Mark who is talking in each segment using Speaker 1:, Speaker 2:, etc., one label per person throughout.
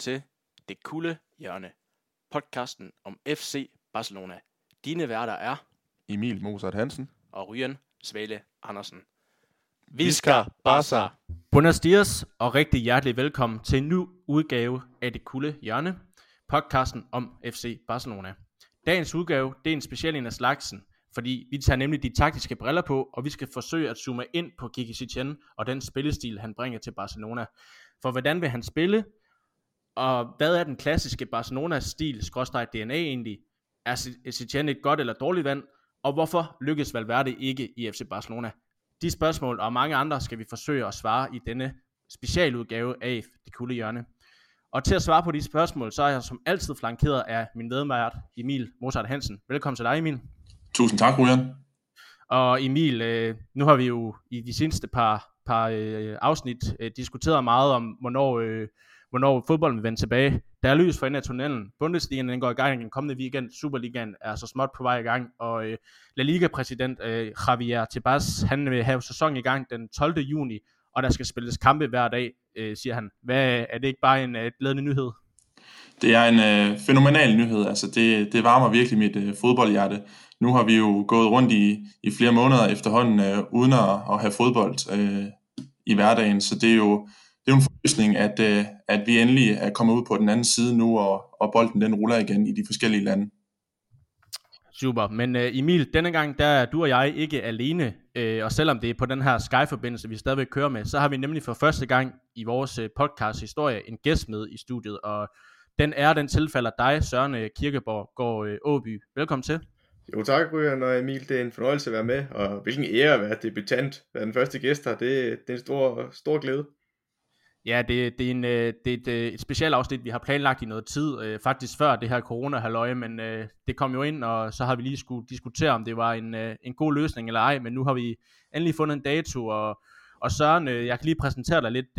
Speaker 1: Til Det Kulde Hjørne, podcasten om FC Barcelona. Dine værter er
Speaker 2: Emil Mozart Hansen.
Speaker 1: og Ryan Svale Andersen.
Speaker 2: Visca Barca.
Speaker 1: Buenos dias og rigtig hjertelig velkommen til en ny udgave af Det Kulde Hjørne, podcasten om FC Barcelona. Dagens udgave, det er en speciel en af slagsen, fordi vi tager nemlig de taktiske briller på, og vi skal forsøge at zoome ind på Kiki Setien og den spillestil, han bringer til Barcelona. For hvordan vil han spille, og hvad er den klassiske Barcelona-stil, skråstreg DNA egentlig? Er Setien et godt eller dårligt valg? Og hvorfor lykkes Valverde ikke i FC Barcelona? De spørgsmål og mange andre skal vi forsøge at svare i denne specialudgave af Det Kulde Hjørne. Og til at svare på de spørgsmål, så er jeg som altid flankeret af min medmært Emil Mozart Hansen. Velkommen til dig, Emil.
Speaker 3: Tusind tak, Ryan.
Speaker 1: Og Emil, øh, nu har vi jo i de seneste par, par øh, afsnit øh, diskuteret meget om, hvornår, øh, hvornår fodbolden vil vende tilbage. Der er lys for enden af tunnelen. Bundesligaen den går i gang den kommende weekend. Superligaen er så småt på vej i gang. Og øh, La Liga-præsident øh, Javier Tebas, han vil have sæson i gang den 12. juni. Og der skal spilles kampe hver dag, øh, siger han. Hvad, er det ikke bare en øh, glædende nyhed?
Speaker 3: Det er en øh, fænomenal nyhed. Altså, det, det varmer virkelig mit øh, fodboldhjerte. Nu har vi jo gået rundt i, i flere måneder efterhånden, øh, uden at, at have fodbold øh, i hverdagen. Så det er jo forløsning, at, øh, at vi endelig er kommet ud på den anden side nu, og, og bolden den ruller igen i de forskellige lande.
Speaker 1: Super, men uh, Emil, denne gang der er du og jeg ikke alene, uh, og selvom det er på den her Sky-forbindelse, vi stadigvæk kører med, så har vi nemlig for første gang i vores uh, podcast historie en gæst med i studiet, og den er den tilfælder dig, Søren Kirkeborg går Åby. Velkommen til.
Speaker 4: Jo tak, Ryan og Emil. Det er en fornøjelse at være med, og hvilken ære at være debutant, være den første gæst her. Det, det er en stor, stor glæde.
Speaker 1: Ja, det, det er, en, øh, det er et, øh, et specielt afsnit, vi har planlagt i noget tid, øh, faktisk før det her corona halløje men det kom jo ind, og så har vi lige skulle diskutere, om det var en, en god løsning eller ej, men nu har vi endelig fundet en dato, og, og Søren, jeg kan lige præsentere dig lidt,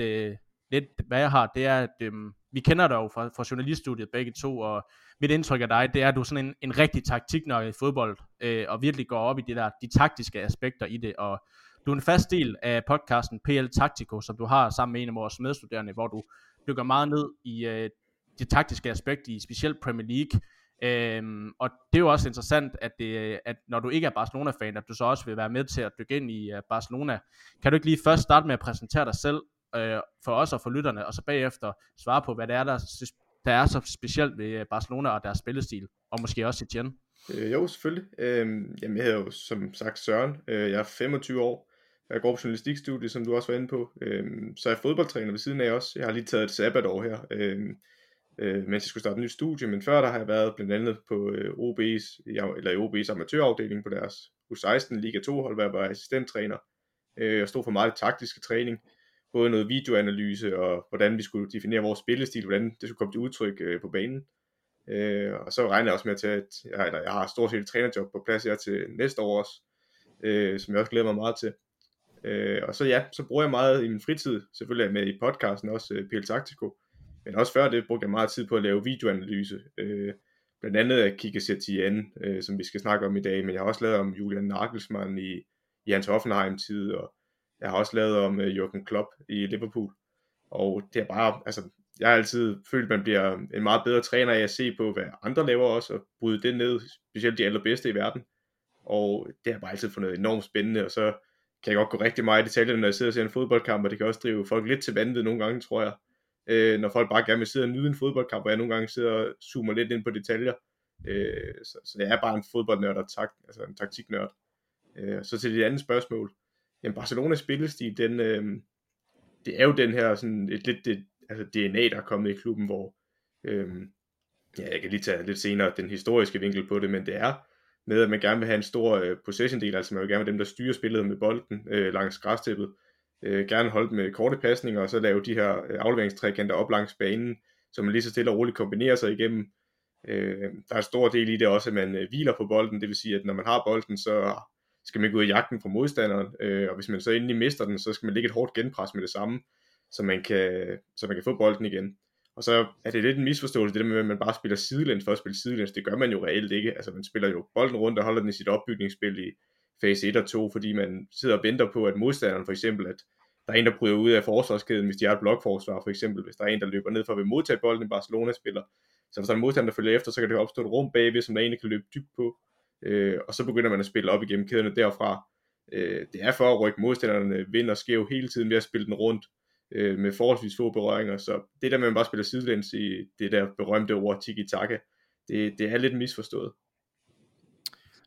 Speaker 1: lidt hvad jeg har, det er, at øh, vi kender dig jo fra, fra journaliststudiet begge to, og mit indtryk af dig, det er, at du er sådan en, en rigtig taktiknøje i fodbold, øh, og virkelig går op i det der de taktiske aspekter i det, og du er en fast del af podcasten PL Taktiko, som du har sammen med en af vores medstuderende, hvor du dykker meget ned i øh, det taktiske aspekt i specielt Premier League. Øhm, og det er jo også interessant, at, det, at når du ikke er Barcelona-fan, at du så også vil være med til at dykke ind i uh, Barcelona. Kan du ikke lige først starte med at præsentere dig selv øh, for os og for lytterne, og så bagefter svare på, hvad det er, der, der er så specielt ved øh, Barcelona og deres spillestil, og måske også Etienne?
Speaker 4: Øh, jo, selvfølgelig. Øh, jamen, jeg hedder jo som sagt Søren. Øh, jeg er 25 år. Jeg går på journalistikstudie, som du også var inde på. Øhm, så er jeg fodboldtræner ved siden af også. Jeg har lige taget et sabbatår her, øhm, øh, mens jeg skulle starte et nyt studie. Men før der har jeg været blandt andet på øh, OB's, eller OB's amatørafdeling på deres U16 Liga 2 hold, hvor jeg var assistenttræner. Øh, og stod for meget taktiske træning. Både noget videoanalyse og hvordan vi skulle definere vores spillestil, hvordan det skulle komme til udtryk øh, på banen. Øh, og så regner jeg også med til, at jeg, eller jeg har stort set et trænerjob på plads her til næste år også, øh, som jeg også glæder mig meget til. Øh, og så ja, så bruger jeg meget i min fritid, selvfølgelig med i podcasten også, øh, PL Taktiko, men også før det brugte jeg meget tid på at lave videoanalyse, øh, blandt andet at kigge Setien, øh, som vi skal snakke om i dag, men jeg har også lavet om Julian Nagelsmann i, i hans Hoffenheim-tid, og jeg har også lavet om øh, Jürgen Klopp i Liverpool, og det er bare, altså, jeg har altid følt, at man bliver en meget bedre træner af at se på, hvad andre laver også, og bryde det ned, specielt de allerbedste i verden, og det har jeg bare altid fundet enormt spændende, og så kan jeg godt gå rigtig meget i detaljer, når jeg sidder og ser en fodboldkamp, og det kan også drive folk lidt til vandet nogle gange, tror jeg. Øh, når folk bare gerne vil sidde og nyde en fodboldkamp, og jeg nogle gange sidder og zoomer lidt ind på detaljer. Øh, så, så det er bare en fodboldnørd og tak, altså en taktiknørd. Øh, så til det andet spørgsmål. Jamen Barcelonas spillestil, den, øh, det er jo den her sådan et lidt det, altså DNA, der er kommet i klubben, hvor øh, ja, jeg kan lige tage lidt senere den historiske vinkel på det, men det er med, at man gerne vil have en stor øh, possession-del, altså man vil gerne være dem, der styrer spillet med bolden øh, langs græstippet, øh, gerne holde med korte pasninger, og så lave de her øh, afleveringstrækanter op langs banen, så man lige så stille og roligt kombinerer sig igennem. Øh, der er en stor del i det også, at man øh, hviler på bolden, det vil sige, at når man har bolden, så skal man gå ud i jagten fra modstanderen, øh, og hvis man så endelig mister den, så skal man lægge et hårdt genpres med det samme, så man kan, så man kan få bolden igen. Og så er det lidt en misforståelse, det der med, at man bare spiller sidelæns for at spille sidelæns. Det gør man jo reelt ikke. Altså man spiller jo bolden rundt og holder den i sit opbygningsspil i fase 1 og 2, fordi man sidder og venter på, at modstanderen for eksempel, at der er en, der bryder ud af forsvarskæden, hvis de har et blokforsvar for eksempel, hvis der er en, der løber ned for at modtage bolden, en Barcelona-spiller. Så hvis der er en modstander, der følger efter, så kan det opstå et rum bagved, som der egentlig kan løbe dybt på. Øh, og så begynder man at spille op igennem kæderne derfra. Øh, det er for at rykke modstanderne vind og skæv hele tiden ved at spille den rundt øh, med forholdsvis få berøringer. Så det der med, at man bare spiller sidelæns i det der berømte ord tiki-taka, det, det er lidt misforstået.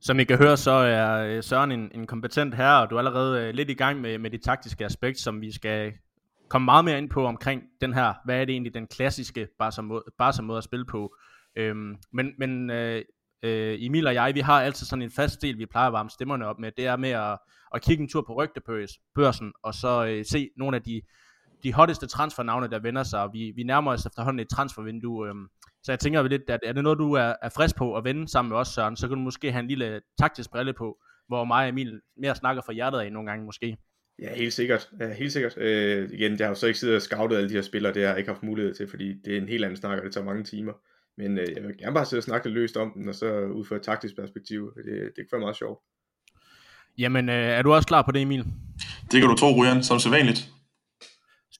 Speaker 1: Som I kan høre, så er øh, Søren en, en kompetent herre, og du er allerede øh, lidt i gang med, med de taktiske aspekt, som vi skal komme meget mere ind på omkring den her, hvad er det egentlig den klassiske Barca måde at spille på. Øhm, men men øh, øh, Emil og jeg, vi har altid sådan en fast del, vi plejer at varme stemmerne op med, det er med at, at kigge en tur på rygtebørsen, og så øh, se nogle af de, de hotteste transfernavne, der vender sig, vi, vi nærmer os efterhånden et transfervindue, øh, så jeg tænker lidt, at er det noget, du er, er frisk på at vende sammen med os, Søren, så kan du måske have en lille taktisk brille på, hvor mig og Emil mere snakker fra hjertet af nogle gange måske.
Speaker 4: Ja, helt sikkert. Ja, helt sikkert. Øh, igen, jeg har jo så ikke siddet og scoutet alle de her spillere, det har jeg ikke haft mulighed til, fordi det er en helt anden snak, og det tager mange timer. Men øh, jeg vil gerne bare sidde og snakke lidt løst om den, og så ud fra et taktisk perspektiv. Det, det kan være meget sjovt.
Speaker 1: Jamen, øh, er du også klar på det, Emil?
Speaker 3: Det kan du tro, Ryan, som sædvanligt.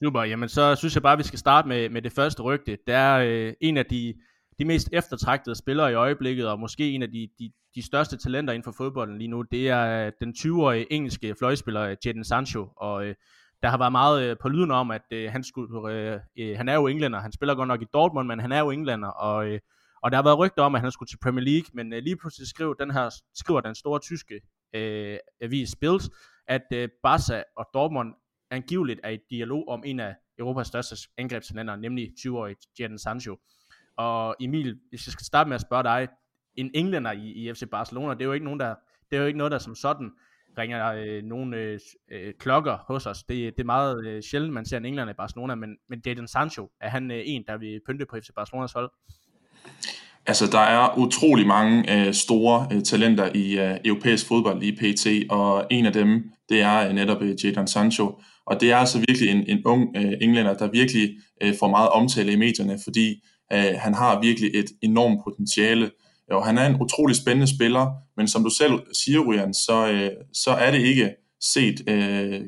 Speaker 1: Super, jamen så synes jeg bare, at vi skal starte med, med det første rygte. Det er øh, en af de, de mest eftertragtede spillere i øjeblikket, og måske en af de, de, de største talenter inden for fodbolden lige nu. Det er øh, den 20-årige engelske fløjspiller øh, Jadon Sancho, og øh, der har været meget øh, på lyden om, at øh, han skulle, øh, øh, han er jo englænder, han spiller godt nok i Dortmund, men han er jo englænder, og, øh, og der har været rygter om, at han skulle til Premier League, men øh, lige pludselig skrev den her, skriver den store tyske øh, avis Bills, at øh, Barca og Dortmund angiveligt er i dialog om en af Europas største angrebstalenter, nemlig 20-årige Jadon Sancho. Og Emil, hvis jeg skal starte med at spørge dig, en englænder i, i FC Barcelona, det er jo ikke nogen, der, det er jo ikke noget, der som sådan ringer øh, nogle øh, øh, klokker hos os. Det, det er meget øh, sjældent, man ser en englænder i Barcelona, men, men Jadon Sancho, er han øh, en, der vil pynte på FC Barcelonas hold?
Speaker 3: Altså, der er utrolig mange øh, store øh, talenter i øh, europæisk fodbold i PT, og en af dem, det er øh, netop øh, Jadon Sancho. Og det er altså virkelig en, en ung øh, englænder, der virkelig øh, får meget omtale i medierne, fordi øh, han har virkelig et enormt potentiale. Jo, han er en utrolig spændende spiller, men som du selv siger, Ryan, så, øh, så er det ikke set øh,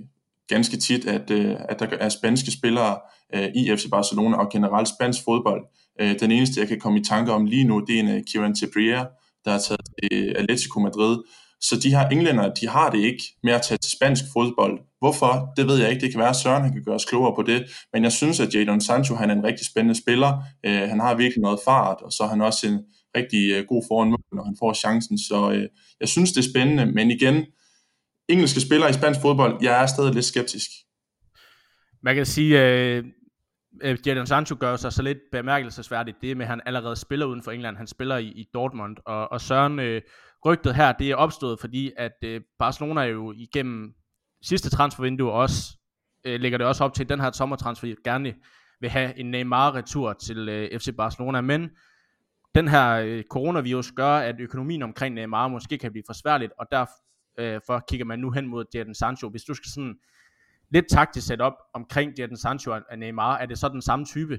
Speaker 3: ganske tit, at, øh, at der er spanske spillere øh, i FC Barcelona og generelt spansk fodbold. Øh, den eneste, jeg kan komme i tanke om lige nu, det er en uh, Kieran Trippier, der har taget til Atletico Madrid. Så de her englænder, de har det ikke med at tage til spansk fodbold. Hvorfor? Det ved jeg ikke. Det kan være, at Søren han kan gøre os klogere på det. Men jeg synes, at Jadon Sancho han er en rigtig spændende spiller. Øh, han har virkelig noget fart, og så er han også en rigtig øh, god foran mål, når han får chancen. Så øh, jeg synes, det er spændende. Men igen, engelske spillere i spansk fodbold, jeg er stadig lidt skeptisk.
Speaker 1: Man kan sige, øh, øh, Jadon Sancho gør sig så lidt bemærkelsesværdigt, det med, at han allerede spiller uden for England. Han spiller i, i Dortmund, og, og Søren, øh, rygtet her, det er opstået, fordi at øh, Barcelona jo igennem sidste transfervindue også, øh, lægger det også op til, at den her sommertransfer gerne vil have en Neymar-retur til øh, FC Barcelona, men den her øh, coronavirus gør, at økonomien omkring Neymar måske kan blive forsværligt, og derfor øh, kigger man nu hen mod Jadon Sancho. Hvis du skal sådan lidt taktisk sætte op omkring Jadon Sancho og Neymar, er det så den samme type?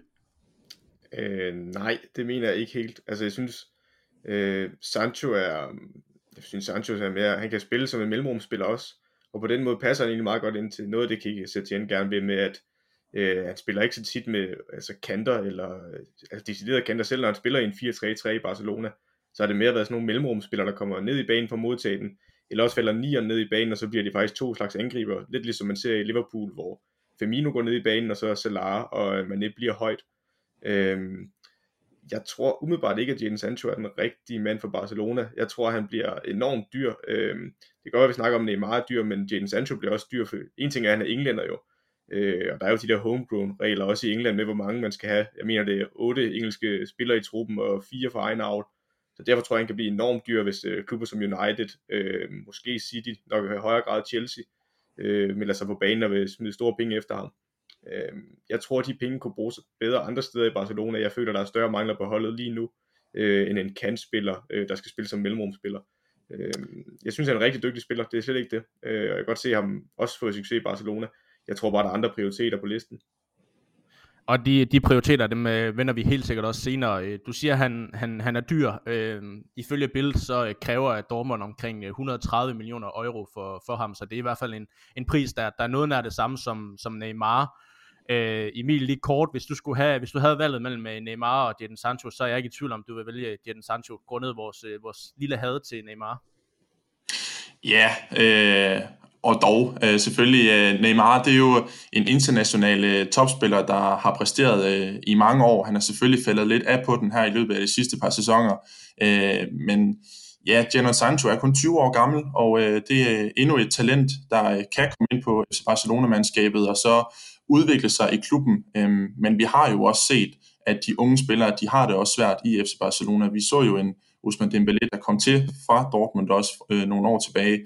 Speaker 4: Øh, nej, det mener jeg ikke helt. Altså jeg synes, øh, Sancho er, mm, jeg synes Sancho er mere, han kan spille som en mellemrumspiller også, og på den måde passer han egentlig meget godt ind til noget af det, kan Setien gerne vil med, at øh, han spiller ikke så tit med altså kanter, eller øh, altså deciderede kanter, selv når han spiller i en 4-3-3 i Barcelona, så har det mere været sådan nogle mellemrumspillere, der kommer ned i banen for modtage den, eller også falder nieren ned i banen, og så bliver de faktisk to slags angriber, lidt ligesom man ser i Liverpool, hvor Firmino går ned i banen, og så Salah, og øh, man ikke bliver højt. Øhm, jeg tror umiddelbart ikke, at Jadon Sancho er den rigtige mand for Barcelona. Jeg tror, han bliver enormt dyr. Øhm, det kan godt være, at vi snakker om, at Neymar er dyr, men Jadon Sancho bliver også dyr. For en ting er, at han er englænder jo. Øh, og der er jo de der homegrown regler også i England med, hvor mange man skal have. Jeg mener, det er otte engelske spillere i truppen og fire for egen avl. Så derfor tror jeg, han kan blive enormt dyr, hvis øh, klubber som United, øh, måske City, nok i højere grad Chelsea, øh, melder sig på banen og vil smide store penge efter ham. Øh, jeg tror, at de penge kunne bruges bedre andre steder i Barcelona. Jeg føler, at der er større mangler på holdet lige nu, øh, end en kantspiller, øh, der skal spille som mellemrumspiller. Øh, jeg synes, han er en rigtig dygtig spiller. Det er slet ikke det. Øh, og jeg kan godt se ham også få succes i Barcelona. Jeg tror bare, der er andre prioriteter på listen.
Speaker 1: Og de, de prioriteter, dem øh, vender vi helt sikkert også senere. Øh, du siger, at han, han, han er dyr. Øh, ifølge Bild, så øh, kræver at Dortmund omkring øh, 130 millioner euro for, for ham, så det er i hvert fald en, en pris, der, der er noget nær det samme som, som Neymar. Øh, Emil, lige kort, hvis du, skulle have, hvis du havde valget mellem øh, Neymar og Jadon Sancho, så er jeg ikke i tvivl om, du vil vælge Jadon Sancho, grundet vores, øh, vores lille had til Neymar.
Speaker 3: Ja, øh, og dog øh, selvfølgelig øh, Neymar, det er jo en international øh, topspiller, der har præsteret øh, i mange år. Han har selvfølgelig faldet lidt af på den her i løbet af de sidste par sæsoner. Øh, men ja, Jadon Sancho er kun 20 år gammel, og øh, det er endnu et talent, der øh, kan komme ind på Barcelona-mandskabet og så udvikle sig i klubben. Øh, men vi har jo også set, at de unge spillere, de har det også svært i FC Barcelona. Vi så jo en Usman Dembélé, der kom til fra Dortmund også øh, nogle år tilbage,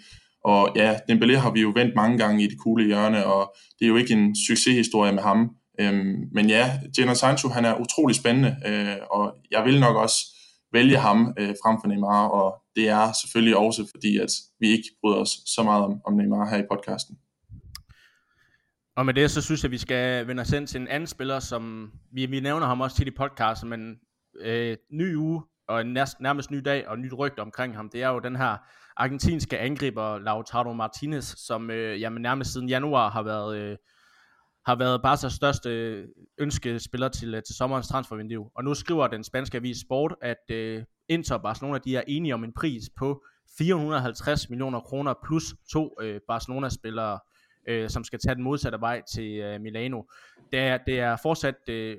Speaker 3: og ja, Dembélé har vi jo vendt mange gange i det kugle hjørne, og det er jo ikke en succeshistorie med ham. Øhm, men ja, Jadon Sancho, han er utrolig spændende, øh, og jeg vil nok også vælge ham øh, frem for Neymar, og det er selvfølgelig også fordi, at vi ikke bryder os så meget om, om Neymar her i podcasten.
Speaker 1: Og med det, så synes jeg, at vi skal vende os ind til en anden spiller, som vi, vi nævner ham også tit i podcasten, men øh, ny uge, og en næst, nærmest ny dag, og nyt rygte omkring ham, det er jo den her argentinske angriber Lautaro Martinez, som øh, jamen, nærmest siden januar har været, øh, har været Barca's største ønskespiller til, øh, til sommerens transfervindue. Og nu skriver den spanske avis Sport, at øh, Inter og Barcelona de er enige om en pris på 450 millioner kroner plus to øh, Barcelona-spillere, øh, som skal tage den modsatte vej til øh, Milano. Det er, det er fortsat øh,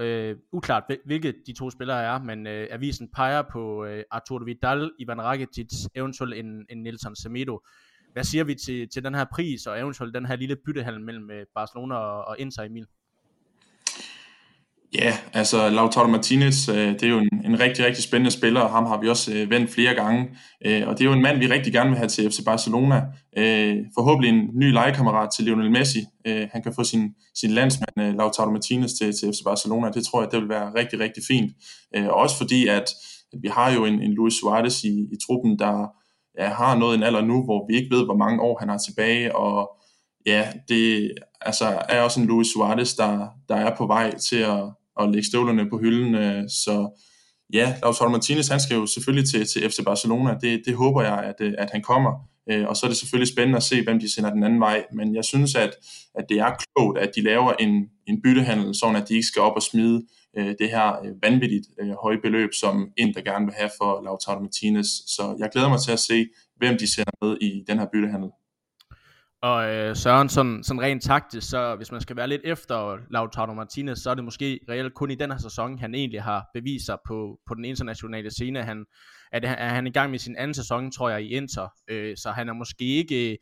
Speaker 1: Øh, uklart, hvilke de to spillere er, men øh, avisen peger på øh, Arturo Vidal, Ivan Rakitic, eventuelt en, en Nelson Semedo. Hvad siger vi til, til den her pris, og eventuelt den her lille byttehandel mellem øh, Barcelona og, og Inter, Emil?
Speaker 3: Ja, altså Lautaro Martinez, øh, det er jo en, en rigtig, rigtig spændende spiller, og ham har vi også øh, vendt flere gange. Øh, og det er jo en mand, vi rigtig gerne vil have til FC Barcelona. Forhåbentlig en ny legekammerat til Lionel Messi. Han kan få sin, sin landsmand Lautaro Martinez til, til FC Barcelona. Det tror jeg, det vil være rigtig, rigtig fint. Også fordi, at, at vi har jo en, en Luis Suarez i, i truppen, der ja, har noget en alder nu, hvor vi ikke ved, hvor mange år han har tilbage, og ja, det altså, er også en Luis Suarez, der, der er på vej til at, at lægge støvlerne på hylden. Øh, så ja, Lautaro Martinez, han skal jo selvfølgelig til, til FC Barcelona. Det, det håber jeg, at, øh, at han kommer. Øh, og så er det selvfølgelig spændende at se, hvem de sender den anden vej. Men jeg synes, at, at det er klogt, at de laver en, en byttehandel, sådan at de ikke skal op og smide øh, det her øh, vanvittigt høje beløb, som Inter gerne vil have for Lautaro Martinez. Så jeg glæder mig til at se, hvem de sender med i den her byttehandel.
Speaker 1: Og øh, Søren, sådan, sådan rent taktisk, så hvis man skal være lidt efter Lautaro Martinez, så er det måske reelt kun i den her sæson, han egentlig har bevist sig på, på den internationale scene. Han, at, er han i gang med sin anden sæson, tror jeg, i Inter, øh, så han er måske ikke,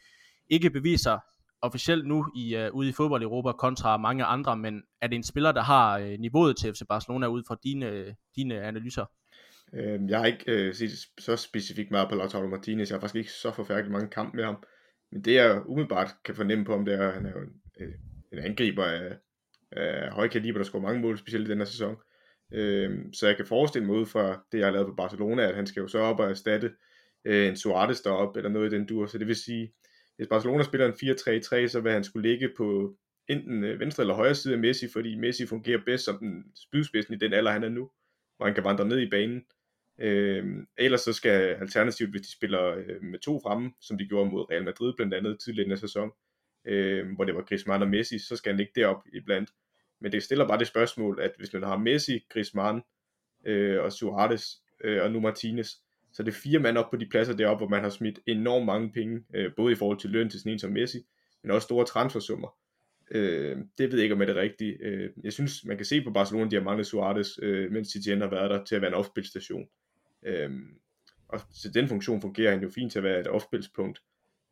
Speaker 1: ikke bevist sig officielt nu i, øh, ude i fodbold Europa kontra mange andre, men er det en spiller, der har øh, niveauet til FC Barcelona ud fra dine, dine analyser?
Speaker 4: Øh, jeg har ikke øh, set så specifikt meget på Lautaro Martinez. Jeg har faktisk ikke så forfærdeligt mange kampe med ham. Men det jeg umiddelbart kan fornemme på ham, det er, at han er jo en, øh, en angriber af, af høj kaliber, der scorer mange mål, specielt i den her sæson. Øhm, så jeg kan forestille mig ud fra det, jeg har lavet på Barcelona, at han skal jo så op og erstatte øh, en Suarez deroppe, eller noget i den dur. Så det vil sige, hvis Barcelona spiller en 4-3-3, så vil han skulle ligge på enten øh, venstre eller højre side af Messi, fordi Messi fungerer bedst som den spydspidsen i den alder, han er nu, hvor han kan vandre ned i banen. Øh, ellers så skal alternativt, hvis de spiller øh, med to fremme, som de gjorde mod Real Madrid blandt andet tidligere i sæson, øh, hvor det var Griezmann og Messi, så skal han ligge derop iblandt. Men det stiller bare det spørgsmål, at hvis man har Messi, Griezmann øh, og Suarez øh, og nu Martinez, så det er fire mand op på de pladser deroppe, hvor man har smidt enormt mange penge, øh, både i forhold til løn til sådan en som Messi, men også store transfersummer. Øh, det ved jeg ikke om er det rigtige. Øh, jeg synes, man kan se på Barcelona, de har manglet Suarez, øh, mens Titian har været der til at være en opspilstation. Øhm, og så den funktion fungerer han jo fint til at være et offspilspunkt.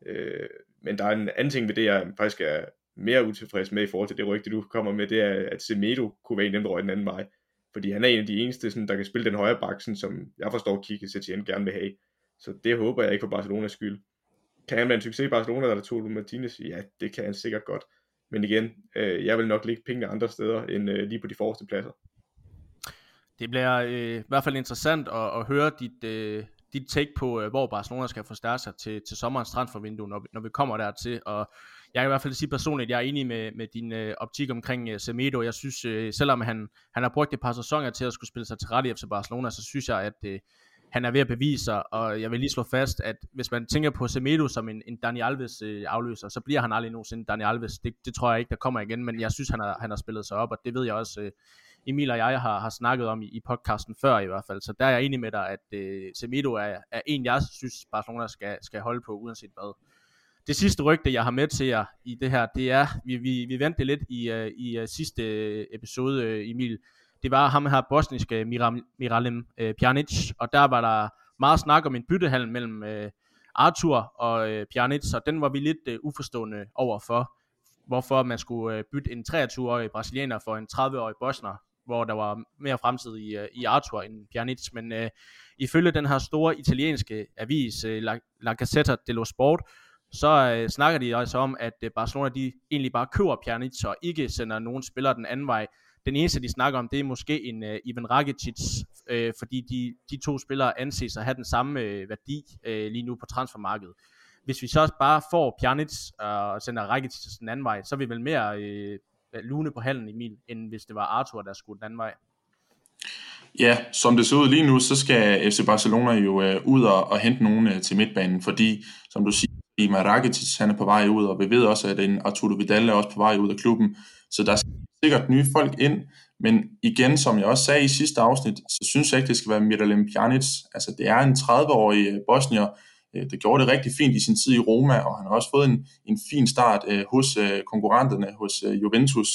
Speaker 4: Øh, men der er en anden ting ved det, jeg faktisk er mere utilfreds med i forhold til det rygte, du kommer med, det er, at Semedo kunne være en nemt den anden vej. Fordi han er en af de eneste, sådan, der kan spille den højre baksen, som jeg forstår, Kike Setien gerne vil have. Så det håber jeg ikke for Barcelonas skyld. Kan han være en succes i Barcelona, der tog Martinez? Ja, det kan han sikkert godt. Men igen, øh, jeg vil nok lægge pengene andre steder, end øh, lige på de forreste pladser.
Speaker 1: Det bliver øh, i hvert fald interessant at, at høre dit, øh, dit take på, øh, hvor Barcelona skal forstærke sig til, til sommerens transfervindue, når vi, når vi kommer dertil. Og jeg kan i hvert fald sige personligt, jeg er enig med, med din øh, optik omkring øh, Semedo. Jeg synes, øh, selvom han, han har brugt et par sæsoner til at skulle spille sig til rette i FC Barcelona, så synes jeg, at øh, han er ved at bevise sig, og jeg vil lige slå fast, at hvis man tænker på Semedo som en, en Dani Alves øh, afløser, så bliver han aldrig nogensinde Dani Alves. Det, det tror jeg ikke, der kommer igen, men jeg synes, han har, han har spillet sig op, og det ved jeg også, øh, Emil og jeg har, har snakket om i, i podcasten før i hvert fald, så der er jeg enig med dig, at øh, Semedo er, er en, jeg synes, Barcelona skal, skal holde på, uanset hvad. Det sidste rygte, jeg har med til jer i det her, det er, vi, vi, vi vendte lidt i, uh, i uh, sidste øh, episode, Emil, det var ham her bosniske Miram, Miralem uh, Pjanic, og der var der meget snak om en byttehandel mellem uh, Arthur og uh, Pjanic, så den var vi lidt uh, uforstående overfor, hvorfor man skulle uh, bytte en 23-årig brasilianer for en 30-årig bosner, hvor der var mere fremtid i, øh, i Arthur end Pjanic, men øh, ifølge den her store italienske avis, øh, La, La Gazzetta dello Sport, så øh, snakker de altså om, at øh, Barcelona de egentlig bare køber Pjanic og ikke sender nogen spillere den anden vej. Den eneste, de snakker om, det er måske en øh, Ivan Rakitic, øh, fordi de, de to spillere anses at have den samme øh, værdi øh, lige nu på transfermarkedet. Hvis vi så bare får Pjanic og sender Rakitic den anden vej, så er vi vel mere øh, Øh, lune på halen, Emil, end hvis det var Arthur, der skulle den anden vej.
Speaker 3: Ja, som det ser ud lige nu, så skal FC Barcelona jo øh, ud og, og hente nogen øh, til midtbanen, fordi, som du siger, Ima Rakitic, han er på vej ud, og vi ved også, at en Arturo Vidal er også på vej ud af klubben, så der skal sikkert nye folk ind, men igen, som jeg også sagde i sidste afsnit, så synes jeg ikke, det skal være Miralem Pjanic. Altså, det er en 30-årig øh, bosnier, øh, der gjorde det rigtig fint i sin tid i Roma, og han har også fået en, en fin start øh, hos øh, konkurrenterne, hos øh, Juventus,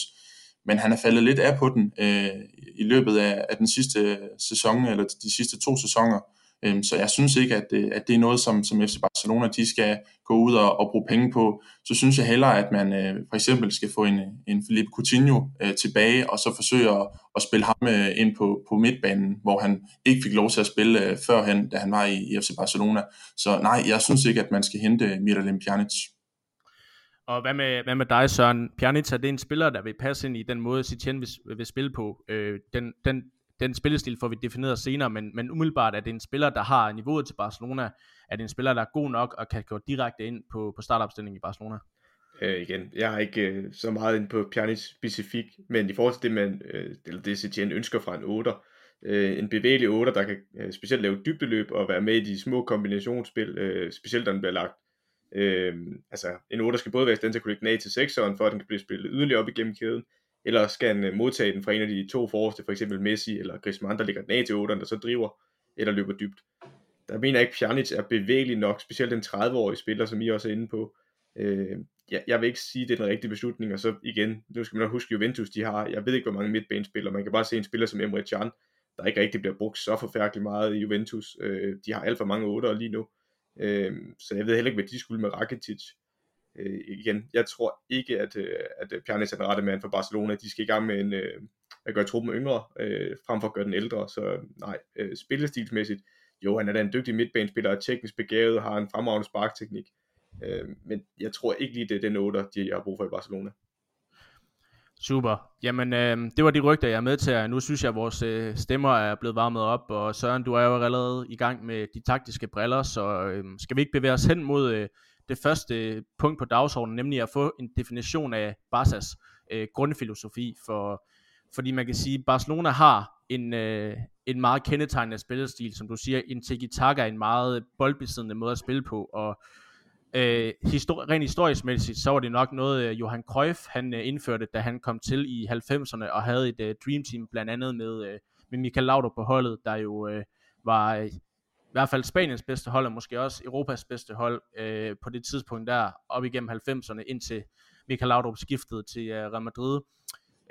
Speaker 3: men han er faldet lidt af på den øh, i løbet af, af den sidste øh, sæson, eller de sidste to sæsoner. Øhm, så jeg synes ikke, at det, at det er noget, som, som FC Barcelona de skal gå ud og, og bruge penge på. Så synes jeg hellere, at man øh, for eksempel skal få en, en Philippe Coutinho øh, tilbage, og så forsøge at, at spille ham øh, ind på, på midtbanen, hvor han ikke fik lov til at spille øh, førhen, da han var i, i FC Barcelona. Så nej, jeg synes ikke, at man skal hente Miralem Pjanic.
Speaker 1: Og hvad med, hvad med dig, Søren? Pjanic, er det en spiller, der vil passe ind i den måde, Sitjen vil, vil spille på? Øh, den, den, den spillestil får vi defineret senere, men, men umiddelbart er det en spiller, der har niveauet til Barcelona, er det en spiller, der er god nok og kan gå direkte ind på, på startopstillingen i Barcelona?
Speaker 4: Øh, igen, jeg har ikke øh, så meget ind på Pjanic specifik, men i forhold til det, man, øh, eller det Setien ønsker fra en 8, øh, en bevægelig 8, der kan øh, specielt lave dybdeløb og være med i de små kombinationsspil, øh, specielt når den bliver lagt. Øh, altså, en 8 skal både være i stand til at kunne lægge den af til 6'eren, for at den kan blive spillet yderligere op igennem kæden, eller skal han øh, modtage den fra en af de to forreste, for eksempel Messi eller Griezmann, der ligger den af til 8'eren, der så driver eller løber dybt. Der mener jeg ikke, Pjanic er bevægelig nok, specielt den 30-årige spiller, som I også er inde på. Øh, jeg, jeg vil ikke sige, det er den rigtige beslutning, og så igen, nu skal man nok huske Juventus, de har, jeg ved ikke, hvor mange midtbanespillere, man kan bare se en spiller som Emre Can, der ikke rigtig bliver brugt så forfærdeligt meget i Juventus. Øh, de har alt for mange 8'ere lige nu, øh, så jeg ved heller ikke, hvad de skulle med Rakitic øh, igen, jeg tror ikke, at, øh, at øh, Pjanic er den rette mand for Barcelona. De skal i gang med en, øh, at gøre truppen yngre, øh, frem for at gøre den ældre. Så øh, nej, øh, spillestilsmæssigt, jo, han er da en dygtig midtbanespiller, er teknisk begavet, har en fremragende sparkteknik. Øh, men jeg tror ikke lige, det er den 8, de har brug for i Barcelona.
Speaker 1: Super. Jamen, øh, det var de rygter, jeg er med til. Nu synes jeg, at vores øh, stemmer er blevet varmet op, og Søren, du er jo allerede i gang med de taktiske briller, så øh, skal vi ikke bevæge os hen mod øh, det første øh, punkt på dagsordenen, nemlig at få en definition af Barca's øh, grundfilosofi, for, fordi man kan sige, at Barcelona har en, øh, en meget kendetegnende spillestil, som du siger, en tiki-taka, en meget boldbesiddende måde at spille på, og øh, histori- rent historisk mæssigt, så var det nok noget, øh, Johan Cruyff han øh, indførte, da han kom til i 90'erne, og havde et øh, dream team, blandt andet med, øh, med Michael Laudrup på holdet, der jo øh, var øh, i hvert fald Spaniens bedste hold, og måske også Europas bedste hold øh, på det tidspunkt der, op igennem 90'erne, indtil Michael Laudrup skiftede til øh, Real Madrid.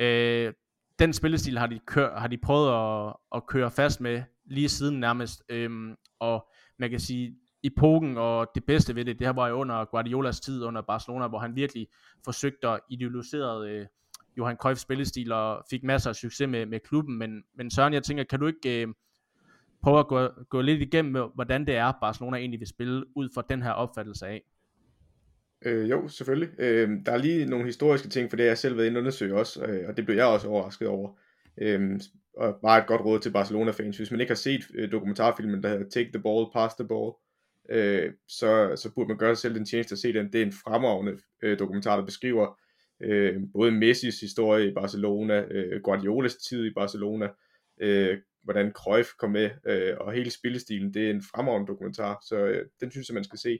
Speaker 1: Øh, den spillestil har de, kør, har de prøvet at, at køre fast med lige siden nærmest, øh, og man kan sige, epoken og det bedste ved det, det her var jo under Guardiolas tid under Barcelona, hvor han virkelig forsøgte at idealisere øh, Johan Cruyffs spillestil og fik masser af succes med, med klubben, men, men Søren, jeg tænker, kan du ikke... Øh, prøve at gå, gå lidt igennem, hvordan det er, Barcelona egentlig vil spille, ud fra den her opfattelse af?
Speaker 4: Øh, jo, selvfølgelig. Øh, der er lige nogle historiske ting, for det har jeg selv været inde og undersøge også, øh, og det blev jeg også overrasket over. Øh, og bare et godt råd til Barcelona-fans. Hvis man ikke har set øh, dokumentarfilmen, der hedder Take the Ball, Pass the Ball, øh, så, så burde man gøre sig selv den tjeneste at se den. Det er en fremragende øh, dokumentar, der beskriver øh, både Messis historie i Barcelona, øh, Guardiolas tid i Barcelona, øh, hvordan Cruyff kom med, øh, og hele spillestilen, det er en fremragende dokumentar, så øh, den synes jeg, man skal se.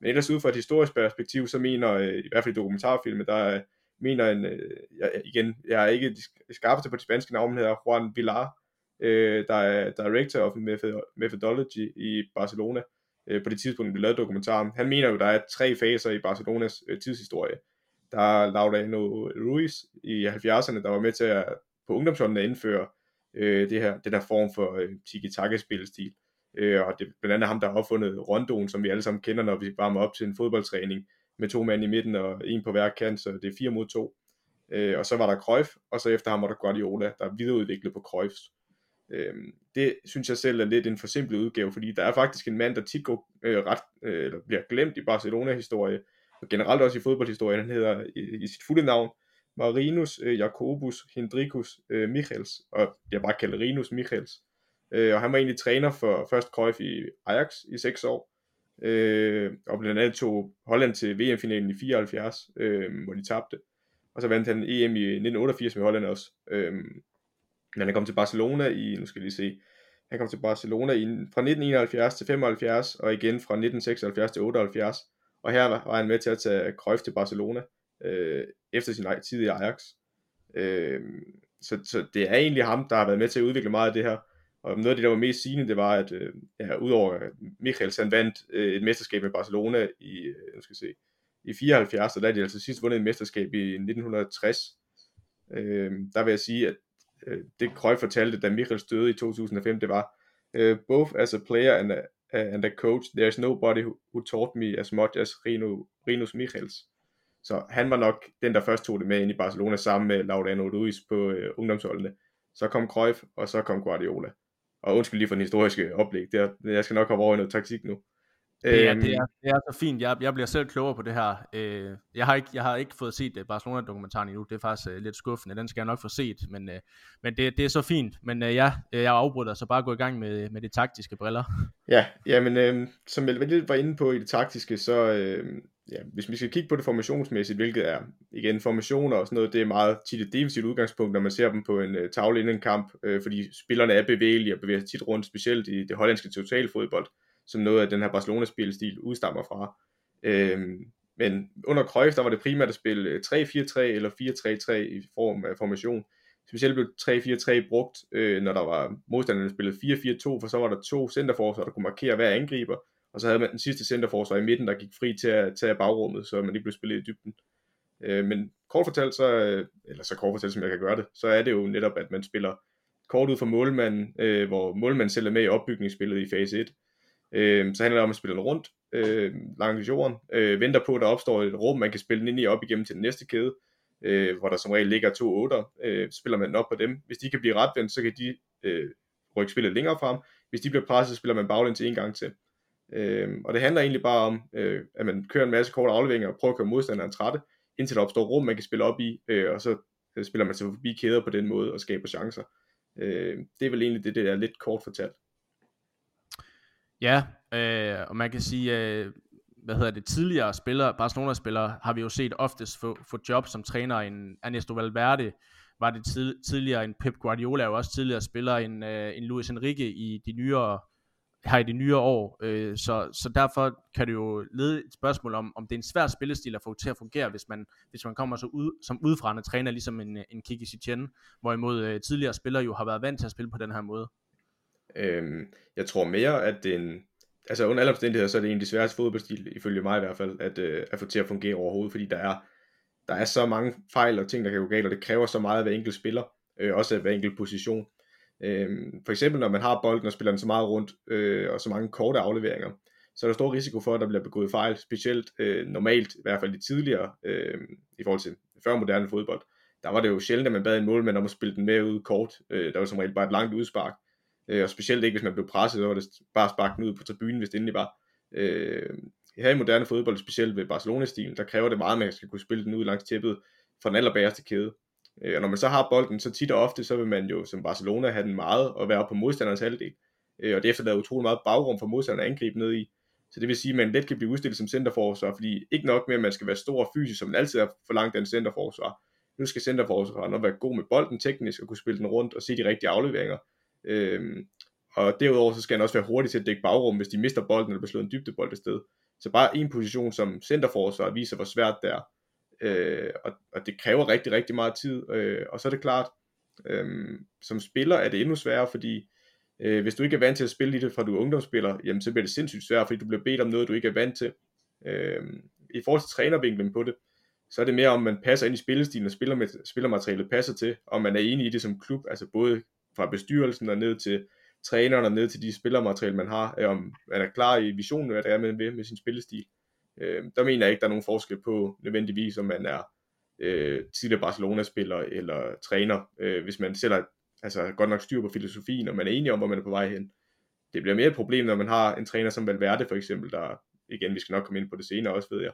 Speaker 4: Men ellers ud fra et historisk perspektiv, så mener, øh, i hvert fald i dokumentarfilmen, der øh, mener en, øh, jeg, igen, jeg er ikke skarpeste på de spanske navn, hedder Juan Villar, øh, der er Director of Methodology i Barcelona, øh, på det tidspunkt, vi lavede dokumentaren. Han mener jo, der er tre faser i Barcelonas øh, tidshistorie. Der er Laureano Ruiz i 70'erne, der var med til at på ungdomsholdene at indføre øh, det her, den her form for øh, tiki-taka-spillestil. Øh, og det er blandt andet ham, der har opfundet rondoen, som vi alle sammen kender, når vi varmer op til en fodboldtræning med to mænd i midten og en på hver kant, så det er fire mod to. Øh, og så var der Cruyff, og så efter ham var der Guardiola, der er videreudviklet på Cruyffs. Øh, det synes jeg selv er lidt en forsimplet udgave, fordi der er faktisk en mand, der tit går øh, ret, øh, eller bliver glemt i Barcelona-historie, og generelt også i fodboldhistorien, han hedder i, i sit fulde navn Marinus øh, Jacobus Hendrikus øh, Michels, og jeg bare kalder Rinus Michels. Øh, og han var egentlig træner for først Cruyff i Ajax i 6 år, øh, og blandt andet tog Holland til VM-finalen i 74, øh, hvor de tabte. Og så vandt han EM i 1988 med Holland også. Øh, men han kom til Barcelona i, nu skal jeg lige se, han kom til Barcelona i, fra 1971 til 75, og igen fra 1976 til 78. Og her var han med til at tage Cruyff til Barcelona, øh, efter sin tid i Ajax. Øh, så, så det er egentlig ham, der har været med til at udvikle meget af det her. Og noget af det, der var mest sigende, det var, at øh, ja, udover Michael, han vandt øh, et mesterskab med Barcelona i, øh, skal se, i 74, og der er de altså sidst vundet et mesterskab i 1960. Øh, der vil jeg sige, at øh, det Krøj fortalte, da Michael døde i 2005, det var, øh, both as a player and a, and a coach, there's nobody who, who taught me as much as Rino, Rinus Michels. Så han var nok den, der først tog det med ind i Barcelona sammen med Laureano Luis på øh, ungdomsholdene. Så kom Cruyff, og så kom Guardiola. Og undskyld lige for den historiske oplæg, det er, jeg skal nok hoppe over i noget taktik nu.
Speaker 1: Det er, øhm, det, er, det er så fint. Jeg, jeg bliver selv klogere på det her. Øh, jeg, har ikke, jeg har ikke fået set uh, Barcelona-dokumentaren endnu. Det er faktisk uh, lidt skuffende. Den skal jeg nok få set. Men, men det, det er så fint. Men uh, ja, jeg afbryder, så bare gå i gang med, med de taktiske briller.
Speaker 4: Ja, jamen, øh, som jeg lidt var inde på i det taktiske, så øh, ja, hvis vi skal kigge på det formationsmæssigt, hvilket er, igen, formationer og sådan noget, det er meget tit et defensivt udgangspunkt, når man ser dem på en uh, tavle inden en kamp, øh, fordi spillerne er bevægelige og bevæger sig tit rundt, specielt i det hollandske totalfodbold som noget af den her Barcelona-spilstil udstammer fra. Øhm, men under Cruyff, der var det primært at spille øh, 3-4-3 eller 4-3-3 i form af formation. Specielt blev 3-4-3 brugt, øh, når der var modstanderne spillede 4-4-2, for så var der to centerforsvar, der kunne markere hver angriber, og så havde man den sidste centerforsvar i midten, der gik fri til at tage bagrummet, så man ikke blev spillet i dybden. Øh, men kort fortalt, så, øh, eller så kort fortalt, som jeg kan gøre det, så er det jo netop, at man spiller kort ud for målmanden, øh, hvor målmanden selv er med i opbygningsspillet i fase 1, Øh, så handler det om at spille den rundt øh, langs jorden, øh, venter på, at der opstår et rum, man kan spille den ind i op igennem til den næste kæde, øh, hvor der som regel ligger to otter, øh, spiller man den op på dem. Hvis de kan blive retvendt, så kan de øh, rykke spillet længere frem. Hvis de bliver presset, så spiller man baglæns en gang til. Øh, og det handler egentlig bare om, øh, at man kører en masse korte afleveringer og prøver at køre modstanderen trætte, indtil der opstår rum, man kan spille op i, øh, og så øh, spiller man sig forbi kæder på den måde og skaber chancer. Øh, det er vel egentlig det, det er lidt kort fortalt.
Speaker 1: Ja, øh, og man kan sige, øh, hvad hedder det, tidligere spillere, Barcelona-spillere, har vi jo set oftest få, få job som træner. En Ernesto Valverde var det tid, tidligere, en Pep Guardiola er jo også tidligere spiller, en, øh, en Luis Enrique i de nyere her i de nyere år, øh, så, så derfor kan det jo lede et spørgsmål om, om det er en svær spillestil at få til at fungere, hvis man, hvis man kommer så ud, som udfrande træner, ligesom en, en Kiki Setien, hvorimod øh, tidligere spillere jo har været vant til at spille på den her måde.
Speaker 4: Øhm, jeg tror mere, at det er en, altså under alle omstændigheder, så er det en af de sværeste fodboldstil, ifølge mig i hvert fald, at, øh, at få til at fungere overhovedet, fordi der er, der er så mange fejl og ting, der kan gå galt, og det kræver så meget af hver enkelt spiller, øh, også af hver enkelt position. Øh, for eksempel når man har bolden og spiller den så meget rundt, øh, og så mange korte afleveringer, så er der stor risiko for, at der bliver begået fejl, specielt øh, normalt, i hvert fald i tidligere, øh, i forhold til før moderne fodbold. Der var det jo sjældent, at man bad en målmand om at spille den med ud kort. Øh, der var som regel bare et langt udspark. Øh, og specielt ikke, hvis man blev presset, så var det bare sparket ud på tribunen, hvis det endelig var. Øh, her i moderne fodbold, specielt ved Barcelona-stilen, der kræver det meget, at man skal kunne spille den ud langs tæppet fra den allerbæreste kæde. Øh, og når man så har bolden, så tit og ofte, så vil man jo som Barcelona have den meget og være på modstanderens halvdel. Øh, og det efterlader utrolig meget bagrum for modstanderen at angribe ned i. Så det vil sige, at man let kan blive udstillet som centerforsvar, fordi ikke nok med, at man skal være stor og fysisk, som man altid har forlangt af en centerforsvar. Nu skal centerforsvaren være god med bolden teknisk, og kunne spille den rundt og se de rigtige afleveringer. Øhm, og derudover så skal han også være hurtig til at dække bagrum, hvis de mister bolden eller bliver slået en dybdebold et sted. Så bare en position som centerforsvar viser, hvor svært det er. Øh, og, og det kræver rigtig, rigtig meget tid. Øh, og så er det klart, øh, som spiller er det endnu sværere, fordi øh, hvis du ikke er vant til at spille i det fra du er ungdomsspiller, jamen så bliver det sindssygt svært, fordi du bliver bedt om noget, du ikke er vant til. Øh, I forhold til trænervinklen på det, så er det mere om man passer ind i spillestilen, og spiller med, spillermaterialet passer til, og man er enig i det som klub, altså både fra bestyrelsen og ned til træneren og ned til de spillermateriale, man har, øh, om man er klar i visionen, hvad det er, man vil med sin spillestil. Øh, Øh, der mener jeg ikke, der er nogen forskel på nødvendigvis, om man er øh, tidligere Barcelona-spiller eller træner, øh, hvis man selv har altså, godt nok styr på filosofien, og man er enig om, hvor man er på vej hen. Det bliver mere et problem, når man har en træner som Valverde for eksempel, der, igen, vi skal nok komme ind på det senere også, ved jeg,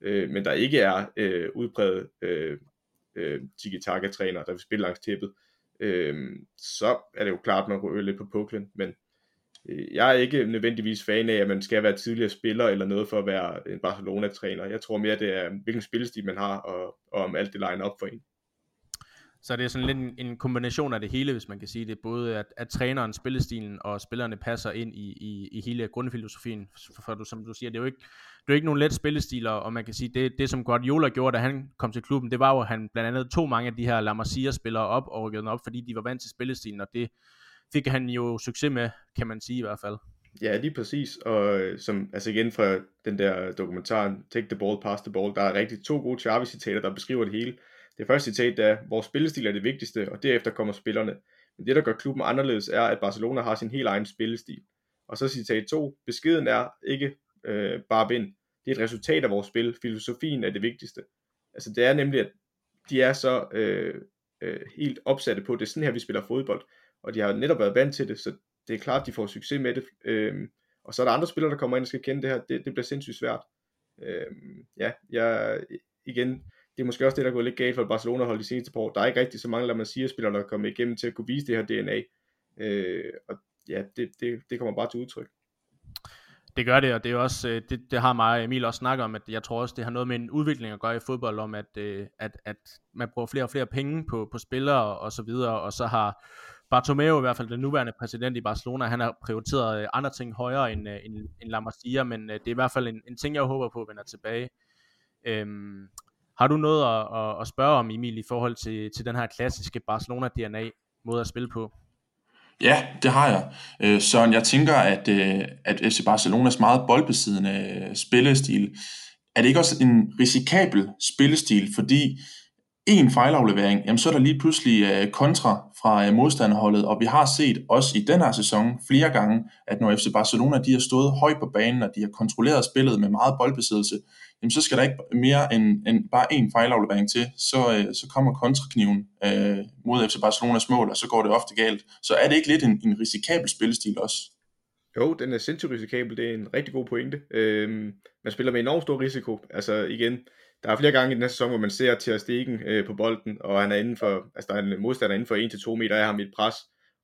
Speaker 4: øh, men der ikke er øh, udpræget øh, øh, tiki-taka-træner, der vil spille langs tæppet, øh, så er det jo klart, man ryger lidt på puklen, men Øh, jeg er ikke nødvendigvis fan af, at man skal være tidligere spiller eller noget for at være en Barcelona-træner. Jeg tror mere, det er, hvilken spillestil man har, og, og om alt det line op for en.
Speaker 1: Så det er sådan lidt en, en kombination af det hele, hvis man kan sige det. Både at, at træneren, spillestilen og spillerne passer ind i, i, i hele grundfilosofien. For, for du, som du siger, det er jo ikke, det er jo ikke nogen let spillestil, og man kan sige, det, det som Guardiola gjorde, da han kom til klubben, det var jo, at han blandt andet tog mange af de her La Masia-spillere op og rykkede dem op, fordi de var vant til spillestilen, og det fik han jo succes med, kan man sige i hvert fald.
Speaker 4: Ja, lige præcis, og øh, som, altså igen fra den der dokumentar, Take the Ball, Pass the Ball, der er rigtig to gode Xavi-citater, der beskriver det hele. Det første citat er, vores spillestil er det vigtigste, og derefter kommer spillerne. Men det, der gør klubben anderledes, er, at Barcelona har sin helt egen spillestil. Og så citat 2, beskeden er ikke øh, bare vind. Det er et resultat af vores spil. Filosofien er det vigtigste. Altså det er nemlig, at de er så øh, øh, helt opsatte på, det er sådan her, vi spiller fodbold. Og de har netop været vant til det, så det er klart, at de får succes med det. Øhm, og så er der andre spillere, der kommer ind og skal kende det her. Det, det bliver sindssygt svært. Øhm, ja, jeg, igen, det er måske også det, der er gået lidt galt for Barcelona hold de seneste par år. Der er ikke rigtig så mange, man siger, spillere, der er kommet igennem til at kunne vise det her DNA. Øh, og ja, det, det, det kommer bare til udtryk.
Speaker 1: Det gør det, og det er også, øh, det, det har mig og Emil også snakket om, at jeg tror også, det har noget med en udvikling at gøre i fodbold, om at, øh, at, at man bruger flere og flere penge på, på spillere og så videre, og så har Bartomeu i hvert fald den nuværende præsident i Barcelona, han har prioriteret øh, andre ting højere end, øh, end, end La Masia, men øh, det er i hvert fald en, en ting, jeg håber på vender tilbage. Øhm, har du noget at, at, at spørge om, Emil, i forhold til, til den her klassiske Barcelona-DNA måde at spille på?
Speaker 3: Ja, det har jeg. Øh, Søren, jeg tænker, at, øh, at FC Barcelonas meget boldbesiddende spillestil, er det ikke også en risikabel spillestil, fordi en fejlaflevering, jamen så er der lige pludselig øh, kontra fra øh, modstanderholdet, og vi har set også i den her sæson flere gange, at når FC Barcelona de har stået højt på banen, og de har kontrolleret spillet med meget boldbesiddelse, jamen så skal der ikke mere end, end bare en fejlaflevering til, så, øh, så kommer kontrakniven øh, mod FC Barcelonas mål, og så går det ofte galt. Så er det ikke lidt en, en risikabel spillestil også?
Speaker 4: Jo, den er sindssygt risikabel. Det er en rigtig god pointe. Øhm, man spiller med enormt stor risiko. Altså igen, der er flere gange i den her sæson, hvor man ser Ter Stegen øh, på bolden, og han er inden for, altså der er en modstander inden for 1-2 meter af ham i et pres,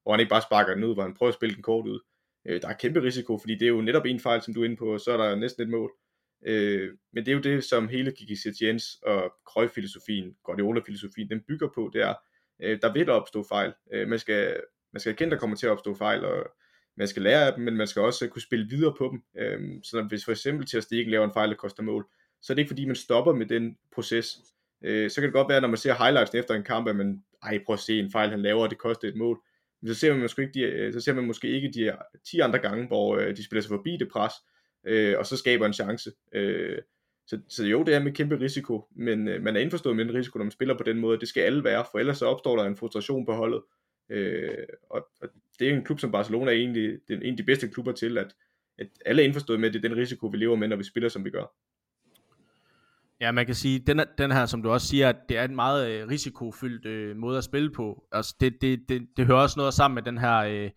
Speaker 4: hvor han ikke bare sparker den ud, hvor han prøver at spille den kort ud. Øh, der er kæmpe risiko, fordi det er jo netop en fejl, som du er inde på, og så er der næsten et mål. Øh, men det er jo det, som hele Kiki Jens og Krøj-filosofien, Guardiola-filosofien, den bygger på, det er, øh, der vil opstå fejl. Øh, man, skal, man skal erkende, der kommer til at opstå fejl, og man skal lære af dem, men man skal også kunne spille videre på dem. Øh, så hvis for eksempel til at Stegen laver en fejl, der koster mål, så er det ikke fordi, man stopper med den proces. Øh, så kan det godt være, når man ser highlights efter en kamp, at man, ej, prøv at se en fejl, han laver, og det koster et mål. Men så ser man måske ikke de, øh, så ser man måske ikke de 10 andre gange, hvor øh, de spiller sig forbi det pres, øh, og så skaber en chance. Øh, så, så jo, det er med kæmpe risiko, men øh, man er indforstået med den risiko, når man spiller på den måde. Det skal alle være, for ellers så opstår der en frustration på holdet. Øh, og, og det er en klub som Barcelona er egentlig det er en af de bedste klubber til, at, at alle er indforstået med, at det er den risiko, vi lever med, når vi spiller, som vi gør.
Speaker 1: Ja, man kan sige, den, den her, som du også siger, at det er en meget øh, risikofyldt øh, måde at spille på. Altså, det, det, det, det hører også noget sammen med den her øh,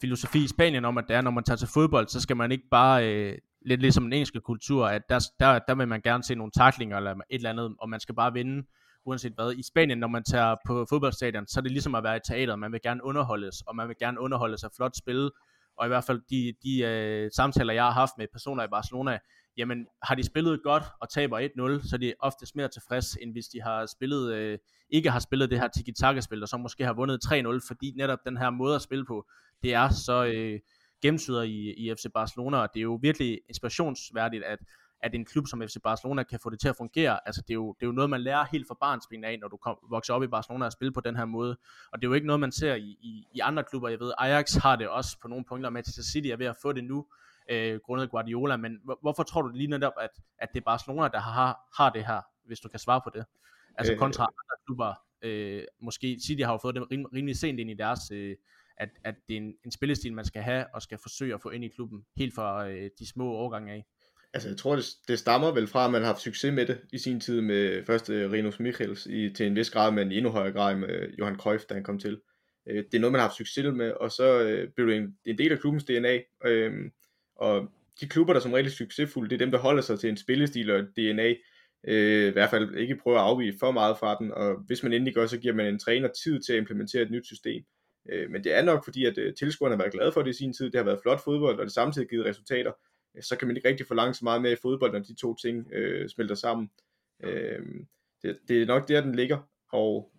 Speaker 1: filosofi i Spanien om, at det er, når man tager til fodbold, så skal man ikke bare, øh, lidt ligesom den engelske kultur, at der, der, der vil man gerne se nogle taklinger eller et eller andet, og man skal bare vinde, uanset hvad. I Spanien, når man tager på fodboldstadion, så er det ligesom at være i teater. Man vil gerne underholdes, og man vil gerne underholdes af flot spil, og i hvert fald de, de øh, samtaler, jeg har haft med personer i Barcelona, jamen har de spillet godt og taber 1-0, så er de oftest mere tilfreds, end hvis de har spillet, øh, ikke har spillet det her tiki-taka-spil, og så måske har vundet 3-0, fordi netop den her måde at spille på, det er så øh, gennemsyret i, i FC Barcelona, og det er jo virkelig inspirationsværdigt, at at en klub som FC Barcelona kan få det til at fungere. Altså det er jo, det er jo noget, man lærer helt fra barnsben af, når du kom, vokser op i Barcelona og spiller på den her måde. Og det er jo ikke noget, man ser i, i, i andre klubber. Jeg ved, Ajax har det også på nogle punkter, Manchester City er ved at få det nu, øh, grundet Guardiola, men hvorfor tror du lige netop, at, at det er Barcelona, der har, har det her, hvis du kan svare på det? Altså øh, kontra andre klubber, øh, måske City har jo fået det rim, rimelig sent ind i deres, øh, at, at det er en, en spillestil, man skal have, og skal forsøge at få ind i klubben, helt fra øh, de små årgange af.
Speaker 4: Altså jeg tror, det, det stammer vel fra, at man har haft succes med det i sin tid med først uh, Renus Michels i, til en vis grad, men i endnu højere grad med Johan Cruyff, da han kom til. Uh, det er noget, man har haft succes med, og så uh, blev det en, en del af klubbens DNA. Uh, og de klubber, der som regel er succesfulde, det er dem, der holder sig til en spillestil og et DNA, uh, i hvert fald ikke prøver at afvige for meget fra den, og hvis man endelig gør, så giver man en træner tid til at implementere et nyt system. Uh, men det er nok fordi, at uh, tilskuerne har været glade for det i sin tid, det har været flot fodbold, og det samtidig givet resultater, så kan man ikke rigtig forlange så meget med i fodbold, når de to ting øh, smelter sammen. Øh, det, det er nok der, den ligger, og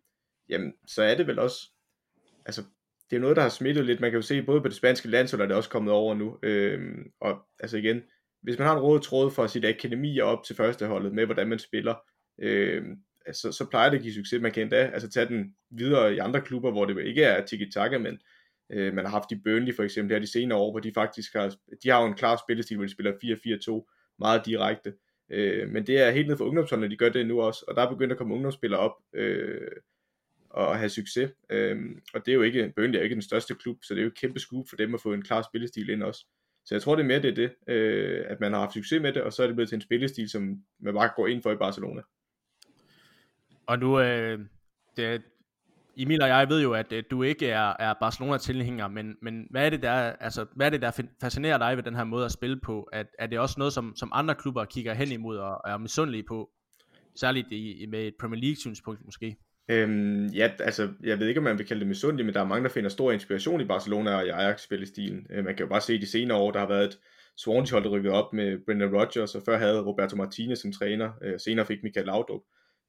Speaker 4: jamen, så er det vel også, altså, det er noget, der har smittet lidt, man kan jo se, både på det spanske landshold, er det også kommet over nu, øh, og altså igen, hvis man har en rød tråd for sit akademi op til førsteholdet, med hvordan man spiller, øh, altså, så plejer det at give succes, man kan endda altså, tage den videre i andre klubber, hvor det ikke er tiki-taka, men Øh, man har haft i Burnley for eksempel her de senere år, hvor de faktisk har, de har jo en klar spillestil, hvor de spiller 4-4-2 meget direkte. Øh, men det er helt ned for ungdomsholdene, de gør det nu også, og der er begyndt at komme ungdomsspillere op øh, og have succes. Øhm, og det er jo ikke, Burnley er ikke den største klub, så det er jo et kæmpe scoop for dem at få en klar spillestil ind også. Så jeg tror det er mere det, er det øh, at man har haft succes med det, og så er det blevet til en spillestil, som man bare går ind for i Barcelona.
Speaker 1: Og nu, øh, det, Emil og jeg ved jo, at, at du ikke er, er Barcelona-tilhænger, men, men hvad, er det, der, altså, hvad er det, der fascinerer dig ved den her måde at spille på? At, er det også noget, som, som andre klubber kigger hen imod og er misundelige på? Særligt i, med et Premier League-synspunkt måske?
Speaker 4: Øhm, ja, altså, jeg ved ikke, om man vil kalde det misundeligt, men der er mange, der finder stor inspiration i Barcelona og i Ajax-spillestilen. Øh, man kan jo bare se i de senere år, der har været et Swansea-hold, der rykkede op med Brendan Rodgers, og før havde Roberto Martinez som træner, øh, senere fik Michael Laudrup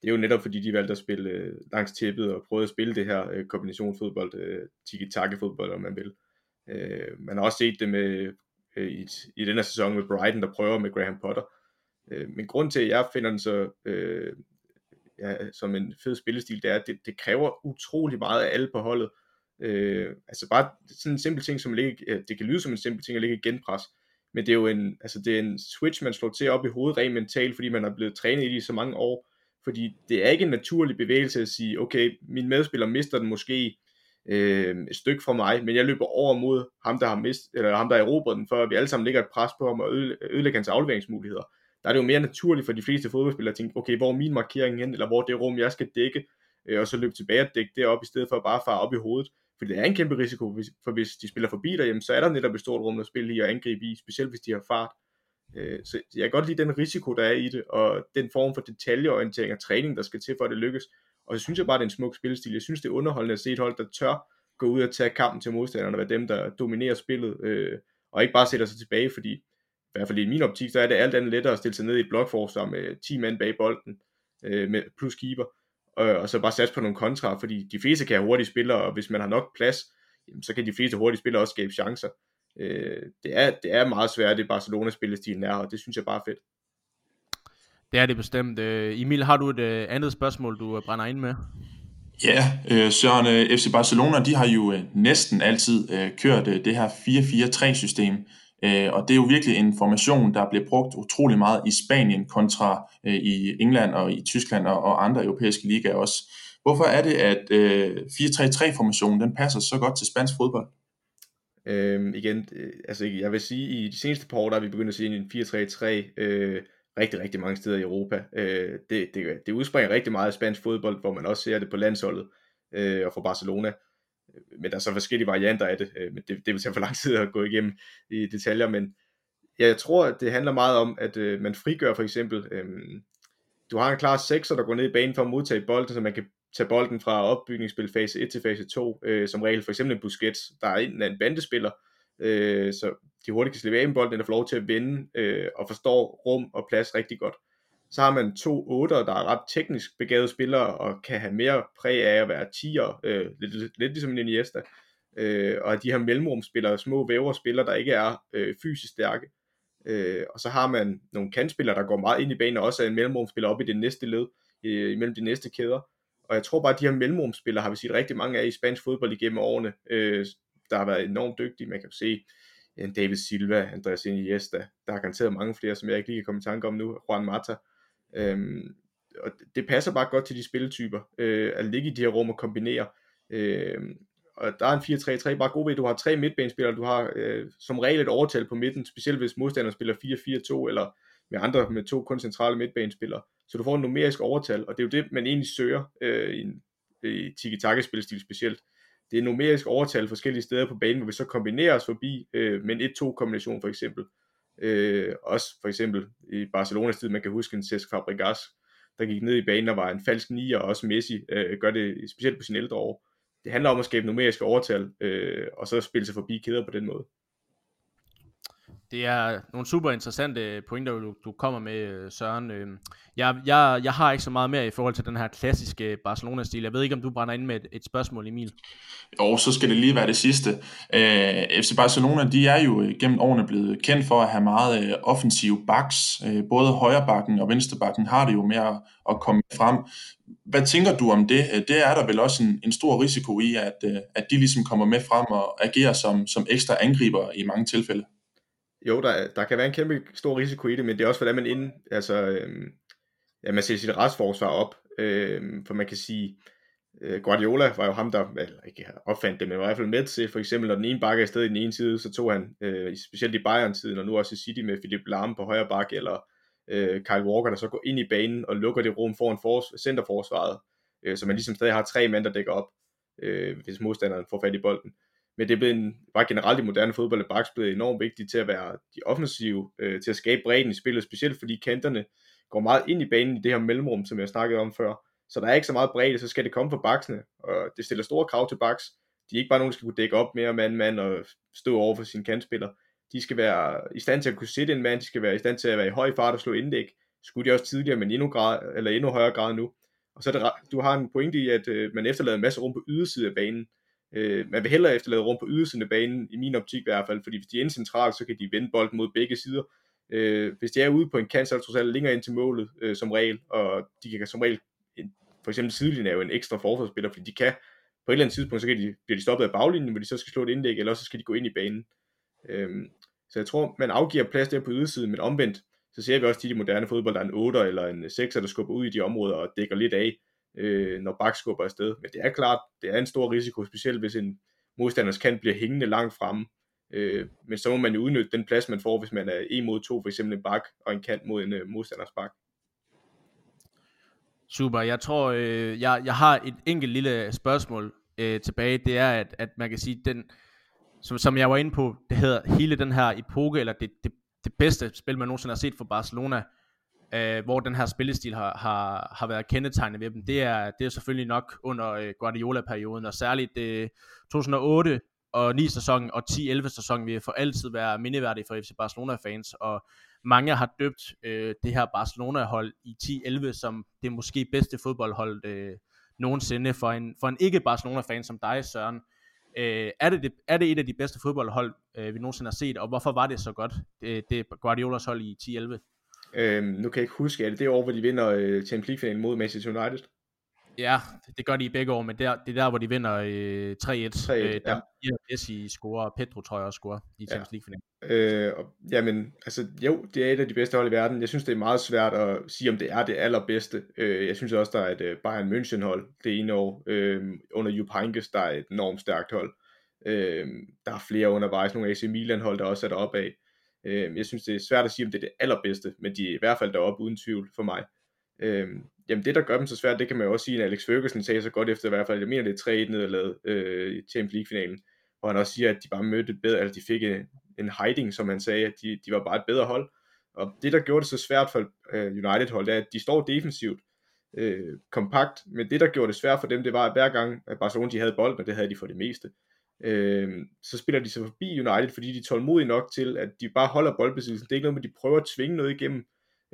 Speaker 4: det er jo netop fordi, de valgte at spille øh, langs tæppet og prøvede at spille det her øh, kombinationsfodbold, øh, tiki-taka-fodbold, om man vil. Øh, man har også set det med øh, i, i den her sæson med Brighton, der prøver med Graham Potter. Øh, men grund til, at jeg finder den så øh, ja, som en fed spillestil, det er, at det, det kræver utrolig meget af alle på holdet. Øh, altså bare sådan en simpel ting, som ligge, det kan lyde som en simpel ting at ligge i genpres, men det er jo en, altså det er en switch, man slår til op i hovedet rent mentalt, fordi man er blevet trænet i det i så mange år, fordi det er ikke en naturlig bevægelse at sige, okay, min medspiller mister den måske øh, et stykke fra mig, men jeg løber over mod ham, der har mist, eller ham, der har erobret den, for at vi alle sammen lægger et pres på ham og ødelægger hans afleveringsmuligheder. Der er det jo mere naturligt for de fleste fodboldspillere at tænke, okay, hvor er min markering hen, eller hvor er det rum, jeg skal dække, øh, og så løbe tilbage og dække det op, i stedet for at bare fare op i hovedet. For det er en kæmpe risiko, for hvis de spiller forbi dig, jamen, så er der netop et stort rum at spille i og angribe i, specielt hvis de har fart. Øh, så jeg kan godt lide den risiko, der er i det, og den form for detaljeorientering og træning, der skal til for, at det lykkes. Og så synes jeg bare, det er en smuk spillestil. Jeg synes, det er underholdende at se et hold, der tør gå ud og tage kampen til modstanderne, og være dem, der dominerer spillet, øh, og ikke bare sætter sig tilbage, fordi i hvert fald i min optik, så er det alt andet lettere at stille sig ned i et blokforsvar med 10 mand bag bolden, øh, med plus keeper, og, og så bare satse på nogle kontra, fordi de fleste kan have hurtige spillere, og hvis man har nok plads, jamen, så kan de fleste hurtige spillere også skabe chancer. Øh, det, er, det er meget svært, det Barcelona-spillestilen er, og det synes jeg bare er fedt.
Speaker 1: Det er det bestemt. Øh, Emil, har du et øh, andet spørgsmål, du brænder ind med?
Speaker 3: Ja, øh, Søren, øh, FC Barcelona, de har jo øh, næsten altid øh, kørt øh, det her 4-4-3-system, øh, og det er jo virkelig en formation, der bliver brugt utrolig meget i Spanien kontra øh, i England og i Tyskland og, og andre europæiske ligaer også. Hvorfor er det, at øh, 4-3-3-formationen den passer så godt til spansk fodbold?
Speaker 4: Øhm, igen, øh, altså jeg vil sige, i de seneste par år, der er vi begyndt at se en 4-3-3 øh, rigtig, rigtig mange steder i Europa. Øh, det, det, det udspringer rigtig meget af spansk fodbold, hvor man også ser det på landsholdet øh, og for Barcelona. Øh, men der er så forskellige varianter af det, øh, men det, det vil tage for lang tid at gå igennem i detaljer, men ja, jeg tror, at det handler meget om, at øh, man frigør for eksempel, øh, du har en klar sekser, der går ned i banen for at modtage bolden, så man kan tage bolden fra opbygningsspil fase 1 til fase 2, øh, som regel for eksempel en Busquets, der er en, en bandespiller, øh, så de hurtigt kan slippe af med bolden, eller få lov til at vinde, øh, og forstår rum og plads rigtig godt. Så har man to otter, der er ret teknisk begavede spillere, og kan have mere præg af at være tiger, øh, lidt, lidt, lidt ligesom en Iniesta, øh, og de her mellemrumspillere, små væverspillere, der ikke er øh, fysisk stærke. Øh, og så har man nogle kantspillere, der går meget ind i banen, og også er en mellemrumspiller op i det næste led, øh, imellem de næste kæder. Og jeg tror bare, at de her mellemrumspillere har vi set rigtig mange af i spansk fodbold igennem årene, øh, der har været enormt dygtige. Man kan se en David Silva, Andreas Iniesta, der har garanteret mange flere, som jeg ikke lige kan komme i tanke om nu, Juan Mata. Øhm, og det passer bare godt til de spilletyper, øh, at ligge i de her rum og kombinere. Øh, og der er en 4-3-3 bare god ved, at du har tre midtbanespillere, du har øh, som regel et overtal på midten, specielt hvis modstanderen spiller 4-4-2, eller med andre med to kun centrale midtbanespillere. Så du får en numerisk overtal, og det er jo det, man egentlig søger øh, i en i tiki-taka-spilstil specielt. Det er numerisk overtal forskellige steder på banen, hvor vi så kombinerer os forbi øh, med en 1-2 kombination for eksempel. Øh, også for eksempel i Barcelonas tid, man kan huske en Cesc Fabregas, der gik ned i banen og var en falsk nier, og også Messi øh, gør det specielt på sin ældre år. Det handler om at skabe numeriske overtal, øh, og så spille sig forbi kæder på den måde.
Speaker 1: Det er nogle super interessante pointer, du, du kommer med, øh, Søren. Øhm, jeg, jeg, jeg har ikke så meget mere i forhold til den her klassiske Barcelona-stil. Jeg ved ikke, om du brænder ind med et, et spørgsmål, Emil.
Speaker 3: Jo, så skal det lige være det sidste. Øh, FC Barcelona, de er jo gennem årene blevet kendt for at have meget øh, offensive backs. Øh, både højrebakken og venstrebakken har det jo med at, at komme frem. Hvad tænker du om det? Øh, det er der vel også en, en stor risiko i, at, øh, at de ligesom kommer med frem og agerer som, som ekstra angriber i mange tilfælde.
Speaker 4: Jo, der, der kan være en kæmpe stor risiko i det, men det er også, hvordan man ind, altså, øh, ja, man ser sit retsforsvar op, øh, for man kan sige, øh, Guardiola var jo ham, der eller ikke opfandt det, men var i hvert fald med til, for eksempel, når den ene bakke er sted i den ene side, så tog han, øh, specielt i Bayern-tiden, og nu også i City med Philip Lahm på højre bakke, eller øh, Kyle Walker, der så går ind i banen og lukker det rum foran for, centerforsvaret, øh, så man ligesom stadig har tre mænd, der dækker op, øh, hvis modstanderen får fat i bolden men det er blevet en, bare generelt i moderne fodbold, at backs blevet enormt vigtigt til at være de offensive, øh, til at skabe bredden i spillet, specielt fordi kanterne går meget ind i banen i det her mellemrum, som jeg snakkede om før. Så der er ikke så meget bredde, så skal det komme fra baksene, og det stiller store krav til backs. De er ikke bare nogen, der skal kunne dække op mere mand mand og stå over for sine kantspillere. De skal være i stand til at kunne sætte en mand, de skal være i stand til at være i høj fart og slå indlæg. Skulle de også tidligere, men endnu, grad, eller endnu højere grad nu. Og så er det, du har en pointe i, at øh, man efterlader en masse rum på ydersiden af banen. Øh, man vil hellere efterlade rum på ydersiden af banen, i min optik i hvert fald, fordi hvis de er inde centralt, så kan de vende bolden mod begge sider. Øh, hvis de er ude på en kant, så er det trods alt længere ind til målet øh, som regel, og de kan som regel, for eksempel sidelinjen er jo en ekstra forsvarsspiller, fordi de kan, på et eller andet tidspunkt, så kan de, bliver de stoppet af baglinjen, hvor de så skal slå et indlæg, eller så skal de gå ind i banen. Øhm, så jeg tror, man afgiver plads der på ydersiden, men omvendt, så ser vi også de, de moderne fodbold, der er en 8 eller en 6, der skubber ud i de områder og dækker lidt af, øh, når bak skubber afsted. Men det er klart, det er en stor risiko, specielt hvis en modstanders kant bliver hængende langt fremme. Øh, men så må man jo udnytte den plads, man får, hvis man er en mod to, for eksempel en bak og en kant mod en øh, modstanders bak.
Speaker 1: Super, jeg tror, øh, jeg, jeg har et enkelt lille spørgsmål øh, tilbage. Det er, at, at man kan sige, den, som, som jeg var inde på, det hedder hele den her epoke, eller det, det, det bedste spil, man nogensinde har set for Barcelona, øh, hvor den her spillestil har, har, har været kendetegnet ved dem, det er, det er selvfølgelig nok under øh, Guardiola-perioden, og særligt øh, 2008 og 9 sæsonen og 10-11 sæsonen vil for altid være mindeværdige for FC Barcelona-fans, og mange har døbt øh, det her Barcelona-hold i 10-11 som det måske bedste fodboldhold øh, nogensinde for en, for en ikke-Barcelona-fan som dig, Søren. Øh, er, det, det, er det et af de bedste fodboldhold, øh, vi nogensinde har set, og hvorfor var det så godt, det, det Guardiolas hold i 10-11?
Speaker 4: Øhm, nu kan jeg ikke huske, er det det år, hvor de vinder øh, Champions League-finalen mod Manchester United?
Speaker 1: Ja, det gør de i begge år, men det er, det er der, hvor de vinder øh, 3-1.
Speaker 4: 3-1, øh,
Speaker 1: der ja. Messi scorer, og Pedro tror jeg også scorer i Champions ja.
Speaker 4: League-finalen. Øh, og, jamen, altså jo, det er et af de bedste hold i verden. Jeg synes, det er meget svært at sige, om det er det allerbedste. Øh, jeg synes også, der er et øh, Bayern München-hold det ene år, øh, under Jupp Heynckes, der er et enormt stærkt hold. Øh, der er flere undervejs, nogle AC Milan-hold, der også er deroppe af. Øh, jeg synes, det er svært at sige, om det er det allerbedste, men de er i hvert fald deroppe uden tvivl for mig. Øh, jamen det, der gør dem så svært, det kan man jo også sige, at Alex Ferguson sagde så godt efter i hvert fald, jeg mener, det er 3-1 nederlaget øh, i Champions League-finalen, hvor han også siger, at de bare mødte et bedre, altså de fik en, en hiding, som han sagde, at de, de var bare et bedre hold. Og det, der gjorde det så svært for øh, United-holdet, er, at de står defensivt, øh, kompakt, men det, der gjorde det svært for dem, det var, at hver gang at Barcelona de havde bolden, og det havde de for det meste, øh, så spiller de sig forbi United, fordi de er tålmodige nok til, at de bare holder boldbesiddelsen. Det er ikke noget med, at de prøver at tvinge noget igennem.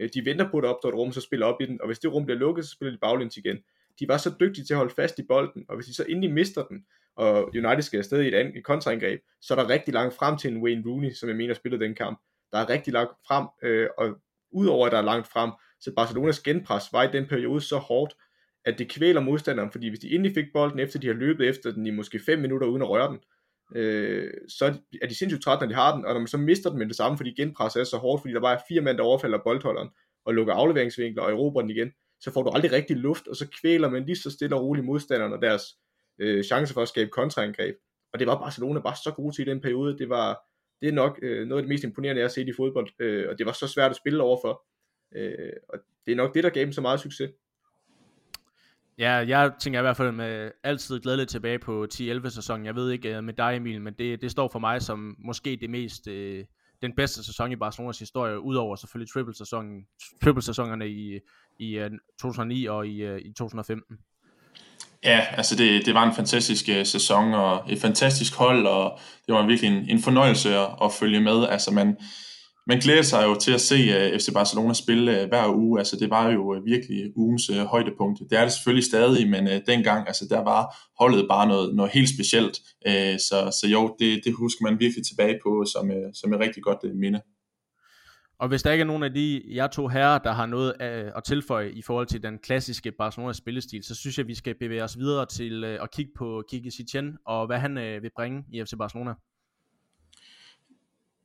Speaker 4: Øh, de venter på, at der opstår et rum, så spiller op i den, og hvis det rum bliver lukket, så spiller de baglæns igen. De var så dygtige til at holde fast i bolden, og hvis de så endelig mister den, og United skal afsted i et, an- et kontraangreb, så er der rigtig langt frem til en Wayne Rooney, som jeg mener spillede den kamp. Der er rigtig langt frem, øh, og udover at der er langt frem, så Barcelonas genpres var i den periode så hårdt, at det kvæler modstanderen, fordi hvis de endelig fik bolden, efter de har løbet efter den i måske 5 minutter uden at røre den, øh, så er de sindssygt trætte, når de har den, og når man så mister den med det samme, fordi genpresset er så hårdt, fordi der bare er fire mænd, der overfalder boldholderen, og lukker afleveringsvinkler og erobrer den igen, så får du aldrig rigtig luft, og så kvæler man lige så stille og roligt modstanderen og deres øh, chance for at skabe kontraangreb. Og det var Barcelona bare så gode til i den periode. Det var det er nok øh, noget af det mest imponerende, jeg har set i fodbold, øh, og det var så svært at spille overfor. Øh, og det er nok det, der gav dem så meget succes.
Speaker 1: Ja, jeg tænker i hvert fald med altid glædeligt tilbage på 10-11 sæsonen. Jeg ved ikke øh, med dig Emil, men det, det står for mig som måske det mest øh, den bedste sæson i Barcelonas historie, udover selvfølgelig triple-sæsonen, triple-sæsonerne i, i øh, 2009 og i, øh, i 2015.
Speaker 3: Ja, altså det, det var en fantastisk uh, sæson og et fantastisk hold, og det var virkelig en, en fornøjelse at, at følge med. Altså man, man glæder sig jo til at se øh, uh, FC Barcelona spille uh, hver uge. Altså det var jo uh, virkelig ugens uh, højdepunkt. Det er det selvfølgelig stadig, men uh, dengang, altså der var holdet bare noget, noget helt specielt. Uh, så, så jo, det, det husker man virkelig tilbage på som, uh, som et rigtig godt uh, minde.
Speaker 1: Og hvis der ikke er nogen af de jeg to herrer, der har noget at tilføje i forhold til den klassiske Barcelona spillestil, så synes jeg, vi skal bevæge os videre til at kigge på Kiki Setien og hvad han vil bringe i FC Barcelona.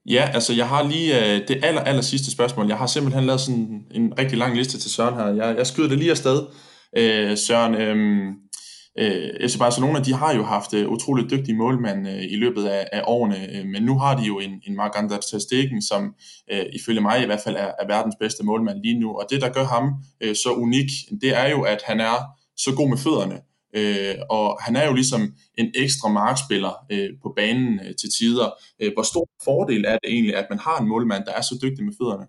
Speaker 3: Ja, altså jeg har lige øh, det aller, aller sidste spørgsmål. Jeg har simpelthen lavet sådan en rigtig lang liste til Søren her. Jeg, jeg skyder det lige afsted. Øh, Søren, øh, øh, FC Barcelona, de har jo haft øh, utroligt dygtige målmænd øh, i løbet af, af årene, øh, men nu har de jo en, en Marc Ter Stegen, som øh, ifølge mig i hvert fald er, er verdens bedste målmand lige nu. Og det, der gør ham øh, så unik, det er jo, at han er så god med fødderne. Øh, og han er jo ligesom en ekstra markspiller øh, på banen øh, til tider. Øh, hvor stor fordel er det egentlig, at man har en målmand, der er så dygtig med fødderne?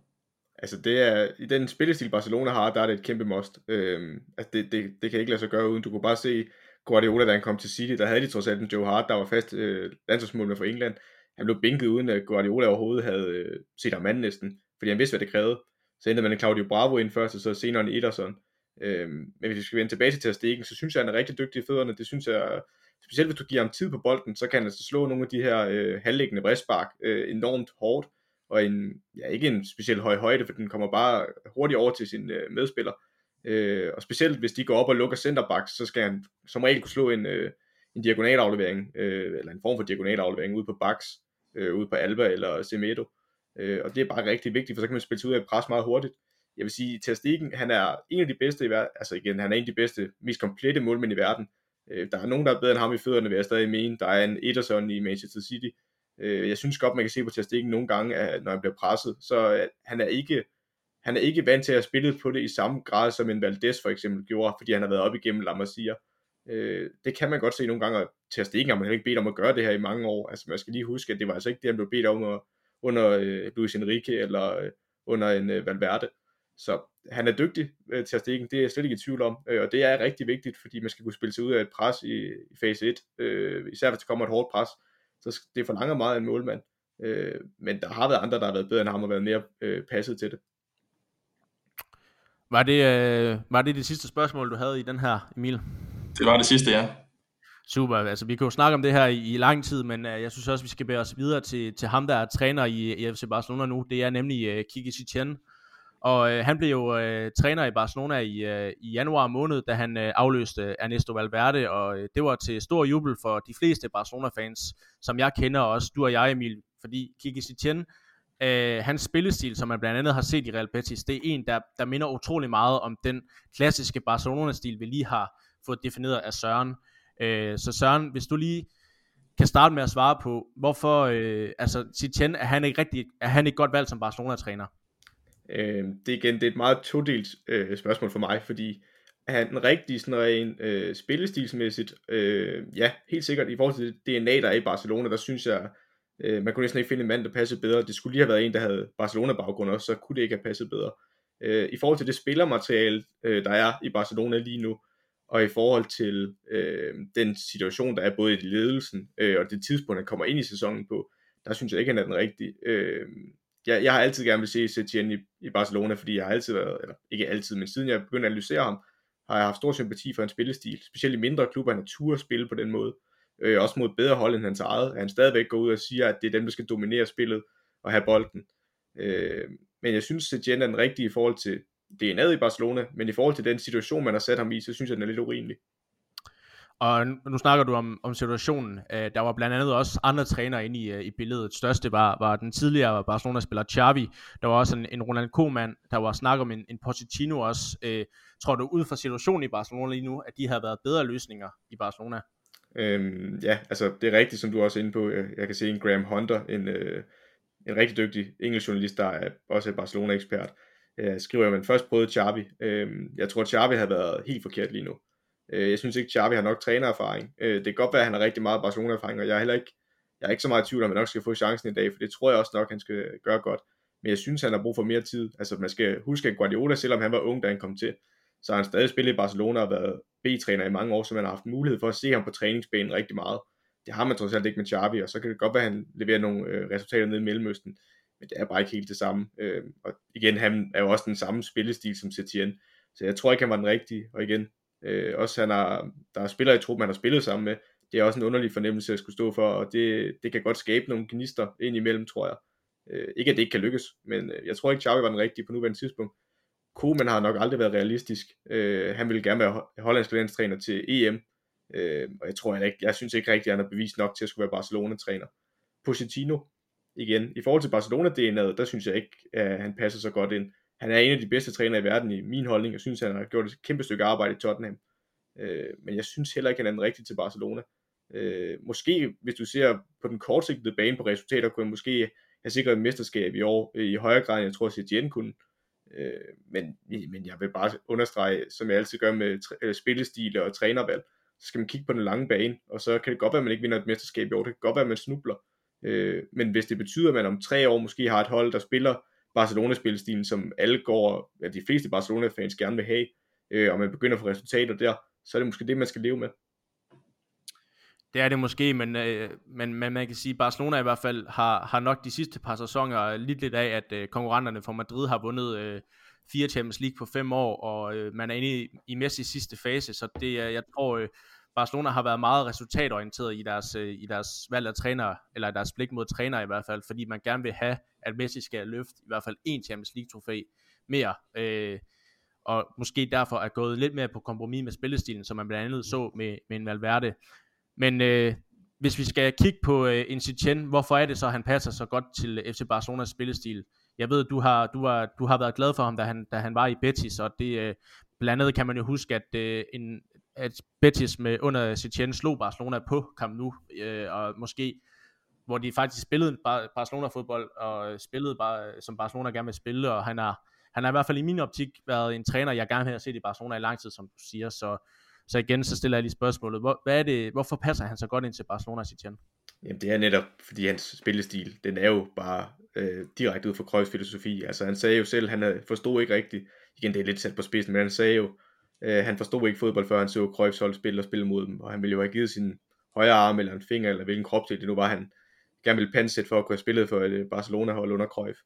Speaker 4: Altså det er, i den spillestil Barcelona har, der er det et kæmpe must. Øh, altså det, det, det kan ikke lade sig gøre uden. Du kunne bare se Guardiola, da han kom til City, der havde de trods alt en Joe Hart, der var fast øh, landsholdsmålmand for England. Han blev bænket uden at Guardiola overhovedet havde øh, set ham manden næsten, fordi han vidste, hvad det krævede. Så endte man en Claudio Bravo ind først, og så senere en Ederson. Øh, men hvis vi skal vende tilbage til Stegen, så synes jeg, han er rigtig dygtig i fødderne. Det synes jeg, specielt hvis du giver ham tid på bolden, så kan han altså slå nogle af de her øh, halvlæggende bredspark øh, enormt hårdt og en, ja, ikke en speciel høj højde, for den kommer bare hurtigt over til sin øh, medspiller. Øh, og specielt hvis de går op og lukker centerbacks, så skal han som regel kunne slå en, øh, en diagonalaflevering, øh, eller en form for diagonalaflevering ud på Bax, øh, ude på Alba eller Semedo. Øh, og det er bare rigtig vigtigt, for så kan man spille sig ud af et pres meget hurtigt. Jeg vil sige, Ter Stegen, han er en af de bedste i verden, altså igen, han er en af de bedste, mest komplette målmænd i verden. Øh, der er nogen, der er bedre end ham i fødderne, vil jeg stadig mene. Der er en Ederson i Manchester City, Øh, jeg synes godt, man kan se på Ter Stegen nogle gange, at når han bliver presset, så at han er ikke han er ikke vant til at spille på det i samme grad, som en Valdes for eksempel gjorde, fordi han har været op igennem La Masia. Øh, det kan man godt se nogle gange, og Ter Stegen har man ikke bedt om at gøre det her i mange år. Altså man skal lige huske, at det var altså ikke det, han blev bedt om at, under øh, Luis Enrique eller øh, under en øh, Valverde. Så han er dygtig øh, til at stikke, det er jeg slet ikke i tvivl om, øh, og det er rigtig vigtigt, fordi man skal kunne spille sig ud af et pres i, i fase 1, øh, især hvis der kommer et hårdt pres, så det forlanger meget af en målmand. Øh, men der har været andre, der har været bedre end ham og været mere øh, passet til det.
Speaker 1: Var det, øh, var det det sidste spørgsmål, du havde i den her, Emil?
Speaker 3: Det var det sidste, ja.
Speaker 1: Super, altså vi kan jo snakke om det her i, i lang tid, men uh, jeg synes også, vi skal bevæge os videre til, til ham, der er træner i, i FC Barcelona nu. Det er nemlig uh, Kiki Setien, og øh, han blev jo øh, træner i Barcelona i, øh, i januar måned, da han øh, afløste Ernesto Valverde, og øh, det var til stor jubel for de fleste Barcelona-fans, som jeg kender, også du og jeg, Emil, fordi Kiki Setien, øh, hans spillestil, som man blandt andet har set i Real Betis, det er en, der, der minder utrolig meget om den klassiske Barcelona-stil, vi lige har fået defineret af Søren. Øh, så Søren, hvis du lige kan starte med at svare på, hvorfor, øh, altså Setien, er han ikke rigtig, er han ikke godt valgt som Barcelona-træner?
Speaker 4: Øh, det, igen, det er et meget todelt øh, spørgsmål for mig, fordi er han den rigtige sådan rent øh, spillestilsmæssigt? Øh, ja, helt sikkert. I forhold til det DNA, der er i Barcelona, der synes jeg, øh, man kunne næsten ikke finde en mand, der passede bedre. Det skulle lige have været en, der havde Barcelona-baggrund også, så kunne det ikke have passet bedre. Øh, I forhold til det spillermateriale, øh, der er i Barcelona lige nu, og i forhold til øh, den situation, der er både i ledelsen øh, og det tidspunkt, han kommer ind i sæsonen på, der synes jeg ikke, han er den rigtige. Øh, jeg, jeg har altid gerne vil se Setien i, i Barcelona, fordi jeg har altid været, eller ikke altid, men siden jeg begyndte at analysere ham, har jeg haft stor sympati for hans spillestil, specielt i mindre klubber, han har at spille på den måde, øh, også mod bedre hold end hans eget, han stadigvæk går ud og siger, at det er dem, der skal dominere spillet og have bolden. Øh, men jeg synes, Setien er den rigtige i forhold til DNA'et i Barcelona, men i forhold til den situation, man har sat ham i, så synes jeg, den er lidt urimelig.
Speaker 1: Og nu snakker du om, om situationen. Uh, der var blandt andet også andre trænere inde i, uh, i billedet. Største var, var den tidligere Barcelona-spiller Xavi. Der var også en, en Ronald Koeman. Der var snak om en, en Pochettino også. Uh, tror du ud fra situationen i Barcelona lige nu, at de har været bedre løsninger i Barcelona?
Speaker 4: Øhm, ja, altså det er rigtigt, som du også er inde på. Jeg kan se en Graham Hunter, en, øh, en rigtig dygtig engelsk journalist, der er også Barcelona-ekspert. Øh, skriver, at man først prøvede Xavi. Øh, jeg tror, Xavi har været helt forkert lige nu. Øh, jeg synes ikke, Xavi har nok trænererfaring. Øh, det kan godt være, at han har rigtig meget Barcelona-erfaring, og jeg er heller ikke, jeg er ikke så meget i tvivl om, at han nok skal få chancen i dag, for det tror jeg også nok, han skal gøre godt. Men jeg synes, han har brug for mere tid. Altså, man skal huske, at Guardiola, selvom han var ung, da han kom til, så har han stadig spillet i Barcelona og været B-træner i mange år, så man har haft mulighed for at se ham på træningsbanen rigtig meget. Det har man trods alt ikke med Xavi, og så kan det godt være, at han leverer nogle øh, resultater nede i Mellemøsten, men det er bare ikke helt det samme. Øh, og igen, han er jo også den samme spillestil som Setien, så jeg tror ikke, han var den rigtige. Og igen, øh, også han har, der er spillere i truppen, han har spillet sammen med, det er også en underlig fornemmelse at skulle stå for, og det, det kan godt skabe nogle gnister ind imellem, tror jeg. Øh, ikke at det ikke kan lykkes, men øh, jeg tror ikke, Xavi var den rigtige på nuværende tidspunkt. Koeman har nok aldrig været realistisk. Øh, han ville gerne være hollandsk landstræner til EM, øh, og jeg tror ikke, jeg synes ikke rigtigt, at han har bevist nok til at skulle være Barcelona-træner. Pochettino, igen, i forhold til Barcelona DNA'et, der synes jeg ikke, at han passer så godt ind. Han er en af de bedste trænere i verden i min holdning, og synes, han har gjort et kæmpe stykke arbejde i Tottenham. Øh, men jeg synes heller ikke, han er den rigtige til Barcelona. Øh, måske, hvis du ser på den kortsigtede bane på resultater, kunne han måske have sikret et mesterskab i år øh, i højere grad, end jeg tror, at Setien kunne. Øh, men, men jeg vil bare understrege, som jeg altid gør med øh, spillestil og trænervalg, så skal man kigge på den lange bane, og så kan det godt være, at man ikke vinder et mesterskab i år, det kan godt være, at man snubler, øh, men hvis det betyder, at man om tre år måske har et hold, der spiller Barcelona-spilstilen, som alle går, ja, de fleste Barcelona-fans gerne vil have, øh, og man begynder at få resultater der, så er det måske det, man skal leve med.
Speaker 1: Det er det måske, men, øh, men, men man kan sige, at Barcelona i hvert fald har, har nok de sidste par sæsoner lidt lidt af, at øh, konkurrenterne fra Madrid har vundet øh, fire Champions League på fem år, og øh, man er inde i, i Messi sidste fase, så det, øh, jeg tror, øh, Barcelona har været meget resultatorienteret i deres, øh, i deres valg af træner, eller deres blik mod træner i hvert fald, fordi man gerne vil have, at Messi skal løfte i hvert fald en Champions League trofæ mere, øh, og måske derfor er gået lidt mere på kompromis med spillestilen, som man blandt andet så med, med en Valverde. Men øh, hvis vi skal kigge på øh, Incitien, hvorfor er det så, at han passer så godt til øh, FC Barcelonas spillestil? Jeg ved, du har, du har, du har været glad for ham, da han, da han var i Betis, og det, øh, blandt andet kan man jo huske, at, øh, en, at Betis med under Setien slog Barcelona på Camp Nou, øh, og måske hvor de faktisk spillede Barcelona-fodbold, og spillede bare, som Barcelona gerne vil spille, og han har, han har i hvert fald i min optik været en træner, jeg gerne vil have set i Barcelona i lang tid, som du siger, så, så igen, så stiller jeg lige spørgsmålet, hvor, hvad er det, hvorfor passer han så godt ind til Barcelona, Setien?
Speaker 4: Jamen det er netop, fordi hans spillestil, den er jo bare øh, direkte ud fra Cruyffs filosofi. Altså han sagde jo selv, han forstod ikke rigtigt, igen det er lidt sat på spidsen, men han sagde jo, øh, han forstod ikke fodbold, før han så Cruyffs hold spille og spille mod dem, og han ville jo have givet sin højre arm eller en finger, eller hvilken kropsdel det nu var, han gerne ville pansætte for at kunne have spillet for et øh, Barcelona-hold under Cruyff.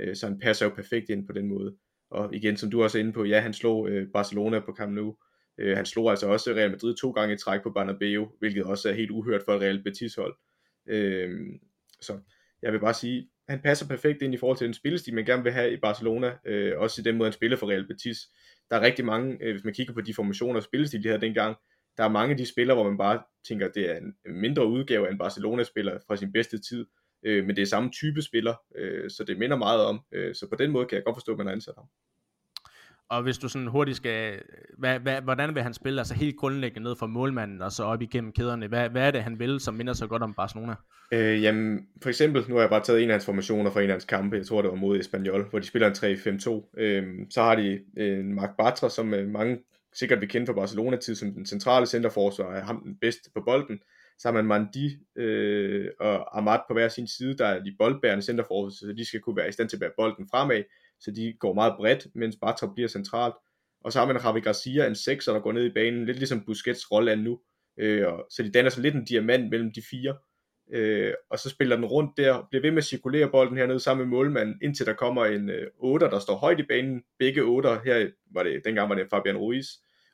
Speaker 4: Øh, så han passer jo perfekt ind på den måde. Og igen, som du også er inde på, ja, han slog øh, Barcelona på Camp Nou, Øh, han slog altså også Real Madrid to gange i træk på Bernabeu, hvilket også er helt uhørt for et Real Betis hold. Øh, så jeg vil bare sige, han passer perfekt ind i forhold til den spillestil, man gerne vil have i Barcelona, øh, også i den måde, han spiller for Real Betis. Der er rigtig mange, øh, hvis man kigger på de formationer og spillestil, de havde dengang, der er mange af de spillere, hvor man bare tænker, at det er en mindre udgave af en Barcelona-spiller fra sin bedste tid, øh, men det er samme type spiller, øh, så det minder meget om. Øh, så på den måde kan jeg godt forstå, at man har ansat ham.
Speaker 1: Og hvis du sådan hurtigt skal, hvad, hvad, hvordan vil han spille, altså helt grundlæggende ned fra målmanden og så op igennem kæderne, hvad, hvad er det han vil, som minder så godt om Barcelona?
Speaker 4: Øh, jamen, for eksempel, nu har jeg bare taget en af hans formationer fra en af hans kampe, jeg tror det var mod Espanyol, hvor de spiller en 3-5-2. Øh, så har de en Marc Bartra, som øh, mange sikkert vil kende fra Barcelona-tid som den centrale centerforsvar, er ham den bedste på bolden. Så har man Mandi øh, og Amat på hver sin side, der er de boldbærende centerforsvar, så de skal kunne være i stand til at bære bolden fremad, så de går meget bredt, mens Bartra bliver centralt. og så har man Javi Garcia, en 6, der går ned i banen, lidt ligesom Busquets rolle er nu. Øh, og, så de danner så lidt en diamant mellem de fire. Øh, og så spiller den rundt der, bliver ved med at cirkulere bolden hernede sammen med målmanden, indtil der kommer en øh, 8, der står højt i banen. Begge 8, her var det, dengang var det Fabian Ruiz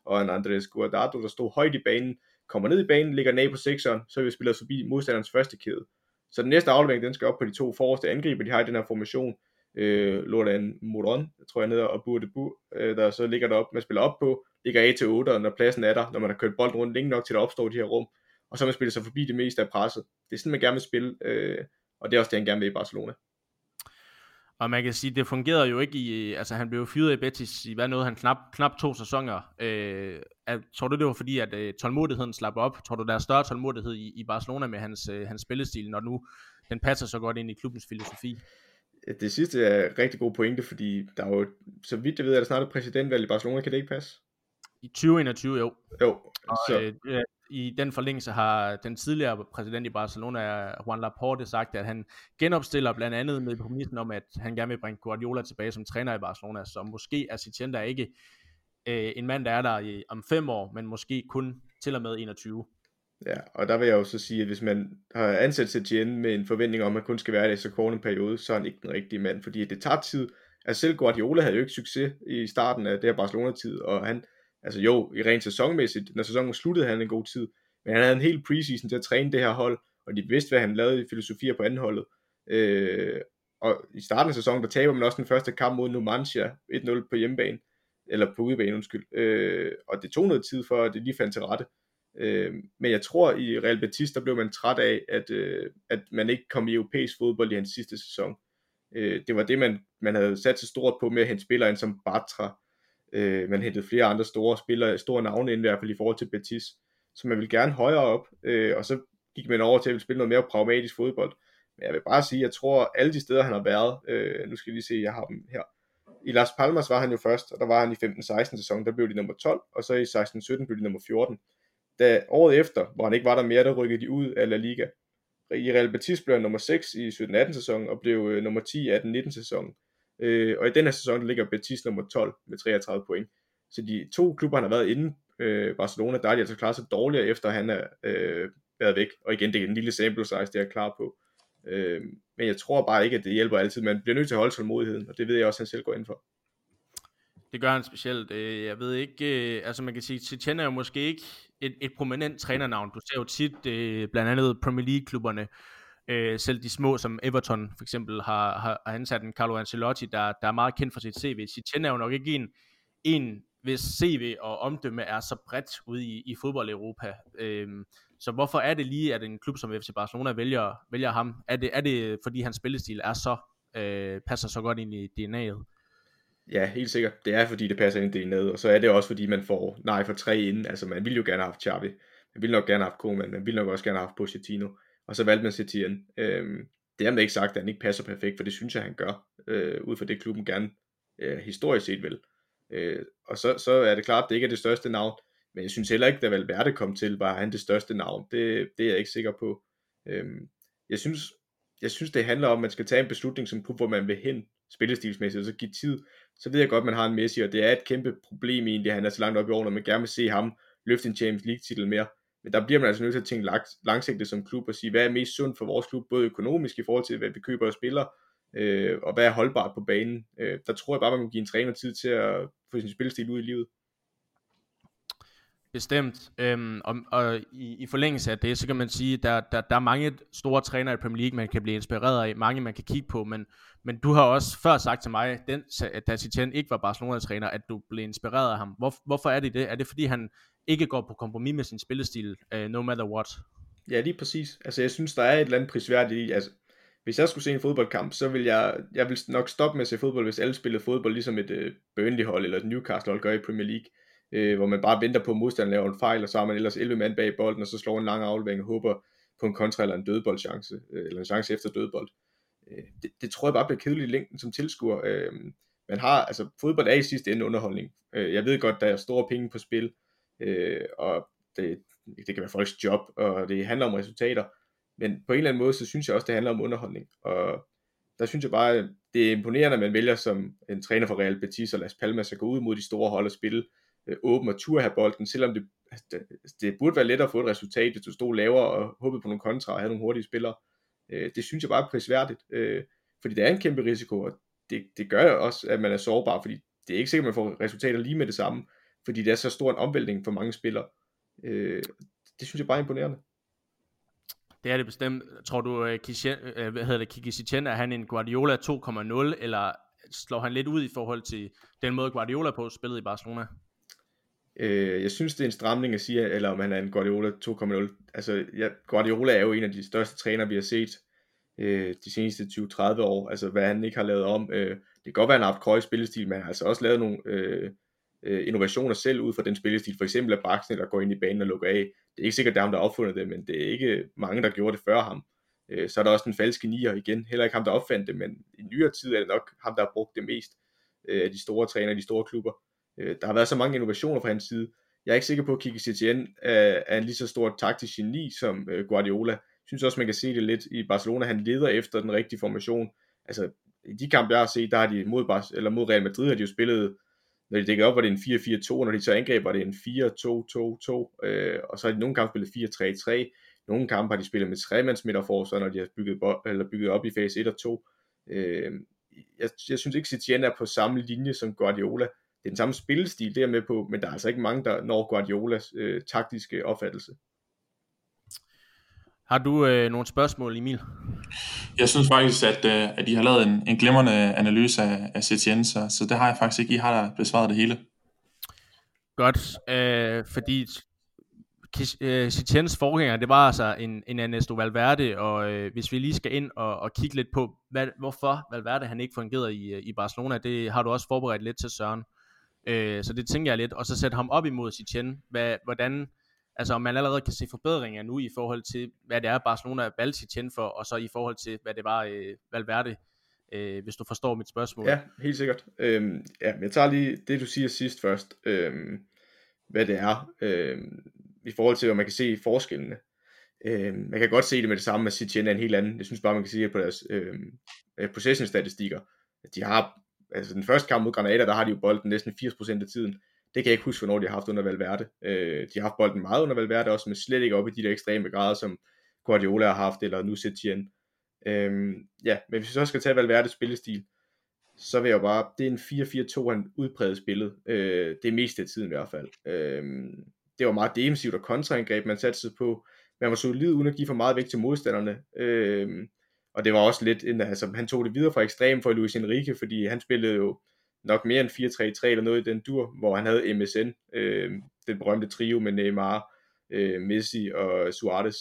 Speaker 4: og en Andres Guardado, der stod højt i banen, kommer ned i banen, ligger ned på 6'eren, så vi spiller forbi modstanderens første kæde. Så den næste aflevering, den skal op på de to forreste angriber, de har i den her formation. Øh, Lordan Moron, tror jeg, nede og Burde Bu, øh, der så ligger der op, man spiller op på, ligger A til 8, når pladsen er der, når man har kørt bolden rundt længe nok til, at der opstår de her rum, og så man spiller sig forbi det meste af presset. Det er sådan, man gerne vil spille, øh, og det er også det, han gerne vil i Barcelona.
Speaker 1: Og man kan sige, det fungerede jo ikke i, altså han blev fyret i Betis i, hvad nåede han, knap, knap to sæsoner. Øh, at, tror du det var fordi, at øh, tålmodigheden slap op? Tror du, der er større tålmodighed i, i Barcelona med hans, øh, hans spillestil, når nu den passer så godt ind i klubbens filosofi?
Speaker 4: Det sidste er rigtig god pointe, fordi der er jo, så vidt jeg ved, er der snart et præsidentvalg i Barcelona, kan det ikke passe?
Speaker 1: I 2021, jo.
Speaker 4: Jo.
Speaker 1: Og, så. Øh, i den forlængelse har den tidligere præsident i Barcelona, Juan Laporte, sagt, at han genopstiller blandt andet med præmissen om, at han gerne vil bringe Guardiola tilbage som træner i Barcelona, så måske er der ikke øh, en mand, der er der i, om fem år, men måske kun til og med 21.
Speaker 4: Ja, og der vil jeg jo så sige, at hvis man har ansat Setien med en forventning om, at han kun skal være der i så kort en periode, så er han ikke den rigtige mand, fordi det tager tid. Altså selv Guardiola havde jo ikke succes i starten af det her Barcelona-tid, og han, altså jo, i rent sæsonmæssigt, når sæsonen sluttede, havde han en god tid, men han havde en hel preseason til at træne det her hold, og de vidste, hvad han lavede i filosofier på anden holdet. Øh, og i starten af sæsonen, der taber man også den første kamp mod Numancia, 1-0 på hjemmebane, eller på udebane, undskyld. Øh, og det tog noget tid for, at det lige fandt til rette. Øh, Øh, men jeg tror, i Real Betis, der blev man træt af, at, øh, at man ikke kom i europæisk fodbold i hans sidste sæson. Øh, det var det, man, man havde sat sig stort på med at hente spillere ind som Batra. Øh, man hentede flere andre store spillere, store navne ind i hvert fald i forhold til Betis så man vil gerne højere op, øh, og så gik man over til at spille noget mere pragmatisk fodbold. Men jeg vil bare sige, jeg tror, alle de steder, han har været, øh, nu skal vi lige se, jeg har dem her. I Las Palmas var han jo først, og der var han i 15-16 sæson, der blev de nummer 12, og så i 16-17 blev de nummer 14. Da året efter, hvor han ikke var der mere, der rykkede de ud af La Liga. I Real Betis blev han nummer 6 i 17-18 sæsonen og blev øh, nummer 10 i 18-19 sæsonen. Øh, og i den her sæson, ligger Betis nummer 12 med 33 point. Så de to klubber, han har været inde øh, Barcelona, der er de altså klaret sig dårligere, efter han er øh, været væk. Og igen, det er en lille sample size, det er klar på. Øh, men jeg tror bare ikke, at det hjælper altid. Man bliver nødt til at holde tålmodigheden, og det ved jeg også, at han selv går ind for.
Speaker 1: Det gør han specielt. Øh, jeg ved ikke, øh, altså man kan sige, Setien er jo måske ikke et, et prominent trænernavn. Du ser jo tit øh, blandt andet Premier League-klubberne, selv de små som Everton for eksempel har, har ansat en Carlo Ancelotti, der, der er meget kendt for sit CV. Setien er jo nok ikke en, en hvis CV og omdømme er så bredt ude i, i fodbold-Europa. Øhm, så hvorfor er det lige, at en klub som FC Barcelona vælger, vælger ham? Er det, er det fordi hans spillestil er så, øh, passer så godt ind i DNA'et?
Speaker 4: Ja, helt sikkert. Det er fordi, det passer ind i ned, og så er det også fordi, man får nej for tre inden. Altså, man ville jo gerne have haft Xavi. Man ville nok gerne have haft Koeman. Man ville nok også gerne have haft Pochettino. Og så valgte man Setien. Øhm, det er ikke sagt, at han ikke passer perfekt, for det synes jeg, han gør. Øh, ud fra det, klubben gerne øh, historisk set vil. Øh, og så, så er det klart, at det ikke er det største navn, men jeg synes heller ikke, da Valverde kom til, var han det største navn. Det, det er jeg ikke sikker på. Øhm, jeg synes, jeg synes, det handler om, at man skal tage en beslutning som klub, hvor man vil hen spillestilsmæssigt, og så give tid. Så ved jeg godt, at man har en Messi, og det er et kæmpe problem egentlig, at han er så langt op i årene, og man gerne vil se ham løfte en Champions League titel mere. Men der bliver man altså nødt til at tænke langsigtet som klub og sige, hvad er mest sundt for vores klub, både økonomisk i forhold til, hvad vi køber og spiller, øh, og hvad er holdbart på banen. Øh, der tror jeg bare, man må give en træner tid til at få sin spilstil ud i livet.
Speaker 1: Bestemt. Øhm, og, og i, i forlængelse af det, så kan man sige, at der, der, der er mange store trænere i Premier League, man kan blive inspireret af, mange man kan kigge på, men, men du har også før sagt til mig, den, da Setien ikke var Barcelona-træner, at du blev inspireret af ham. Hvor, hvorfor er det det? Er det fordi, han ikke går på kompromis med sin spillestil, uh, no matter what?
Speaker 4: Ja, lige præcis. Altså, jeg synes, der er et eller andet prisværdigt i, altså, hvis jeg skulle se en fodboldkamp, så vil jeg, jeg vil nok stoppe med at se fodbold, hvis alle spillede fodbold, ligesom et uh, Burnley-hold eller et Newcastle-hold gør i Premier League, øh, hvor man bare venter på, at modstanderen laver en fejl, og så har man ellers 11 mand bag bolden, og så slår en lang aflevering og håber på en kontra eller en dødboldchance, øh, eller en chance efter dødbold. Øh, det, det tror jeg bare bliver kedeligt i længden som tilskuer. Øh, man har, altså fodbold er i sidste ende underholdning. Øh, jeg ved godt, der er store penge på spil, øh, og det, det kan være folks job, og det handler om resultater, men på en eller anden måde, så synes jeg også, det handler om underholdning. Og der synes jeg bare, det er imponerende, at man vælger som en træner for Real Betis og Las Palmas at gå ud mod de store hold og spille øh, åben og tur have bolden, selvom det, altså, det, det burde være lettere at få et resultat, hvis du stod lavere og håbede på nogle kontra og havde nogle hurtige spillere. Øh, det synes jeg bare er prisværdigt, øh, fordi det er en kæmpe risiko, og det, det gør også, at man er sårbar, fordi det er ikke sikkert, at man får resultater lige med det samme, fordi det er så stor en omvæltning for mange spillere. Øh, det synes jeg bare er imponerende.
Speaker 1: Det er det bestemt. Tror du, øh, uh, Kishen, uh, øh, hvad hedder det, Kiki Setien, er han en Guardiola 2.0, eller slår han lidt ud i forhold til den måde Guardiola på spillet i Barcelona?
Speaker 4: Øh, jeg synes, det er en stramning at sige, eller om han er en Guardiola 2.0. Altså, ja, Guardiola er jo en af de største trænere, vi har set øh, de seneste 20-30 år. Altså, hvad han ikke har lavet om. Øh, det kan godt være, at han har haft krøje spillestil, men han har altså også lavet nogle øh, øh innovationer selv ud fra den spillestil. For eksempel at Braxen, der går ind i banen og lukker af. Det er ikke sikkert, det er ham, der har opfundet det, men det er ikke mange, der gjorde det før ham. Øh, så er der også den falske nier igen. Heller ikke ham, der opfandt det, men i nyere tid er det nok ham, der har brugt det mest øh, af de store trænere, de store klubber. Øh, der har været så mange innovationer fra hans side. Jeg er ikke sikker på, at Kiki Setien er, er en lige så stor taktisk geni som øh, Guardiola. Jeg synes også, man kan se det lidt i Barcelona. Han leder efter den rigtige formation. Altså, i de kampe, jeg har set, der har de mod, Bar- eller mod Real Madrid, har de jo spillet, når de dækker op, var det en 4-4-2, når de så angreb, var det en 4-2-2-2, øh, og så har de nogle kampe spillet 4-3-3, nogle kampe har de spillet med tremands midterforsvar, når de har bygget, eller bygget op i fase 1 og 2. Øh, jeg, jeg synes ikke, Setien er på samme linje som Guardiola det er den samme spillestil, det er med på, men der er altså ikke mange, der når Guardiolas øh, taktiske opfattelse.
Speaker 1: Har du øh, nogle spørgsmål, Emil?
Speaker 3: Jeg synes faktisk, at, øh, at I har lavet en, en glimrende analyse af, af Setien, så, så det har jeg faktisk ikke. I har da besvaret det hele.
Speaker 1: Godt, øh, fordi øh, Setiens forgænger, det var altså en, en Ernesto Valverde, og øh, hvis vi lige skal ind og, og kigge lidt på, hvad, hvorfor Valverde han ikke fungerede i, i Barcelona, det har du også forberedt lidt til Søren. Øh, så det tænker jeg lidt, og så sætte ham op imod Setien, hvad, hvordan, altså om man allerede kan se forbedringer nu i forhold til, hvad det er Barcelona valgte Setien for, og så i forhold til, hvad det var øh, Valverde, øh, hvis du forstår mit spørgsmål.
Speaker 4: Ja, helt sikkert. Øhm, ja, men jeg tager lige det, du siger sidst først, øhm, hvad det er, øhm, i forhold til, hvad man kan se forskellene. Øhm, man kan godt se det med det samme, at Setien er en helt anden. Jeg synes bare, man kan sige på deres øhm, øh, possession-statistikker, at de har altså den første kamp mod Granada, der har de jo bolden næsten 80% af tiden. Det kan jeg ikke huske, hvornår de har haft under Valverde. Øh, de har haft bolden meget under Valverde også, men slet ikke op i de der ekstreme grader, som Guardiola har haft, eller nu Setien. Øh, ja, men hvis vi så skal tage Valverdes spillestil, så vil jeg jo bare, det er en 4-4-2, han udpræget spillet. Øh, det er mest af tiden i hvert fald. Øh, det var meget defensivt og kontraangreb, man satte sig på. Man var solid uden at give for meget væk til modstanderne. Øh, og det var også lidt, en, altså han tog det videre fra ekstrem for Luis Enrique, fordi han spillede jo nok mere end 4-3-3 eller noget i den dur, hvor han havde MSN, øh, den berømte trio med Neymar, øh, Messi og Suarez.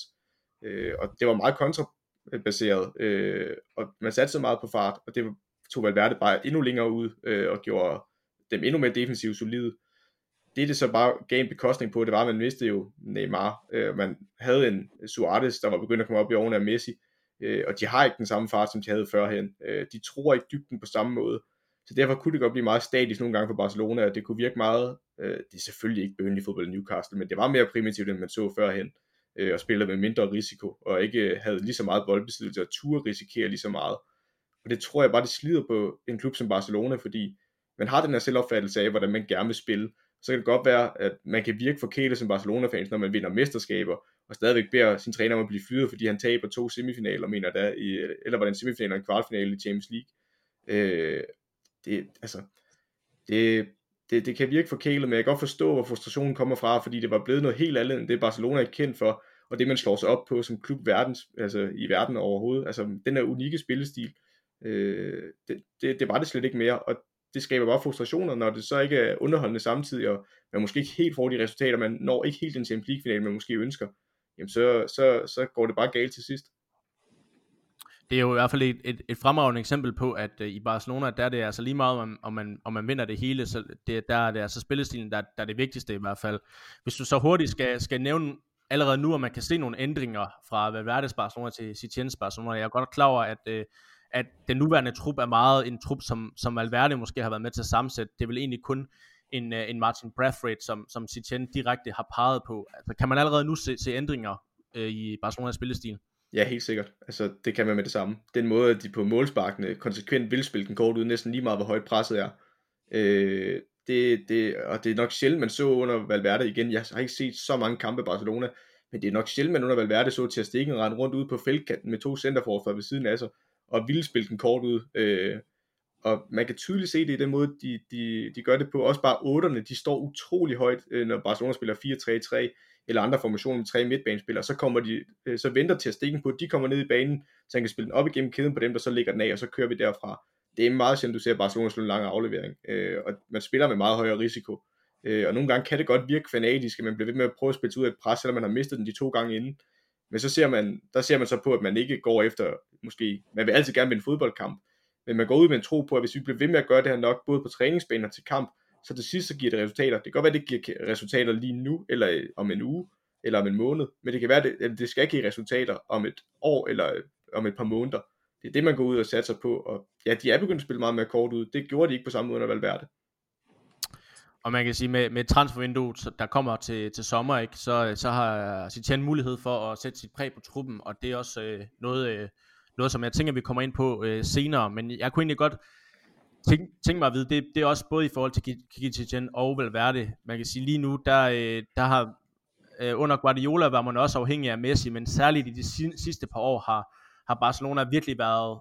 Speaker 4: Øh, og det var meget kontrabaseret, øh, og man satte så meget på fart, og det tog Valverde bare endnu længere ud, øh, og gjorde dem endnu mere defensivt solide. Det, det så bare gav en bekostning på, det var, at man mistede jo Neymar. Øh, man havde en Suarez, der var begyndt at komme op i årene af Messi, øh, og de har ikke den samme fart, som de havde førhen. Øh, de tror ikke dybden på samme måde, så derfor kunne det godt blive meget statisk nogle gange for Barcelona, og det kunne virke meget, øh, det er selvfølgelig ikke bønlig fodbold i Newcastle, men det var mere primitivt, end man så førhen, øh, og spillede med mindre risiko, og ikke havde lige så meget boldbesiddelse, og turde risikere lige så meget. Og det tror jeg bare, det slider på en klub som Barcelona, fordi man har den her selvopfattelse af, hvordan man gerne vil spille, så kan det godt være, at man kan virke forkælet som Barcelona-fans, når man vinder mesterskaber, og stadigvæk beder sin træner om at blive fyret, fordi han taber to semifinaler, mener der, i, eller var det en semifinal og en kvartfinale i Champions League. Øh, det, altså, det, det, det kan virke forkælet, men jeg kan godt forstå, hvor frustrationen kommer fra, fordi det var blevet noget helt andet, end det Barcelona er kendt for, og det man slår sig op på som klub verdens, altså i verden overhovedet. Altså den der unikke spillestil, øh, det, det, det var det slet ikke mere, og det skaber bare frustrationer, når det så ikke er underholdende samtidig, og man måske ikke helt får de resultater, man når ikke helt den Champions League-final, man måske ønsker jamen så, så, så går det bare galt til sidst.
Speaker 1: Det er jo i hvert fald et, et, et fremragende eksempel på, at uh, i Barcelona, der er det altså lige meget, om, om, man, om man vinder det hele, så det, der er det altså spillestilen, der, der er det vigtigste i hvert fald. Hvis du så hurtigt skal, skal nævne allerede nu, at man kan se nogle ændringer fra Valverdes Barcelona til Setiens Barcelona, jeg er godt klar over, at, uh, at den nuværende trup er meget en trup, som, som Valverde måske har været med til at sammensætte. Det er vel egentlig kun en, øh, en Martin Brathwaite, som, som Citien direkte har peget på. Altså, kan man allerede nu se, se ændringer øh, i Barcelonas spillestil?
Speaker 4: Ja, helt sikkert. Altså, det kan man med det samme. Den måde, at de på målsparkene konsekvent vil spille den kort ud, næsten lige meget, hvor højt presset er. Øh, det, det, og det er nok sjældent, man så under Valverde igen. Jeg har ikke set så mange kampe i Barcelona, men det er nok sjældent, man under Valverde så til at stikke rende rundt ud på feltkanten med to centerforfer ved siden af sig, og ville spille den kort ud. Øh, og man kan tydeligt se det i den måde, de, de, de gør det på. Også bare otterne, de står utrolig højt, øh, når Barcelona spiller 4-3-3, eller andre formationer med tre midtbanespillere, så kommer de, øh, så venter til at stikke på, at de kommer ned i banen, så han kan spille den op igennem kæden på dem, der så ligger den af, og så kører vi derfra. Det er meget sjældent, du ser Barcelona slå en lang aflevering, øh, og man spiller med meget højere risiko. Øh, og nogle gange kan det godt virke fanatisk, at man bliver ved med at prøve at spille ud af et pres, selvom man har mistet den de to gange inden. Men så ser man, der ser man så på, at man ikke går efter, måske, man vil altid gerne vinde en fodboldkamp, men man går ud med en tro på, at hvis vi bliver ved med at gøre det her nok, både på træningsbaner til kamp, så til sidst så giver det resultater. Det kan godt være, at det giver resultater lige nu, eller øh, om en uge, eller om en måned, men det kan være, at det skal give resultater om et år, eller øh, om et par måneder. Det er det, man går ud og satser på, og ja, de er begyndt at spille meget mere kort ud. Det gjorde de ikke på samme måde under Valverde.
Speaker 1: Og man kan sige, med, med transfervinduet, der kommer til, til sommer, ikke, så, øh, så har Citizen mulighed for at sætte sit præg på truppen, og det er også øh, noget, øh, noget, som jeg tænker, vi kommer ind på øh, senere. Men jeg kunne egentlig godt tænke, tænke mig at vide, det, det er også både i forhold til Kiki Citizen og Valverde. Man kan sige, lige nu, der, øh, der har øh, under Guardiola var man også afhængig af Messi, men særligt i de sidste par år har, har Barcelona virkelig været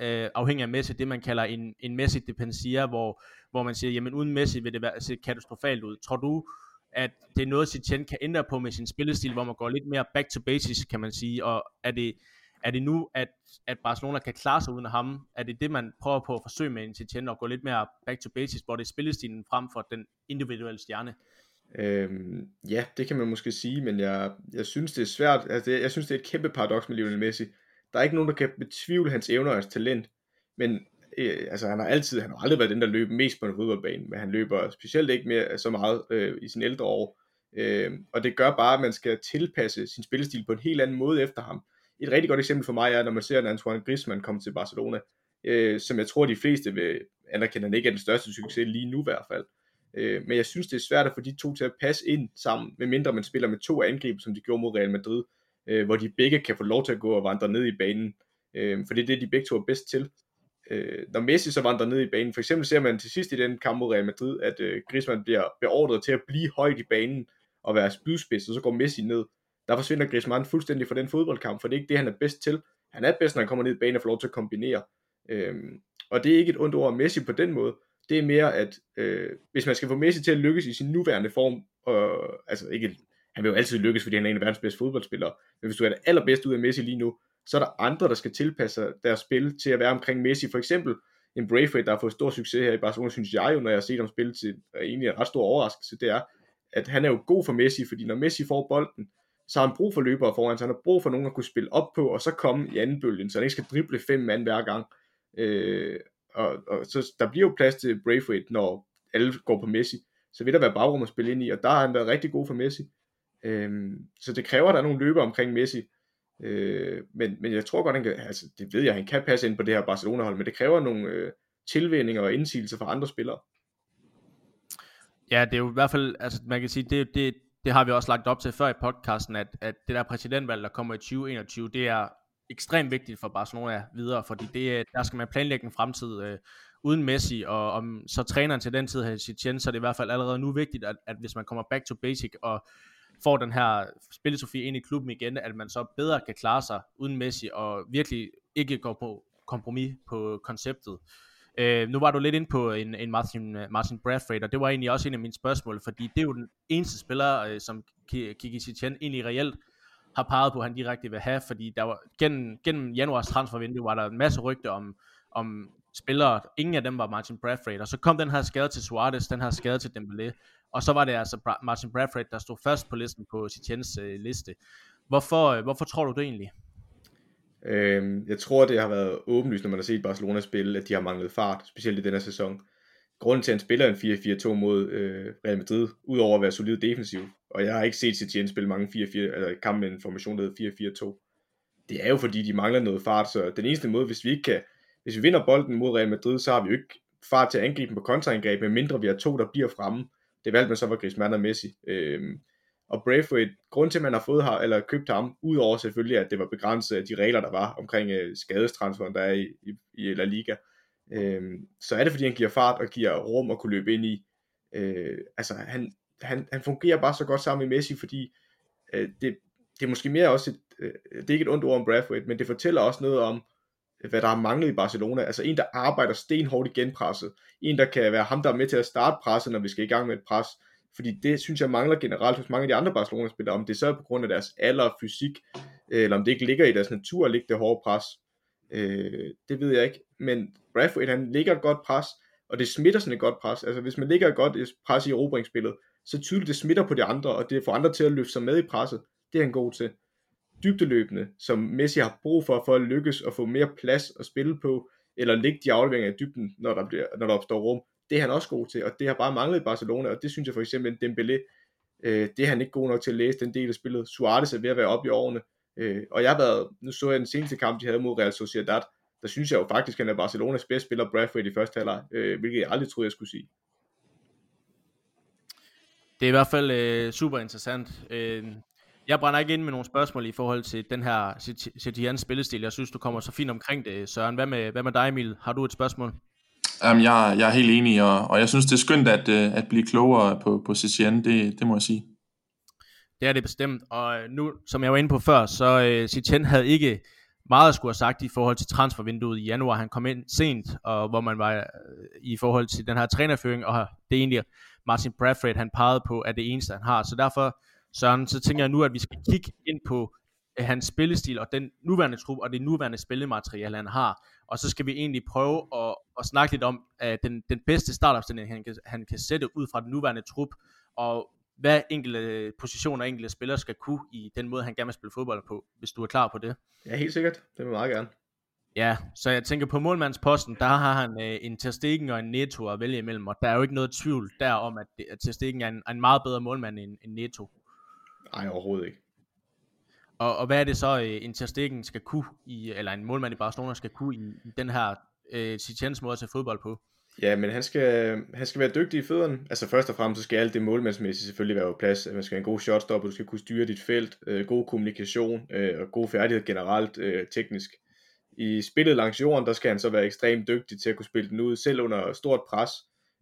Speaker 1: øh, afhængig af Messi, det man kalder en, en Messi depensia, hvor, hvor man siger, jamen uden Messi vil det være, se katastrofalt ud. Tror du, at det er noget, Setien kan ændre på med sin spillestil, hvor man går lidt mere back to basics, kan man sige, og er det, er det nu, at, at Barcelona kan klare sig uden ham? Er det det, man prøver på at forsøge med en og gå lidt mere back to basics, hvor det er spillestilen frem for den individuelle stjerne?
Speaker 4: Øhm, ja, det kan man måske sige, men jeg, jeg synes, det er svært. Altså, jeg synes, det er et kæmpe paradoks med Lionel Messi. Der er ikke nogen, der kan betvivle hans evner og hans talent, men øh, altså, han har altid, han har aldrig været den, der løber mest på en fodboldbane, men han løber specielt ikke mere så meget øh, i sin ældre år. Øh, og det gør bare, at man skal tilpasse sin spillestil på en helt anden måde efter ham. Et rigtig godt eksempel for mig er, når man ser, at Antoine Griezmann kom til Barcelona, øh, som jeg tror, de fleste vil anerkende, at han ikke er den største succes lige nu i hvert fald. Øh, men jeg synes, det er svært at få de to til at passe ind sammen, medmindre man spiller med to angreb, som de gjorde mod Real Madrid, øh, hvor de begge kan få lov til at gå og vandre ned i banen. Øh, for det er det, de begge to er bedst til. Øh, når Messi så vandrer ned i banen, for eksempel ser man til sidst i den kamp mod Real Madrid, at øh, Griezmann bliver beordret til at blive højt i banen og være spydspids, og så går Messi ned. Der forsvinder Griezmann fuldstændig fra den fodboldkamp, for det er ikke det, han er bedst til. Han er bedst, når han kommer ned i banen og får lov til at kombinere. Øhm, og det er ikke et ondt ord Messi på den måde, det er mere, at øh, hvis man skal få Messi til at lykkes i sin nuværende form, og, altså ikke, han vil jo altid lykkes, fordi han er en af verdens bedste fodboldspillere, men hvis du er det allerbedste ud af Messi lige nu, så er der andre, der skal tilpasse deres spil til at være omkring Messi. For eksempel en Braithwaite, der har fået stor succes her i Barcelona, synes jeg jo, når jeg har set ham spille til er egentlig en ret stor overraskelse, det er, at han er jo god for Messi, fordi når Messi får bolden, så har han brug for løbere foran, så han har brug for nogen at kunne spille op på, og så komme i anden bølgen, så han ikke skal drible fem mand hver gang. Øh, og, og så der bliver jo plads til Braithwaite, når alle går på Messi, så vil der være bagrum at spille ind i, og der har han været rigtig god for Messi. Øh, så det kræver, at der er nogle løber omkring Messi, øh, men, men jeg tror godt, han kan, altså det ved jeg, han kan passe ind på det her Barcelona-hold, men det kræver nogle øh, tilvændinger og indsigelser fra andre spillere.
Speaker 1: Ja, det er jo i hvert fald, altså man kan sige, det, det, det har vi også lagt op til før i podcasten, at, at det der præsidentvalg, der kommer i 2021, det er ekstremt vigtigt for Barcelona videre, fordi det, øh, der skal man planlægge en fremtid øh, uden Messi, og om så træneren til den tid har Setien, så er det i hvert fald allerede nu vigtigt, at, at hvis man kommer back to basic og får den her spillesofi ind i klubben igen, at man så bedre kan klare sig uden Messi, og virkelig ikke går på kompromis på konceptet. Øh, nu var du lidt ind på en, en Martin, øh, Martin Bradford, og det var egentlig også en af mine spørgsmål, fordi det er jo den eneste spiller, øh, som Kiki Setien egentlig reelt har peget på, at han direkte vil have, fordi der var, gennem, gennem januars transfervindue var der en masse rygter om, om spillere, ingen af dem var Martin Bradford, og så kom den her skade til Suarez, den her skade til Dembélé, og så var det altså Martin Bradford, der stod først på listen på Setiens øh, liste. Hvorfor, øh, hvorfor tror du det egentlig?
Speaker 4: Øh, jeg tror, det har været åbenlyst, når man har set Barcelona spille, at de har manglet fart, specielt i denne sæson grunden til, at han spiller en 4-4-2 mod øh, Real Madrid, udover at være solid defensiv, og jeg har ikke set Setien spille mange 4-4, eller kampe med en formation, der hedder 4-4-2, det er jo fordi, de mangler noget fart, så den eneste måde, hvis vi ikke kan, hvis vi vinder bolden mod Real Madrid, så har vi jo ikke fart til at angribe på kontraangreb, medmindre vi har to, der bliver fremme. Det valgte man så var Griezmann og Messi. Øhm, og Braithwaite, grund til, at man har fået ham, eller købt ham, udover selvfølgelig, at det var begrænset af de regler, der var omkring øh, skadestransferen, der er i, i, i La Liga, øh, så er det, fordi han giver fart og giver rum at kunne løbe ind i. Øh, altså, han, han, han fungerer bare så godt sammen med Messi, fordi øh, det, det er måske mere også et, øh, det er ikke et ondt ord om Braithwaite, men det fortæller også noget om, hvad der har manglet i Barcelona. Altså en, der arbejder stenhårdt i genpresset. En, der kan være ham, der er med til at starte presset, når vi skal i gang med et pres. Fordi det synes jeg mangler generelt hos mange af de andre Barcelona-spillere. Om det så er på grund af deres alder, fysik, øh, eller om det ikke ligger i deres natur at ligge det hårde pres. Øh, det ved jeg ikke. Men Braithwaite, han ligger et godt pres, og det smitter sådan et godt pres. Altså hvis man ligger et godt pres i erobringsspillet, så tydeligt det smitter på de andre, og det får andre til at løfte sig med i presset. Det er han god til dybdeløbende, som Messi har brug for, for at lykkes og få mere plads at spille på, eller ligge de afleveringer i dybden, når der, bliver, når der opstår rum. Det er han også god til, og det har bare manglet i Barcelona, og det synes jeg for eksempel, Dembélé, øh, det er han ikke god nok til at læse den del af spillet. Suarez er ved at være oppe i årene, øh, og jeg har været, nu så jeg den seneste kamp, de havde mod Real Sociedad, der synes jeg jo faktisk, at han er Barcelonas bedste spiller, Bradford i første halvleg, øh, hvilket jeg aldrig troede, jeg skulle sige.
Speaker 1: Det er i hvert fald øh, super interessant. Øh, jeg brænder ikke ind med nogle spørgsmål i forhold til den her Setians spillestil. Jeg synes, du kommer så fint omkring det, Søren. Hvad med, hvad med dig, Emil? Har du et spørgsmål?
Speaker 3: Jamen, jeg, jeg er helt enig, og, og jeg synes, det er skønt at, øh, at blive klogere på, på CCN, Det, det må jeg sige.
Speaker 1: Det er det bestemt, og øh, nu, som jeg var inde på før, så øh, uh, CCN havde ikke meget at skulle have sagt i forhold til transfervinduet i januar. Han kom ind sent, og hvor man var i forhold til den her trænerføring, og det er egentlig Martin Bradford, han pegede på, at det eneste, han har. Så derfor Søren, så tænker jeg nu, at vi skal kigge ind på hans spillestil og den nuværende trup og det nuværende spillemateriale, han har. Og så skal vi egentlig prøve at, at snakke lidt om uh, den, den bedste startopstilling, han kan, han kan sætte ud fra den nuværende trup, og hvad enkelte positioner og enkelte spillere skal kunne i den måde, han gerne vil spille fodbold på, hvis du er klar på det.
Speaker 4: Ja, helt sikkert. Det vil jeg meget gerne.
Speaker 1: Ja, så jeg tænker på målmandsposten, der har han øh, en Ter Stegen og en Neto at vælge imellem, og der er jo ikke noget tvivl der om, at, at Ter Stegen er en, en meget bedre målmand end, end Neto.
Speaker 4: Nej, overhovedet ikke.
Speaker 1: Og, og hvad er det så, øh, en Ter Stegen skal kunne, i, eller en målmand i Barcelona skal kunne i, i den her øh, Sitiens måde at tage fodbold på?
Speaker 4: Ja, men han skal, han skal være dygtig i fødderne. Altså først og fremmest, så skal alt det målmandsmæssigt selvfølgelig være på plads. Man skal have en god shotstop, du skal kunne styre dit felt, øh, god kommunikation øh, og god færdighed generelt øh, teknisk. I spillet langs jorden, der skal han så være ekstremt dygtig til at kunne spille den ud, selv under stort pres.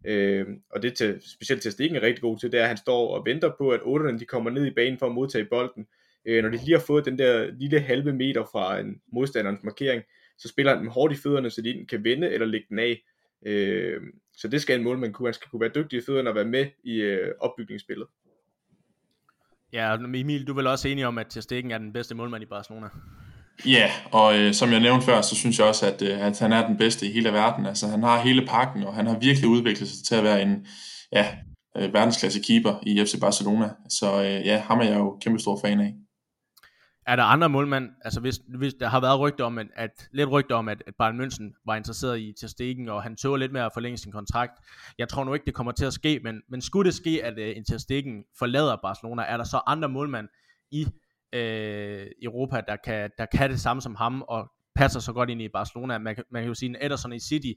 Speaker 4: Øh, og det til, specielt til Stikken er rigtig god til, det er, at han står og venter på, at otterne de kommer ned i banen for at modtage bolden. Øh, når de lige har fået den der lille halve meter fra en modstanderens markering, så spiller han dem hårdt i fødderne, så de enten kan vende eller lægge den af. Øh, så det skal en målmand kunne. Han skal kunne være dygtig i fødderne og være med i øh, opbygningsspillet.
Speaker 1: Ja, Emil, du er vel også enig om, at Ter Stegen er den bedste målmand i Barcelona?
Speaker 3: Ja, og øh, som jeg nævnte før, så synes jeg også, at, øh, at han er den bedste i hele verden. Altså, han har hele pakken, og han har virkelig udviklet sig til at være en ja, øh, verdensklasse keeper i FC Barcelona. Så øh, ja, ham er jeg jo kæmpe stor fan af.
Speaker 1: Er der andre målmænd, altså hvis, hvis der har været rygter om, at, at lidt rygter om, at, at Bayern München var interesseret i Ter Stegen, og han tøver lidt med at forlænge sin kontrakt. Jeg tror nu ikke, det kommer til at ske, men, men skulle det ske, at uh, en Ter Stegen forlader Barcelona, er der så andre målmænd i øh, Europa, der kan, der kan det samme som ham, og passer så godt ind i Barcelona. Man, man kan jo sige, at Ederson i City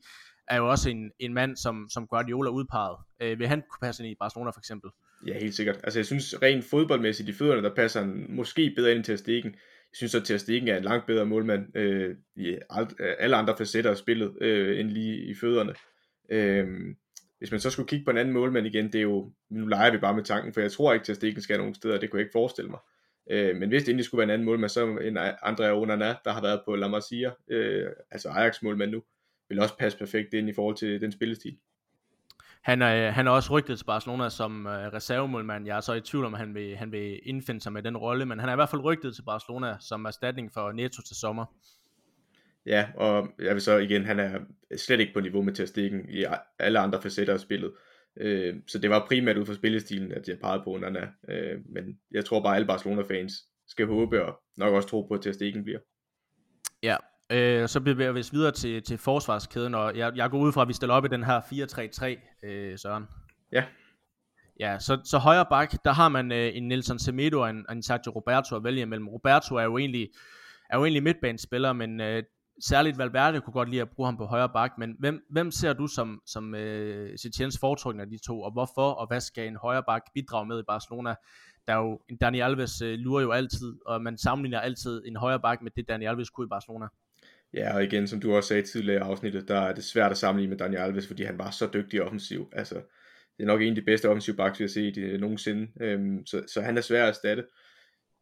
Speaker 1: er jo også en, en mand, som, som Guardiola udpeget. Øh, vil han kunne passe ind i Barcelona for eksempel?
Speaker 4: Ja, helt sikkert. Altså jeg synes rent fodboldmæssigt i fødderne, der passer han måske bedre ind til Stegen. Jeg synes at Stegen er en langt bedre målmand øh, i øh, alle andre facetter af spillet, øh, end lige i fødderne. Øh, hvis man så skulle kigge på en anden målmand igen, det er jo, nu leger vi bare med tanken, for jeg tror ikke, at Stegen skal nogen steder, det kunne jeg ikke forestille mig. Øh, men hvis det endelig skulle være en anden målmand, så en Andrea Onana, der har været på La Masia, øh, altså Ajax målmand nu, vil også passe perfekt ind i forhold til den spillestil.
Speaker 1: Han er, han er også rygtet til Barcelona som uh, reservemålmand. Jeg er så i tvivl om, han vil, han vil indfinde sig med den rolle, men han er i hvert fald rygtet til Barcelona som erstatning for Neto til sommer.
Speaker 4: Ja, og jeg vil så igen, han er slet ikke på niveau med Ter i alle andre facetter af spillet. Øh, så det var primært ud fra spillestilen, at jeg pegede på Nana. Øh, men jeg tror bare, at alle Barcelona-fans skal håbe og nok også tro på, at Ter Stegen bliver.
Speaker 1: Ja, øh, så bevæger vi os videre til, til forsvarskæden, og jeg, jeg går ud fra, at vi stiller op i den her 4-3-3, øh, Søren.
Speaker 4: Ja.
Speaker 1: Ja, så, så højre bak, der har man øh, en Nelson Semedo og en, en Sergio Roberto at vælge imellem. Roberto er jo egentlig, er jo egentlig midtbanespiller, men øh, særligt Valverde kunne godt lide at bruge ham på højre bak, men hvem, hvem ser du som, som uh, Setiens foretrukne af de to, og hvorfor, og hvad skal en højre bak bidrage med i Barcelona? der er jo, Dani Alves øh, lurer jo altid, og man sammenligner altid en højre bak med det, Dani Alves kunne i Barcelona.
Speaker 4: Ja, og igen, som du også sagde tidligere i afsnittet, der er det svært at sammenligne med Daniel Alves, fordi han var så dygtig offensiv. Altså, det er nok en af de bedste offensive backs, vi har set øh, nogensinde. Øhm, så, så han er svær at erstatte.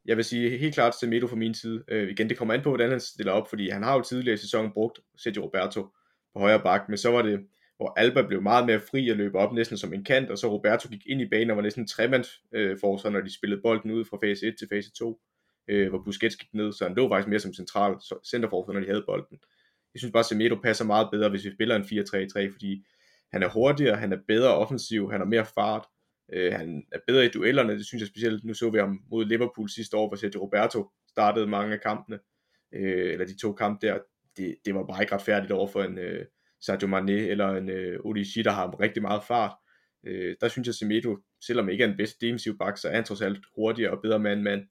Speaker 4: Jeg vil sige helt klart Semedo fra min side. Øh, igen, det kommer an på, hvordan han stiller op, fordi han har jo tidligere i sæsonen brugt Sergio Roberto på højre bak, men så var det, hvor Alba blev meget mere fri at løbe op næsten som en kant, og så Roberto gik ind i banen og var næsten en for øh, forsvar, når de spillede bolden ud fra fase 1 til fase 2, øh, hvor Busquets gik ned, så han lå faktisk mere som central centerforsvar, når de havde bolden. Jeg synes bare, at Semedo passer meget bedre, hvis vi spiller en 4-3-3, fordi han er hurtigere, han er bedre offensiv, han har mere fart, øh, han er bedre i duellerne, det synes jeg specielt, nu så vi ham mod Liverpool sidste år, hvor Sergio Roberto startede mange af kampene, øh, eller de to kampe der, det, det var bare ikke retfærdigt over for en øh, Sadio Mane eller en øh, Odigi, der har rigtig meget fart. Øh, der synes jeg, Semedo, selvom ikke er en bedst defensiv bak, så er han trods alt hurtigere og bedre mand mand.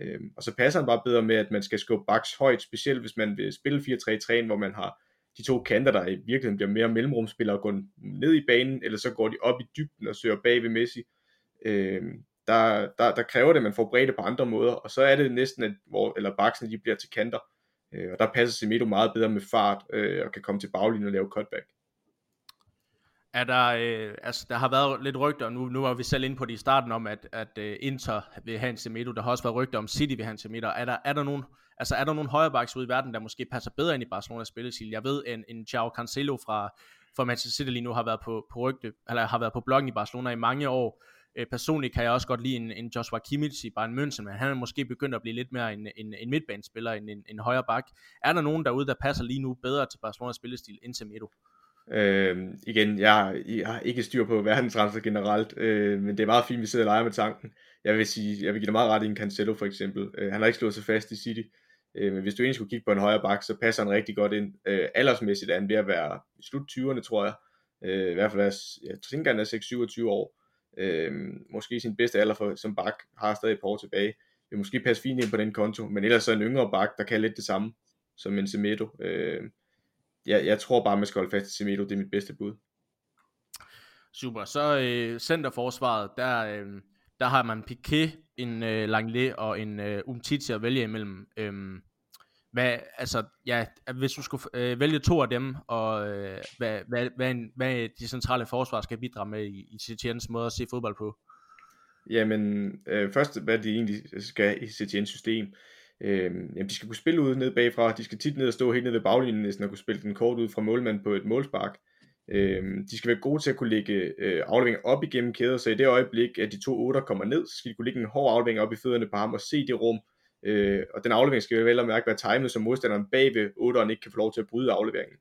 Speaker 4: Øh, og så passer han bare bedre med, at man skal skubbe baks højt, specielt hvis man vil spille 4-3-3'en, hvor man har de to kanter, der i virkeligheden bliver mere mellemrumspillere, går ned i banen, eller så går de op i dybden og søger bag ved Messi. Øh, der, der, der kræver det, at man får bredde på andre måder, og så er det næsten, at hvor, eller baksene de bliver til kanter. Øh, og der passer Semedo meget bedre med fart, øh, og kan komme til baglinjen og lave cutback.
Speaker 1: Er der, øh, altså, der har været lidt rygter, nu, nu var vi selv inde på det i starten om, at, at uh, Inter vil have en Semedo, der har også været rygter om City vil have en Semedo. Er der, er der nogen, altså er der nogen højrebacks ude i verden, der måske passer bedre ind i Barcelonas spillestil? Jeg ved, en, en Joao Cancelo fra, fra Manchester City lige nu har været på, på rygte, eller har været på bloggen i Barcelona i mange år. Øh, personligt kan jeg også godt lide en, en Joshua Kimmich i Bayern München, men han er måske begyndt at blive lidt mere en, en, en midtbanespiller end en, en højre bak. Er der nogen derude, der passer lige nu bedre til Barcelonas spillestil end Semedo?
Speaker 4: Øh, igen, jeg, jeg har ikke styr på verdensrenser generelt, øh, men det er meget fint, at vi sidder og leger med tanken. Jeg vil sige, jeg vil give dig meget ret i en Cancelo for eksempel. Øh, han har ikke slået sig fast i City, øh, men hvis du egentlig skulle kigge på en højre bak, så passer han rigtig godt ind. Øh, aldersmæssigt er han ved at være i slut 20'erne, tror jeg. Øh, I hvert fald, er, jeg tænker, han er 6-27 år. Øh, måske sin bedste alder for, som bak, har stadig et par år tilbage. Vil måske passe fint ind på den konto, men ellers så en yngre bak, der kan lidt det samme som en Semedo. Øh, jeg, jeg tror bare, man skal holde fast i Semedo, det er mit bedste bud.
Speaker 1: Super, så øh, centerforsvaret, der, øh, der har man Piquet, en øh, Langley og en øh, Umtiti at vælge imellem. Øh, hvad, altså, ja, hvis du skulle øh, vælge to af dem, og øh, hvad, hvad, hvad, en, hvad de centrale forsvar skal bidrage med i, i Setiens måde at se fodbold på?
Speaker 4: Jamen, øh, først hvad de egentlig skal i Setiens system. Øh, jamen, de skal kunne spille ud ned bagfra, de skal tit ned og stå helt ned ved baglinjen næsten og kunne spille den kort ud fra målmanden på et målspark. Øh, de skal være gode til at kunne lægge øh, afleveringer op igennem kæder, så i det øjeblik, at de to otter kommer ned, så skal de kunne lægge en hård aflevering op i fødderne på ham og se det rum, Øh, og den aflevering skal vel og mærke være timet, så modstanderen bagved 8'eren ikke kan få lov til at bryde afleveringen.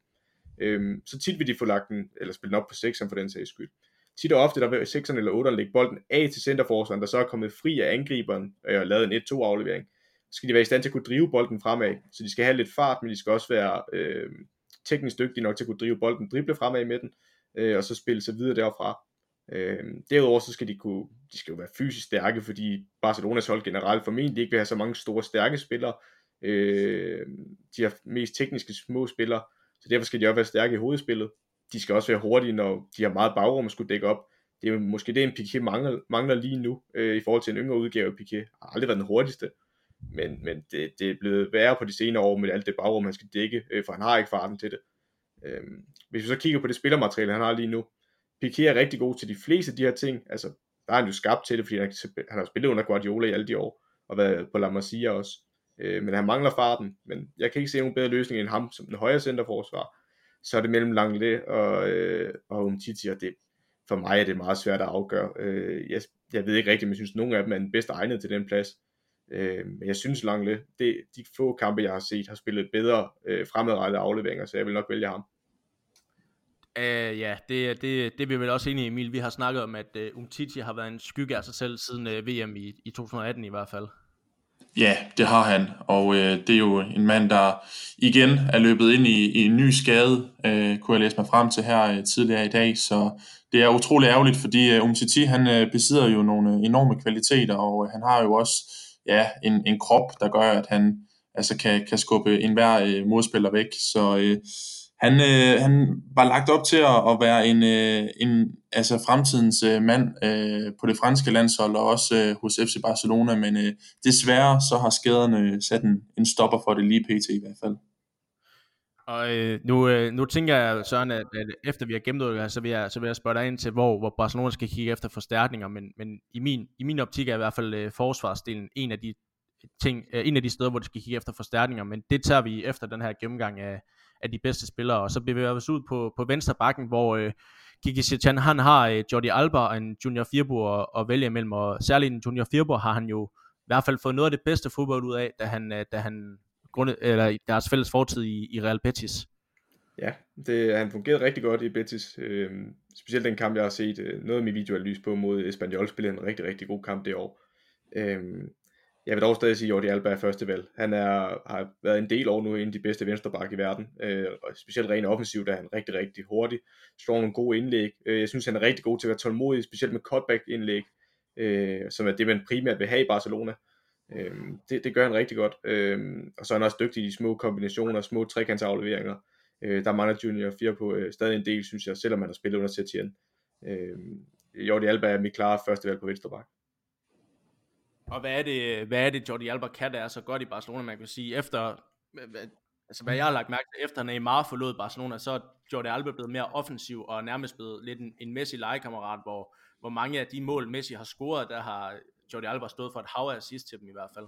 Speaker 4: Øh, så tit vil de få lagt den, eller spille den op på 6'eren for den sags skyld. Tit og ofte, der vil sekseren eller otteren lægge bolden af til centerforsvaren, der så er kommet fri af angriberen øh, og lavet en 1-2 aflevering. Skal de være i stand til at kunne drive bolden fremad. Så de skal have lidt fart, men de skal også være øh, teknisk dygtige nok til at kunne drive bolden, drible fremad med den, øh, og så spille sig videre derfra. Øh, derudover så skal de kunne, de skal jo være fysisk stærke, fordi Barcelonas hold generelt formentlig ikke vil have så mange store stærke spillere. Øh, de har mest tekniske små spillere, så derfor skal de også være stærke i hovedspillet. De skal også være hurtige, når de har meget bagrum at skulle dække op. Det er måske det, en Piqué mangler, mangler lige nu, øh, i forhold til en yngre udgave af Piqué. Har aldrig været den hurtigste, men, men det, det er blevet værre på de senere år med alt det bagrum, han skal dække, øh, for han har ikke farten til det. Øh, hvis vi så kigger på det spillermateriale, han har lige nu, Piqué er rigtig god til de fleste af de her ting. Altså, der er han jo skabt til det, fordi han, han har spillet under Guardiola i alle de år, og været på La Masia også. Øh, men han mangler farten, men jeg kan ikke se nogen bedre løsning end ham som den højre centerforsvar. Så er det mellem Langley og, øh, og Umtiti, og det, for mig er det meget svært at afgøre. Øh, jeg, jeg ved ikke rigtigt, men jeg synes, at nogen af dem er den bedste egnet til den plads. Øh, men jeg synes, Langley, det, de få kampe, jeg har set, har spillet bedre øh, fremadrettede afleveringer, så jeg vil nok vælge ham.
Speaker 1: Uh, ja, det, det, det er vi vel også enige i, Emil. Vi har snakket om, at uh, Umtiti har været en skygge af sig selv siden uh, VM i, i 2018 i hvert fald.
Speaker 3: Ja, det har han, og uh, det er jo en mand, der igen er løbet ind i, i en ny skade, uh, kunne jeg læse mig frem til her uh, tidligere i dag, så det er utrolig ærgerligt, fordi uh, Umtiti han uh, besidder jo nogle enorme kvaliteter, og uh, han har jo også ja, en, en krop, der gør, at han altså kan, kan skubbe enhver øh, modspiller væk, så øh, han, øh, han var lagt op til at, at være en, øh, en altså fremtidens øh, mand øh, på det franske landshold og også øh, hos FC Barcelona, men øh, desværre så har skaderne sat en, en stopper for det lige pt. i hvert fald.
Speaker 1: Og øh, nu, øh, nu tænker jeg, Søren, at, at efter vi har gennemgået det her, så vil jeg, så vil jeg spørge dig ind til, hvor, hvor Barcelona skal kigge efter forstærkninger, men, men i, min, i min optik er i hvert fald øh, forsvarsdelen en af de ting, øh, en af de steder, hvor de skal kigge efter forstærkninger, men det tager vi efter den her gennemgang af, af de bedste spillere, og så bevæger vi os ud på, på venstre bakken, hvor øh, Kiki Setien, han har øh, Jordi Alba og en Junior Firbo at, at vælge imellem, og særligt en Junior Firbo har han jo i hvert fald fået noget af det bedste fodbold ud af, da han, øh, da han grundet, eller deres fælles fortid i, i Real Betis.
Speaker 4: Ja, det, han fungerede rigtig godt i Betis. Øh, specielt den kamp, jeg har set øh, noget af min videoanalyse på mod Espanyol, spillede en rigtig, rigtig god kamp det år. Øh, jeg vil dog stadig sige, at Jordi Alba er første valg. Han er, har været en del år nu en af de bedste venstreback i verden. Øh, og specielt rent offensivt er han rigtig, rigtig hurtig. Står nogle gode indlæg. Øh, jeg synes, han er rigtig god til at være tålmodig, specielt med cutback-indlæg, øh, som er det, man primært vil have i Barcelona. Øh, det, det gør han rigtig godt. Øh, og så er han også dygtig i de små kombinationer, små trekantsafleveringer. Øh, der mangler Junior 4 på øh, stadig en del, synes jeg, selvom han har spillet under Setien. Øh, Jordi Alba er mit klare første valg på venstre bak.
Speaker 1: Og hvad er det, hvad er det Jordi Alba kan, der er så godt i Barcelona, man kan sige, efter, altså hvad jeg har lagt mærke til, efter Neymar forlod Barcelona, så er Jordi Alba blevet mere offensiv, og nærmest blevet lidt en, en Messi legekammerat, hvor, hvor mange af de mål, Messi har scoret, der har Jordi Alba stod for et hav af assist til dem i hvert fald.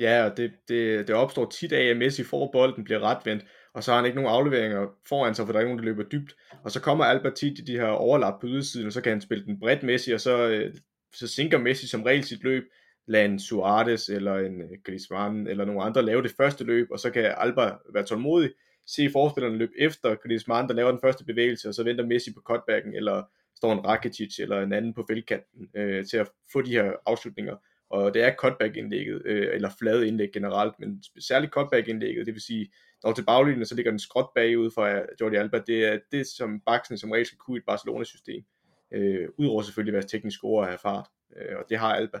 Speaker 4: Ja, og det, det, det opstår tit af, at Messi får bolden, bliver retvendt, og så har han ikke nogen afleveringer foran sig, for der er nogen, der løber dybt. Og så kommer Alba tit i de her overlap på ydersiden, og så kan han spille den bredt Messi, og så, øh, så sinker Messi som regel sit løb, lade en Suarez eller en øh, Griezmann eller nogle andre lave det første løb, og så kan Alba være tålmodig, se forspillerne løbe efter Griezmann, der laver den første bevægelse, og så venter Messi på cutbacken, eller står en Rakitic eller en anden på feltkanten øh, til at få de her afslutninger. Og det er cutback-indlægget, øh, eller flade indlæg generelt, men særligt cutback-indlægget, det vil sige, når til baglinjen, så ligger den skråt bagud fra øh, Jordi Alba. Det er det, som baksen som regel skal kunne i et Barcelona-system. Øh, Udover selvfølgelig at være teknisk score og have fart. Øh, og det har Alba.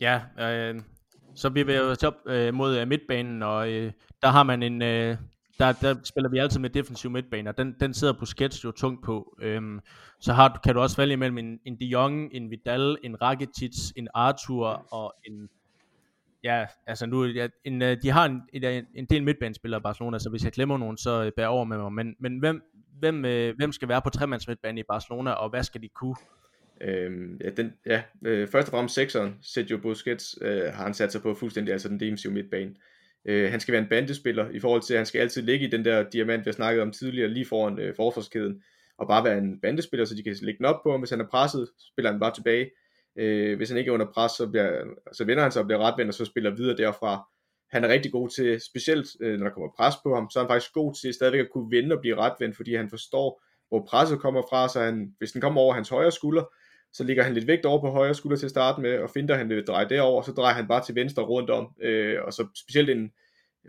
Speaker 1: Ja, øh, så bliver vi jo op øh, mod øh, midtbanen, og øh, der har man en, øh, der, der spiller vi altid med defensiv midtbane, og den, den sidder Busquets jo tungt på. Øhm, så har, kan du også vælge mellem en, en De Jong, en Vidal, en Rakitic, en Arthur og en, ja, altså nu, ja, en, øh, de har en, en, en del midtbanespillere i Barcelona, så hvis jeg glemmer nogen, så øh, bær over med mig. Men, men hvem, hvem, øh, hvem skal være på tremands midtbane i Barcelona, og hvad skal de kunne?
Speaker 4: Øhm, ja, den, ja øh, først og fremmest sekseren, Sergio Busquets, øh, har han sat sig på fuldstændig, altså den defensive midtbane. Øh, han skal være en bandespiller i forhold til, at han skal altid ligge i den der diamant, vi har snakket om tidligere, lige foran øh, forsvarskæden, og bare være en bandespiller, så de kan lægge den op på ham. Hvis han er presset, spiller han bare tilbage. Øh, hvis han ikke er under pres, så, bliver, så vender han sig og bliver retvendt, og så spiller videre derfra. Han er rigtig god til, specielt øh, når der kommer pres på ham, så er han faktisk god til stadigvæk at kunne vende og blive retvendt, fordi han forstår, hvor presset kommer fra, så han, hvis den kommer over hans højre skulder, så ligger han lidt vægt over på højre skulder til at starte med, og finder han vil dreje derover, så drejer han bare til venstre rundt om, øh, og så specielt en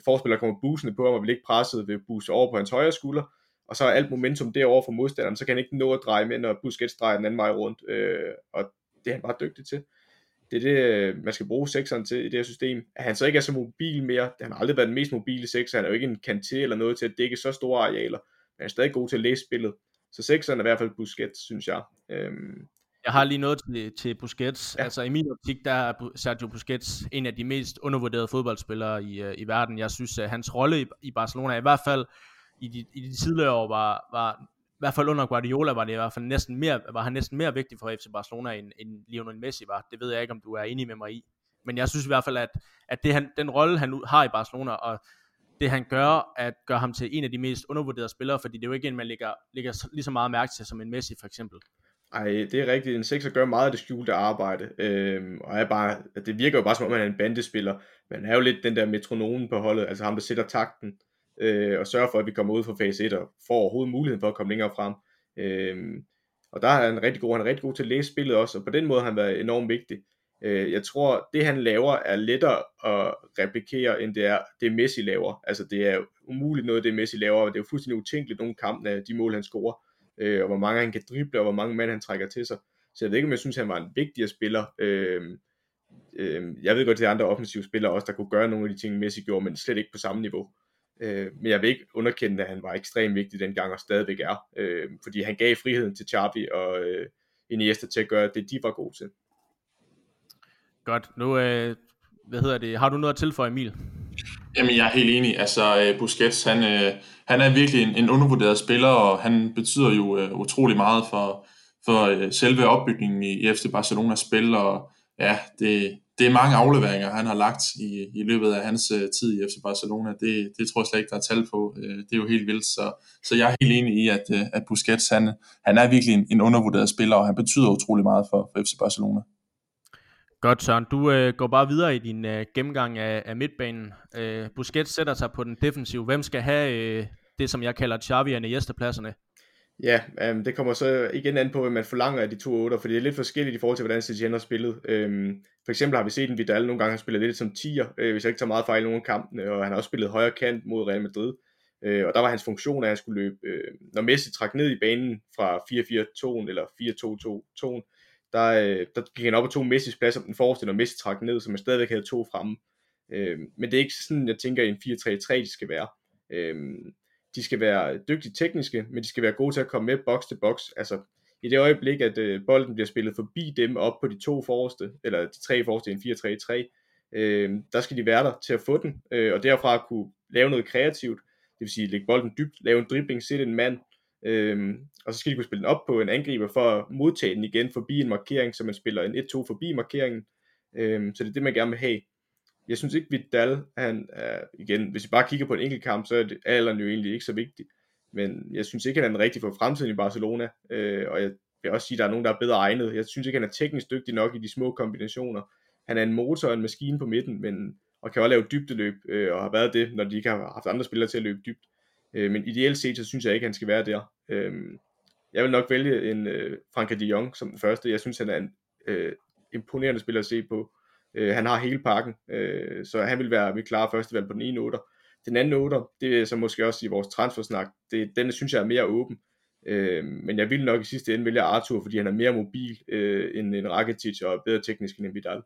Speaker 4: forspiller kommer busende på ham, og vil ikke presset ved booste over på hans højre skulder, og så er alt momentum derover for modstanderen, så kan han ikke nå at dreje med, når Busquets drejer den anden vej rundt, øh, og det er han bare dygtig til. Det er det, øh, man skal bruge sekseren til i det her system. At han så ikke er så mobil mere, han har aldrig været den mest mobile sekser, han er jo ikke en kanté eller noget til at dække så store arealer, men han er stadig god til at læse spillet. Så sekseren er i hvert fald Busquets, synes jeg. Øhm,
Speaker 1: jeg har lige noget til, til Busquets. Ja. Altså i min optik, der er Sergio Busquets en af de mest undervurderede fodboldspillere i, uh, i verden. Jeg synes, at hans rolle i, i Barcelona, i hvert fald i de, i de tidligere år, var, var i hvert fald under Guardiola, var det i hvert fald næsten mere, var han næsten mere vigtig for FC Barcelona, end, end Lionel Messi var. Det ved jeg ikke, om du er enig med mig i. Men jeg synes i hvert fald, at, at det, han, den rolle, han har i Barcelona, og det han gør, at gøre ham til en af de mest undervurderede spillere, fordi det er jo ikke en, man lægger, lægger lige så meget mærke til som en Messi for eksempel.
Speaker 4: Ej, det er rigtigt. En sekser gør meget af det skjulte arbejde. Øhm, og er bare, det virker jo bare som om, han er en bandespiller. Men han er jo lidt den der metronomen på holdet. Altså ham, der sætter takten. Øh, og sørger for, at vi kommer ud fra fase 1 og får overhovedet muligheden for at komme længere frem. Øhm, og der er han rigtig god. Han er rigtig god til at læse spillet også. Og på den måde har han været enormt vigtig. Øh, jeg tror, det han laver er lettere at replikere, end det er det Messi laver. Altså det er umuligt noget, det Messi laver. Det er jo fuldstændig utænkeligt nogle kampe af øh, de mål, han scorer øh, og hvor mange han kan drible, og hvor mange mand han trækker til sig. Så jeg ved ikke, om jeg synes, han var en vigtigere spiller. Øh, øh, jeg ved godt, at det er andre offensive spillere også, der kunne gøre nogle af de ting, Messi gjorde, men slet ikke på samme niveau. Øh, men jeg vil ikke underkende, at han var ekstremt vigtig dengang og stadigvæk er, øh, fordi han gav friheden til Xavi og øh, Iniesta til at gøre det, de var gode til.
Speaker 1: Godt. Nu, øh, hvad hedder det? Har du noget at tilføje, Emil?
Speaker 3: Jamen, jeg er helt enig. Altså, øh, Busquets, han, øh, han er virkelig en, en undervurderet spiller, og han betyder jo uh, utrolig meget for, for selve opbygningen i, i FC Barcelonas spil, og ja, det, det er mange afleveringer, han har lagt i, i løbet af hans tid i FC Barcelona. Det, det tror jeg slet ikke, der er tal på. det er jo helt vildt, så, så jeg er helt enig i, at, at Busquets, han, han er virkelig en, en undervurderet spiller, og han betyder utrolig meget for, for FC Barcelona.
Speaker 1: Godt, Søren. Du øh, går bare videre i din øh, gennemgang af, af midtbanen. Øh, Busquets sætter sig på den defensive. Hvem skal have øh, det, som jeg kalder Xavi og Iniesta-pladserne?
Speaker 4: Ja, øhm, det kommer så igen an på, hvad man forlanger af de to otter, for det er lidt forskelligt i forhold til, hvordan Setien har spillet. Øhm, for eksempel har vi set en Vidal nogle gange, har spillet lidt som tier, uh, øh, hvis jeg ikke tager meget fejl i nogle af kampene, og han har også spillet højre kant mod Real Madrid. Øh, og der var hans funktion, at han skulle løbe, øh, når Messi trak ned i banen fra 4-4-2 eller 4-2-2-2, der, øh, der gik han op og tog Messis plads om den forreste, når Messi trak ned, så man stadigvæk havde to fremme. Øh, men det er ikke sådan, jeg tænker, en 4-3-3 de skal være. Øh, de skal være dygtige tekniske, men de skal være gode til at komme med box til box. Altså, i det øjeblik, at øh, bolden bliver spillet forbi dem op på de to forreste, eller de tre forreste i en 4-3-3, øh, der skal de være der til at få den, øh, og derfra kunne lave noget kreativt, det vil sige lægge bolden dybt, lave en dribling, sætte en mand, Øhm, og så skal de kunne spille den op på en angriber for at modtage den igen forbi en markering, så man spiller en 1-2 forbi markeringen. Øhm, så det er det, man gerne vil have. Jeg synes ikke, Vidal, han er, igen, hvis vi bare kigger på en enkelt kamp, så er det alderen jo egentlig ikke så vigtigt. Men jeg synes ikke, han er den rigtige for fremtiden i Barcelona. Øh, og jeg vil også sige, at der er nogen, der er bedre egnet. Jeg synes ikke, han er teknisk dygtig nok i de små kombinationer. Han er en motor og en maskine på midten, men, og kan også lave dybdeløb, øh, og har været det, når de ikke har haft andre spillere til at løbe dybt. Øh, men ideelt set, så synes jeg ikke, han skal være der. Øh, jeg vil nok vælge en øh, Frankie de Jong som den første. Jeg synes, han er en øh, imponerende spiller at se på. Øh, han har hele pakken, øh, så han vil være mit klare førstevalg på den ene otter. Den anden otter, det er så måske også i vores transfersnak, det, den synes jeg er mere åben. Øh, men jeg vil nok i sidste ende vælge Arthur, fordi han er mere mobil øh, end en Rakitic og bedre teknisk end en Vidal.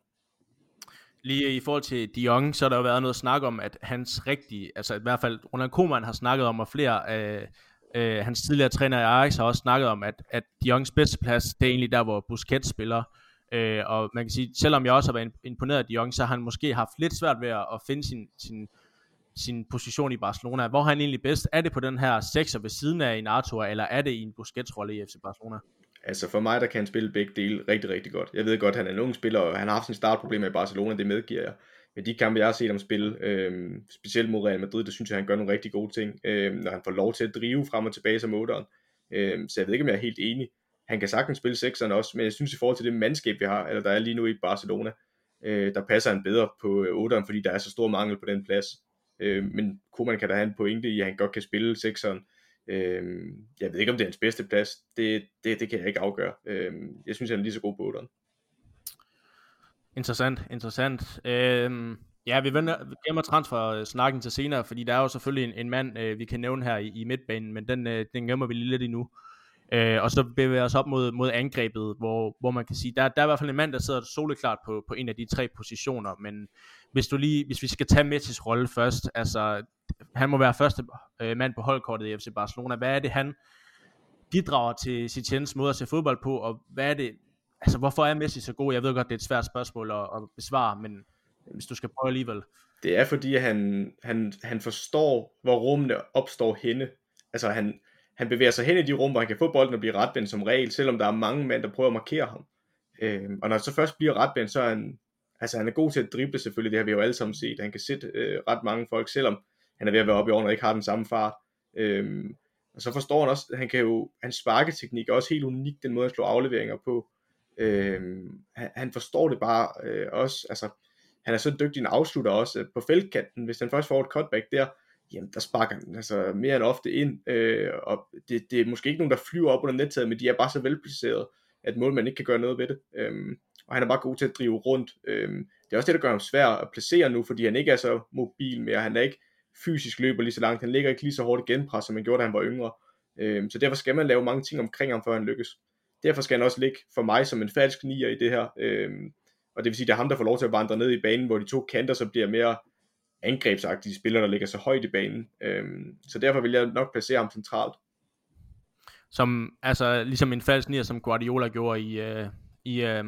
Speaker 1: Lige i forhold til De Jong, så har der jo været noget snak om, at hans rigtige, altså i hvert fald Ronald Koeman har snakket om, og flere af øh, hans tidligere træner i Ajax har også snakket om, at, at De Jongs bedste plads, det er egentlig der, hvor Busquets spiller. Øh, og man kan sige, selvom jeg også har været imponeret af De Jong, så har han måske haft lidt svært ved at finde sin, sin, sin position i Barcelona. Hvor er han egentlig bedst? Er det på den her sekser ved siden af en Arthur, eller er det i en Busquets-rolle i FC Barcelona?
Speaker 4: Altså for mig, der kan han spille begge dele rigtig, rigtig godt. Jeg ved godt, at han er en ung spiller, og han har haft sin startproblemer i Barcelona, det medgiver jeg. Men de kampe, jeg har set ham spille, øh, specielt mod Real Madrid, det synes jeg, han gør nogle rigtig gode ting, øh, når han får lov til at drive frem og tilbage som måteren. Øh, så jeg ved ikke, om jeg er helt enig. Han kan sagtens spille sekseren også, men jeg synes i forhold til det mandskab, vi har, eller der er lige nu i Barcelona, øh, der passer han bedre på øh, 8'eren, fordi der er så stor mangel på den plads. Øh, men Koeman kan da have en pointe i, at han godt kan spille sekseren, Øh, jeg ved ikke, om det er hans bedste plads. Det, det, det kan jeg ikke afgøre. Øh, jeg synes, han er lige så god på 8'eren.
Speaker 1: Interessant, interessant. Øh, ja, vi vender, gemmer transfer-snakken øh, til senere, fordi der er jo selvfølgelig en, en mand, øh, vi kan nævne her i, i midtbanen, men den, øh, den gemmer vi lige lidt endnu. Øh, og så bevæger os op mod, mod angrebet, hvor, hvor man kan sige, der, der er i hvert fald en mand, der sidder soleklart på, på en af de tre positioner, men hvis, du lige, hvis vi skal tage Messis rolle først, altså han må være første øh, mand på holdkortet i FC Barcelona. Hvad er det, han bidrager til Setiens måde at se fodbold på, og hvad er det, altså hvorfor er Messi så god? Jeg ved godt, det er et svært spørgsmål at, at besvare, men hvis du skal prøve alligevel.
Speaker 4: Det er fordi, han, han, han forstår, hvor rummene opstår henne. Altså han, han bevæger sig hen i de rum, hvor han kan få bolden og blive retvendt som regel, selvom der er mange mænd, der prøver at markere ham. Øh, og når han så først bliver retvendt, så er han, altså han er god til at drible selvfølgelig, det har vi jo alle sammen set. Han kan sætte øh, ret mange folk, selvom han er ved at være oppe i årene og ikke har den samme fart. Øh, og så forstår han også, at han kan jo, hans sparketeknik er også helt unik, den måde at slå afleveringer på. Øh, han, han forstår det bare øh, også, altså han er så dygtig en afslutter også øh, på feltkanten, hvis han først får et cutback der, jamen der sparker den altså mere end ofte ind, øh, og det, det er måske ikke nogen, der flyver op under nettaget, men de er bare så velplaceret, at målmanden ikke kan gøre noget ved det. Øhm, og han er bare god til at drive rundt. Øhm, det er også det, der gør ham svær at placere nu, fordi han ikke er så mobil mere. Han er ikke fysisk løber lige så langt. Han ligger ikke lige så hårdt genpres, som han gjorde, da han var yngre. Øhm, så derfor skal man lave mange ting omkring ham, før han lykkes. Derfor skal han også ligge for mig som en falsk nier i det her. Øhm, og det vil sige, at det er ham, der får lov til at vandre ned i banen, hvor de to kanter så bliver mere angrebsagtige spiller, der ligger så højt i banen. Øhm, så derfor vil jeg nok placere ham centralt.
Speaker 1: Som, altså, ligesom en falsk nier, som Guardiola gjorde i, øh, i øh,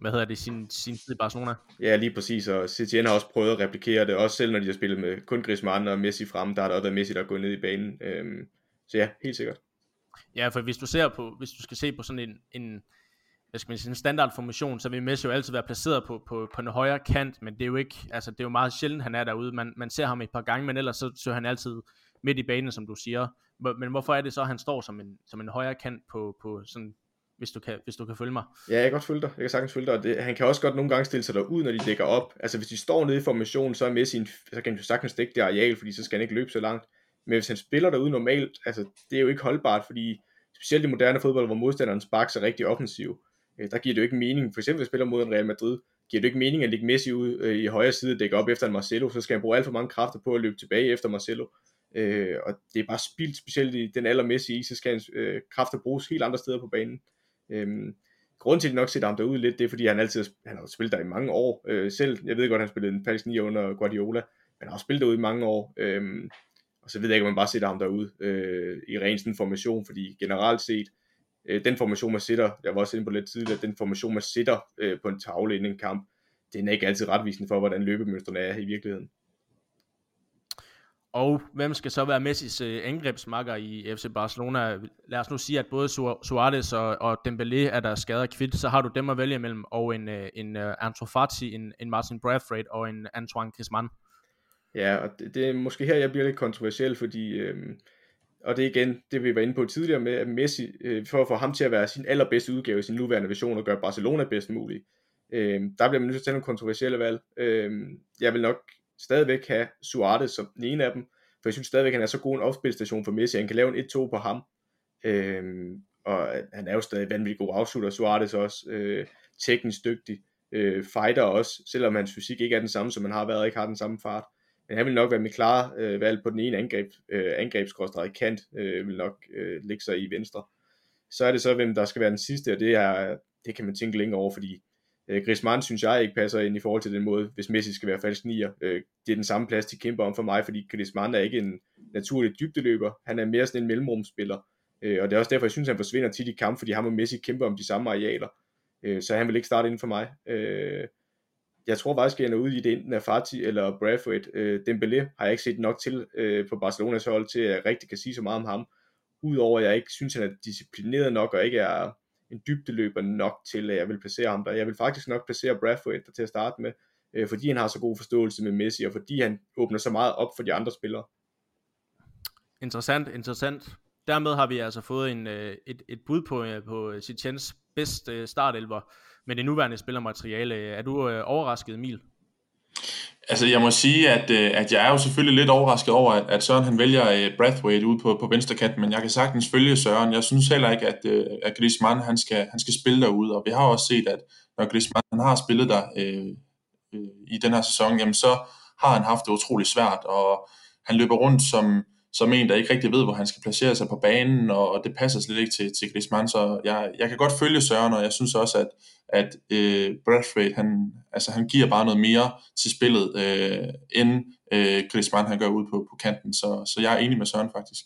Speaker 1: hvad hedder det, sin, sin tid i Barcelona.
Speaker 4: Ja, lige præcis, og Setien har også prøvet at replikere det, også selv når de har spillet med kun Griezmann og Messi frem, der har der også været Messi, der er gået ned i banen. Øhm, så ja, helt sikkert.
Speaker 1: Ja, for hvis du ser på, hvis du skal se på sådan en, en hvad skal man sige, en standardformation, så vil Messi jo altid være placeret på, på, på en højre kant, men det er jo ikke, altså det er jo meget sjældent, han er derude. Man, man ser ham et par gange, men ellers så søger han altid midt i banen, som du siger. Men hvorfor er det så, at han står som en, som en højre kant på, på sådan hvis du, kan, hvis du kan følge mig.
Speaker 4: Ja, jeg kan godt følge dig. Jeg kan sagtens følge dig. Det, han kan også godt nogle gange stille sig derud, når de dækker op. Altså hvis de står nede i formationen, så er Messi en, så kan han jo sagtens dække det areal, fordi så skal han ikke løbe så langt. Men hvis han spiller derude normalt, altså det er jo ikke holdbart, fordi specielt i moderne fodbold, hvor modstanderens sparker er rigtig offensiv, øh, der giver det jo ikke mening. For eksempel hvis spiller mod en Real Madrid, giver det ikke mening at lægge Messi ud øh, i højre side og dække op efter en Marcelo, så skal han bruge alt for mange kræfter på at løbe tilbage efter Marcelo. Øh, og det er bare spildt, specielt i den alder Messi i, så skal hans øh, kræfter bruges helt andre steder på banen. Øh, grunden til, at de nok sætter ham derude lidt, det er, fordi han altid han har spillet der i mange år øh, selv. Jeg ved godt, at han spillede en falsk 9 under Guardiola, men han har spillet derude i mange år. Øh, og så ved jeg ikke, om man bare sætter ham derude øh, i ren sådan formation, fordi generelt set, øh, den formation, man sætter, jeg var også inde på lidt tidligere, den formation, man sætter øh, på en tavle inden en kamp, den er ikke altid retvisende for, hvordan løbemønstrene er i virkeligheden.
Speaker 1: Og hvem skal så være Messis øh, angrebsmakker i FC Barcelona? Lad os nu sige, at både Suarez og, og Dembélé er der skadet kvidt, så har du dem at vælge imellem, og en, øh, en Ansu Fati, en, en Martin Braithwaite og en Antoine Griezmann.
Speaker 4: Ja, og det, det er måske her, jeg bliver lidt kontroversiel, fordi, øhm, og det er igen, det vi var inde på tidligere med, at Messi, øh, for at få ham til at være sin allerbedste udgave i sin nuværende version, og gøre Barcelona bedst muligt, øh, der bliver man nødt til at tage nogle kontroversielle valg. Øh, jeg vil nok stadigvæk have Suarez som den ene af dem, for jeg synes stadigvæk, han er så god en opspilstation for Messi, han kan lave en 1-2 på ham, øh, og han er jo stadig vanvittig god afslutter, Suarez også, øh, teknisk dygtig, øh, fighter også, selvom hans fysik ikke er den samme, som han har været, og ikke har den samme fart, men han vil nok være mit klare øh, valg på den ene angreb, øh, i kant, øh, vil nok øh, ligge sig i venstre. Så er det så, hvem der skal være den sidste, og det er, det kan man tænke længe over, fordi Øh, Griezmann synes jeg ikke passer ind i forhold til den måde, hvis Messi skal være falsk nier. Øh, det er den samme plads, de kæmper om for mig, fordi Griezmann er ikke en naturlig dybdeløber. Han er mere sådan en mellemrumspiller. Øh, og det er også derfor, jeg synes, han forsvinder tit i kamp, fordi ham og Messi kæmper om de samme arealer. Øh, så han vil ikke starte inden for mig. Øh, jeg tror faktisk, at jeg er ude i det enten af Fati eller Braithwaite. Øh, Dembélé har jeg ikke set nok til øh, på Barcelonas hold, til at jeg rigtig kan sige så meget om ham. Udover at jeg ikke synes, at han er disciplineret nok, og ikke er en dybdeløber nok til, at jeg vil placere ham der. Jeg vil faktisk nok placere Bradford der til at starte med, øh, fordi han har så god forståelse med Messi, og fordi han åbner så meget op for de andre spillere.
Speaker 1: Interessant, interessant. Dermed har vi altså fået en, øh, et, et bud på, øh, på Sitjens bedste øh, startelver med det nuværende spillermateriale. Er du øh, overrasket, Emil?
Speaker 3: Altså, jeg må sige, at, øh, at jeg er jo selvfølgelig lidt overrasket over, at, at Søren han vælger uh, Brathwaite ud på, på venstre kant, men jeg kan sagtens følge Søren. Jeg synes heller ikke, at, uh, at Griezmann han skal, han skal spille derude, og vi har også set, at når Griezmann han har spillet der øh, øh, i den her sæson, jamen så har han haft det utrolig svært, og han løber rundt som, som en, der ikke rigtig ved, hvor han skal placere sig på banen, og det passer slet ikke til, til Griezmann, så jeg, jeg kan godt følge Søren, og jeg synes også, at, at øh, Bradford, han, altså, han giver bare noget mere til spillet, øh, end øh, Griezmann han gør ud på, på kanten, så, så jeg er enig med Søren faktisk.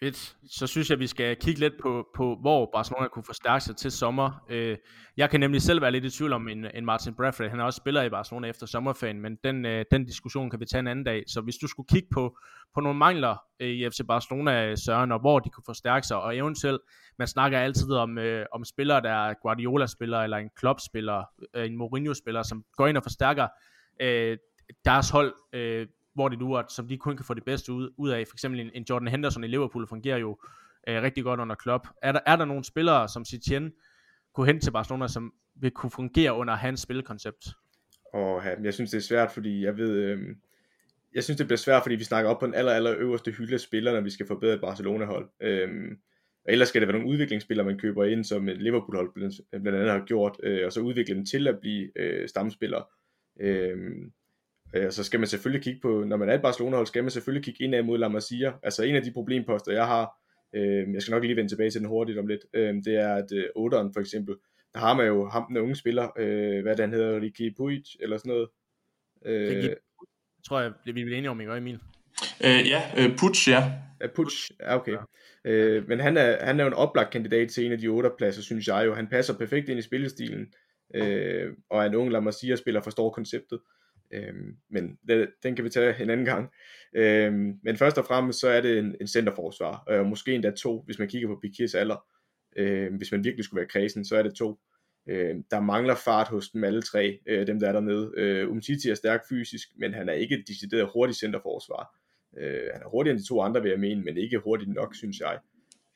Speaker 1: Fedt. Så synes jeg, vi skal kigge lidt på, på hvor Barcelona kunne forstærke sig til sommer. Øh, jeg kan nemlig selv være lidt i tvivl om en, en Martin Bradford. Han er også spiller i Barcelona efter sommerferien, men den, øh, den diskussion kan vi tage en anden dag. Så hvis du skulle kigge på, på nogle mangler øh, i FC Barcelona, øh, Søren, og hvor de kunne forstærke sig, og eventuelt, man snakker altid om, øh, om spillere, der er Guardiola-spiller, eller en Klopp-spiller, øh, en Mourinho-spiller, som går ind og forstærker øh, deres hold øh, hvor det nu er, som de kun kan få det bedste ud, ud af. For eksempel en, en Jordan Henderson i Liverpool fungerer jo øh, rigtig godt under Klopp. Er der, er der nogle spillere, som Setien kunne hente til Barcelona, som vil kunne fungere under hans spilkoncept?
Speaker 4: Og jeg synes, det er svært, fordi jeg ved, øh, jeg synes, det bliver svært, fordi vi snakker op på den aller, aller øverste hylde af spillere, når vi skal forbedre et Barcelona-hold. Øh, og ellers skal det være nogle udviklingsspillere, man køber ind, som Liverpool-hold blandt andet har gjort, øh, og så udvikle dem til at blive øh, stamspillere. Øh, Øh, så skal man selvfølgelig kigge på, når man er et Barcelona-hold, skal man selvfølgelig kigge indad mod La Masia. Altså en af de problemposter, jeg har, øh, jeg skal nok lige vende tilbage til den hurtigt om lidt, øh, det er, at øh, Oderen for eksempel, der har man jo ham, den unge spiller, øh, hvad den hedder, Ricky Puig, eller sådan noget.
Speaker 1: Øh, tror jeg, vi bliver enige om, ikke Emil?
Speaker 3: Øh, ja, øh, Puch, ja.
Speaker 4: Ja, Puch, ja okay. Øh, men han er, han er jo en oplagt kandidat til en af de otte pladser, synes jeg jo. Han passer perfekt ind i spillestilen, øh, og er en ung La Masia-spiller, forstår konceptet. Øh, men det, den kan vi tage en anden gang. Øh, men først og fremmest så er det en, en centerforsvar, øh, og øh, måske endda to, hvis man kigger på Piquets alder. Øh, hvis man virkelig skulle være kredsen, så er det to. Øh, der mangler fart hos dem alle tre, øh, dem der er dernede. Øh, Umtiti er stærk fysisk, men han er ikke et decideret hurtigt centerforsvar. Øh, han er hurtigere end de to andre, vil jeg mene, men ikke hurtigt nok, synes jeg.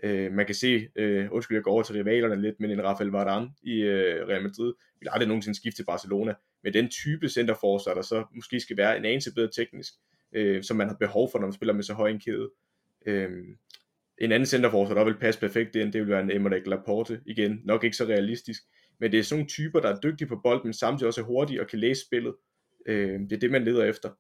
Speaker 4: Øh, man kan se, øh, undskyld, jeg går over til rivalerne lidt, men en Rafael Varane i øh, Real Madrid vil aldrig nogensinde skifte til Barcelona. Med den type centerforsvar, der så måske skal være en anelse bedre teknisk, øh, som man har behov for, når man spiller med så høj en kæde. Øh, en anden centerforsvar, der vil passe perfekt ind, det vil være en Emmerich Laporte. Igen, nok ikke så realistisk, men det er sådan nogle typer, der er dygtige på bolden, men samtidig også er hurtige og kan læse spillet. Øh, det er det, man leder efter.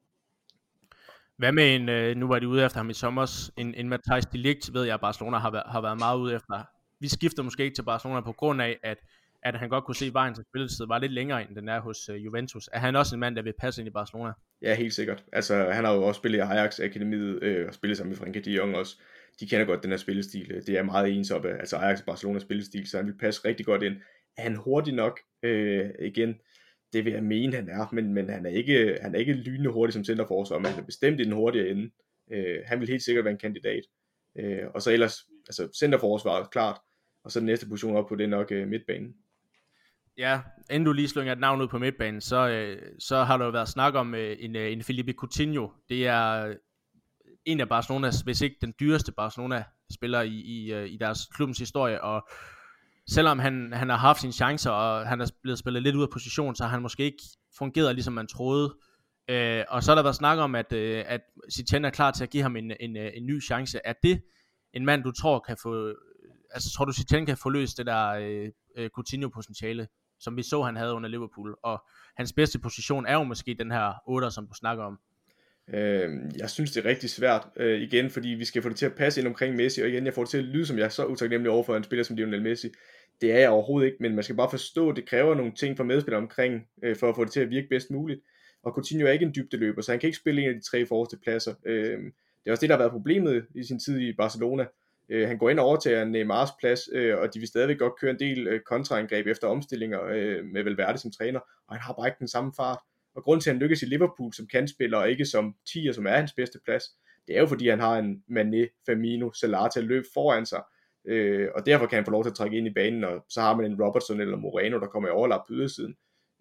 Speaker 1: Hvad med en, øh, nu var de ude efter ham i sommer, en, en Matthijs Delict, ved jeg, at Barcelona har, været, har været meget ude efter. Vi skifter måske ikke til Barcelona på grund af, at, at han godt kunne se, at vejen til spilletid var lidt længere, end den er hos øh, Juventus. Er han også en mand, der vil passe ind i Barcelona?
Speaker 4: Ja, helt sikkert. Altså, han har jo også spillet i Ajax-akademiet, øh, og spillet sammen med Frenkie de Jong også. De kender godt den her spillestil. Øh, det er meget ens op af altså Ajax og Barcelona spillestil, så han vil passe rigtig godt ind. Er han hurtig nok? Øh, igen, det vil jeg mene, han er, men, men han, er ikke, han er ikke lynende hurtig som centerforsvar, men han er bestemt i den hurtigere ende. Øh, han vil helt sikkert være en kandidat. Øh, og så ellers, altså centerforsvaret, klart, og så den næste position op på, det er nok øh, midtbanen.
Speaker 1: Ja, inden du lige slynger et navn ud på midtbanen, så, øh, så har der jo været snak om øh, en, øh, en Felipe Coutinho. Det er øh, en af Barcelonas, hvis ikke den dyreste Barcelona-spiller i, i, øh, i deres klubbens historie, og selvom han, han har haft sine chancer, og han er blevet spillet lidt ud af position, så har han måske ikke fungeret, ligesom man troede. Øh, og så har der været snak om, at, øh, at Citien er klar til at give ham en, en, øh, en ny chance. Er det en mand, du tror kan få... Altså, tror du, Citien kan få løst det der øh, øh, Coutinho-potentiale, som vi så, han havde under Liverpool? Og hans bedste position er jo måske den her 8, som du snakker om.
Speaker 4: Øh, jeg synes, det er rigtig svært øh, igen, fordi vi skal få det til at passe ind omkring Messi, og igen, jeg får det til at lyde som jeg er så utaknemmelig over for en spiller som Lionel Messi. Det er jeg overhovedet ikke, men man skal bare forstå, at det kræver nogle ting fra medspillere omkring, øh, for at få det til at virke bedst muligt. Og Coutinho er ikke en dybdeløber, så han kan ikke spille en af de tre forreste pladser. Øh, det er også det, der har været problemet i sin tid i Barcelona. Øh, han går ind og overtager Neymars plads, øh, og de vil stadigvæk godt køre en del øh, kontraangreb efter omstillinger øh, med Valverde som træner, og han har bare ikke den samme fart. Og grund til, at han lykkes i Liverpool som kantspiller, og ikke som 10'er, som er hans bedste plads, det er jo fordi, han har en Mané, Firmino, Salah til at løbe foran sig, øh, og derfor kan han få lov til at trække ind i banen, og så har man en Robertson eller Moreno, der kommer i overlap på ydersiden,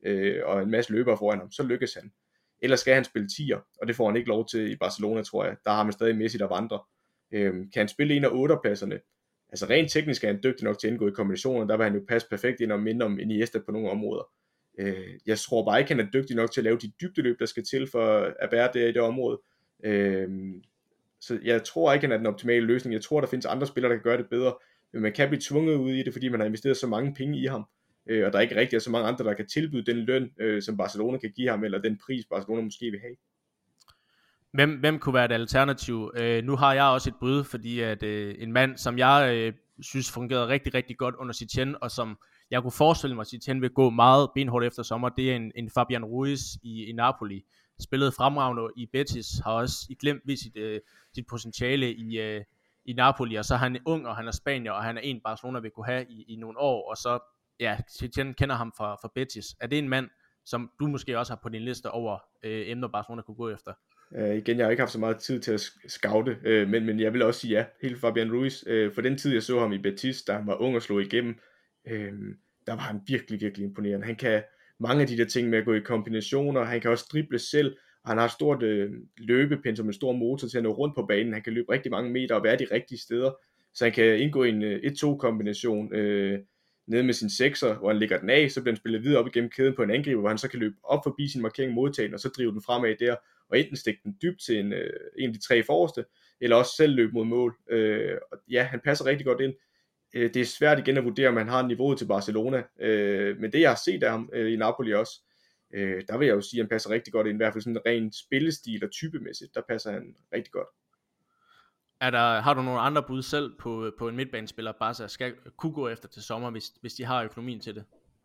Speaker 4: øh, og en masse løbere foran ham, så lykkes han. Ellers skal han spille 10'er, og det får han ikke lov til i Barcelona, tror jeg. Der har man stadig Messi, der vandrer. Øh, kan han spille en af 8 pladserne? Altså rent teknisk er han dygtig nok til at indgå i kombinationer, der vil han jo passe perfekt ind og minde om Iniesta på nogle områder. Øh, jeg tror bare ikke, han er dygtig nok til at lave de dybdeløb, der skal til for at være der i det område. Øh, så jeg tror ikke, han er den optimale løsning. Jeg tror, der findes andre spillere, der kan gøre det bedre. Men man kan blive tvunget ud i det, fordi man har investeret så mange penge i ham. Øh, og der er ikke rigtig så mange andre, der kan tilbyde den løn, øh, som Barcelona kan give ham, eller den pris, Barcelona måske vil have.
Speaker 1: Hvem, hvem kunne være et alternativ? Øh, nu har jeg også et bud, fordi at øh, en mand, som jeg øh, synes fungerede rigtig, rigtig godt under Citien, og som jeg kunne forestille mig, at Citien vil gå meget benhårdt efter sommer, det er en, en Fabian Ruiz i, i Napoli. Spillede fremragende i Betis, har også i glemt sit, øh, sit potentiale i, øh, i Napoli, og så er han ung, og han er spanier, og han er en Barcelona vil kunne have i, i nogle år, og så, ja, Citien kender ham fra, fra Betis. Er det en mand, som du måske også har på din liste over øh, emner, Barcelona kunne gå efter?
Speaker 4: Uh, igen, jeg har ikke haft så meget tid til at scoute, uh, men, men jeg vil også sige ja, helt Fabian Ruiz. Uh, for den tid, jeg så ham i Betis, da han var ung og slog igennem, uh, der var han virkelig, virkelig imponerende. Han kan mange af de der ting med at gå i kombinationer, han kan også drible selv, og han har et stort øh, løbepensum, som en stor motor til at nå rundt på banen. Han kan løbe rigtig mange meter og være de rigtige steder, så han kan indgå i en øh, 1-2 kombination, øh, nede med sin sekser, hvor han lægger den af, så bliver den spillet videre op igennem kæden på en angriber, hvor han så kan løbe op forbi sin markering modtagen, og så drive den fremad der, og enten stikke den dybt til en, øh, en af de tre forreste, eller også selv løbe mod mål. Øh, og ja, han passer rigtig godt ind. Øh, det er svært igen at vurdere, om han har niveauet til Barcelona, øh, men det jeg har set af ham øh, i Napoli også, øh, der vil jeg jo sige, at han passer rigtig godt ind, i hvert fald sådan en ren spillestil og typemæssigt, der passer han rigtig godt.
Speaker 1: Er der, har du nogle andre bud selv på, på en midtbanespiller, Barca skal kunne gå efter til sommer, hvis, hvis de har økonomien til det?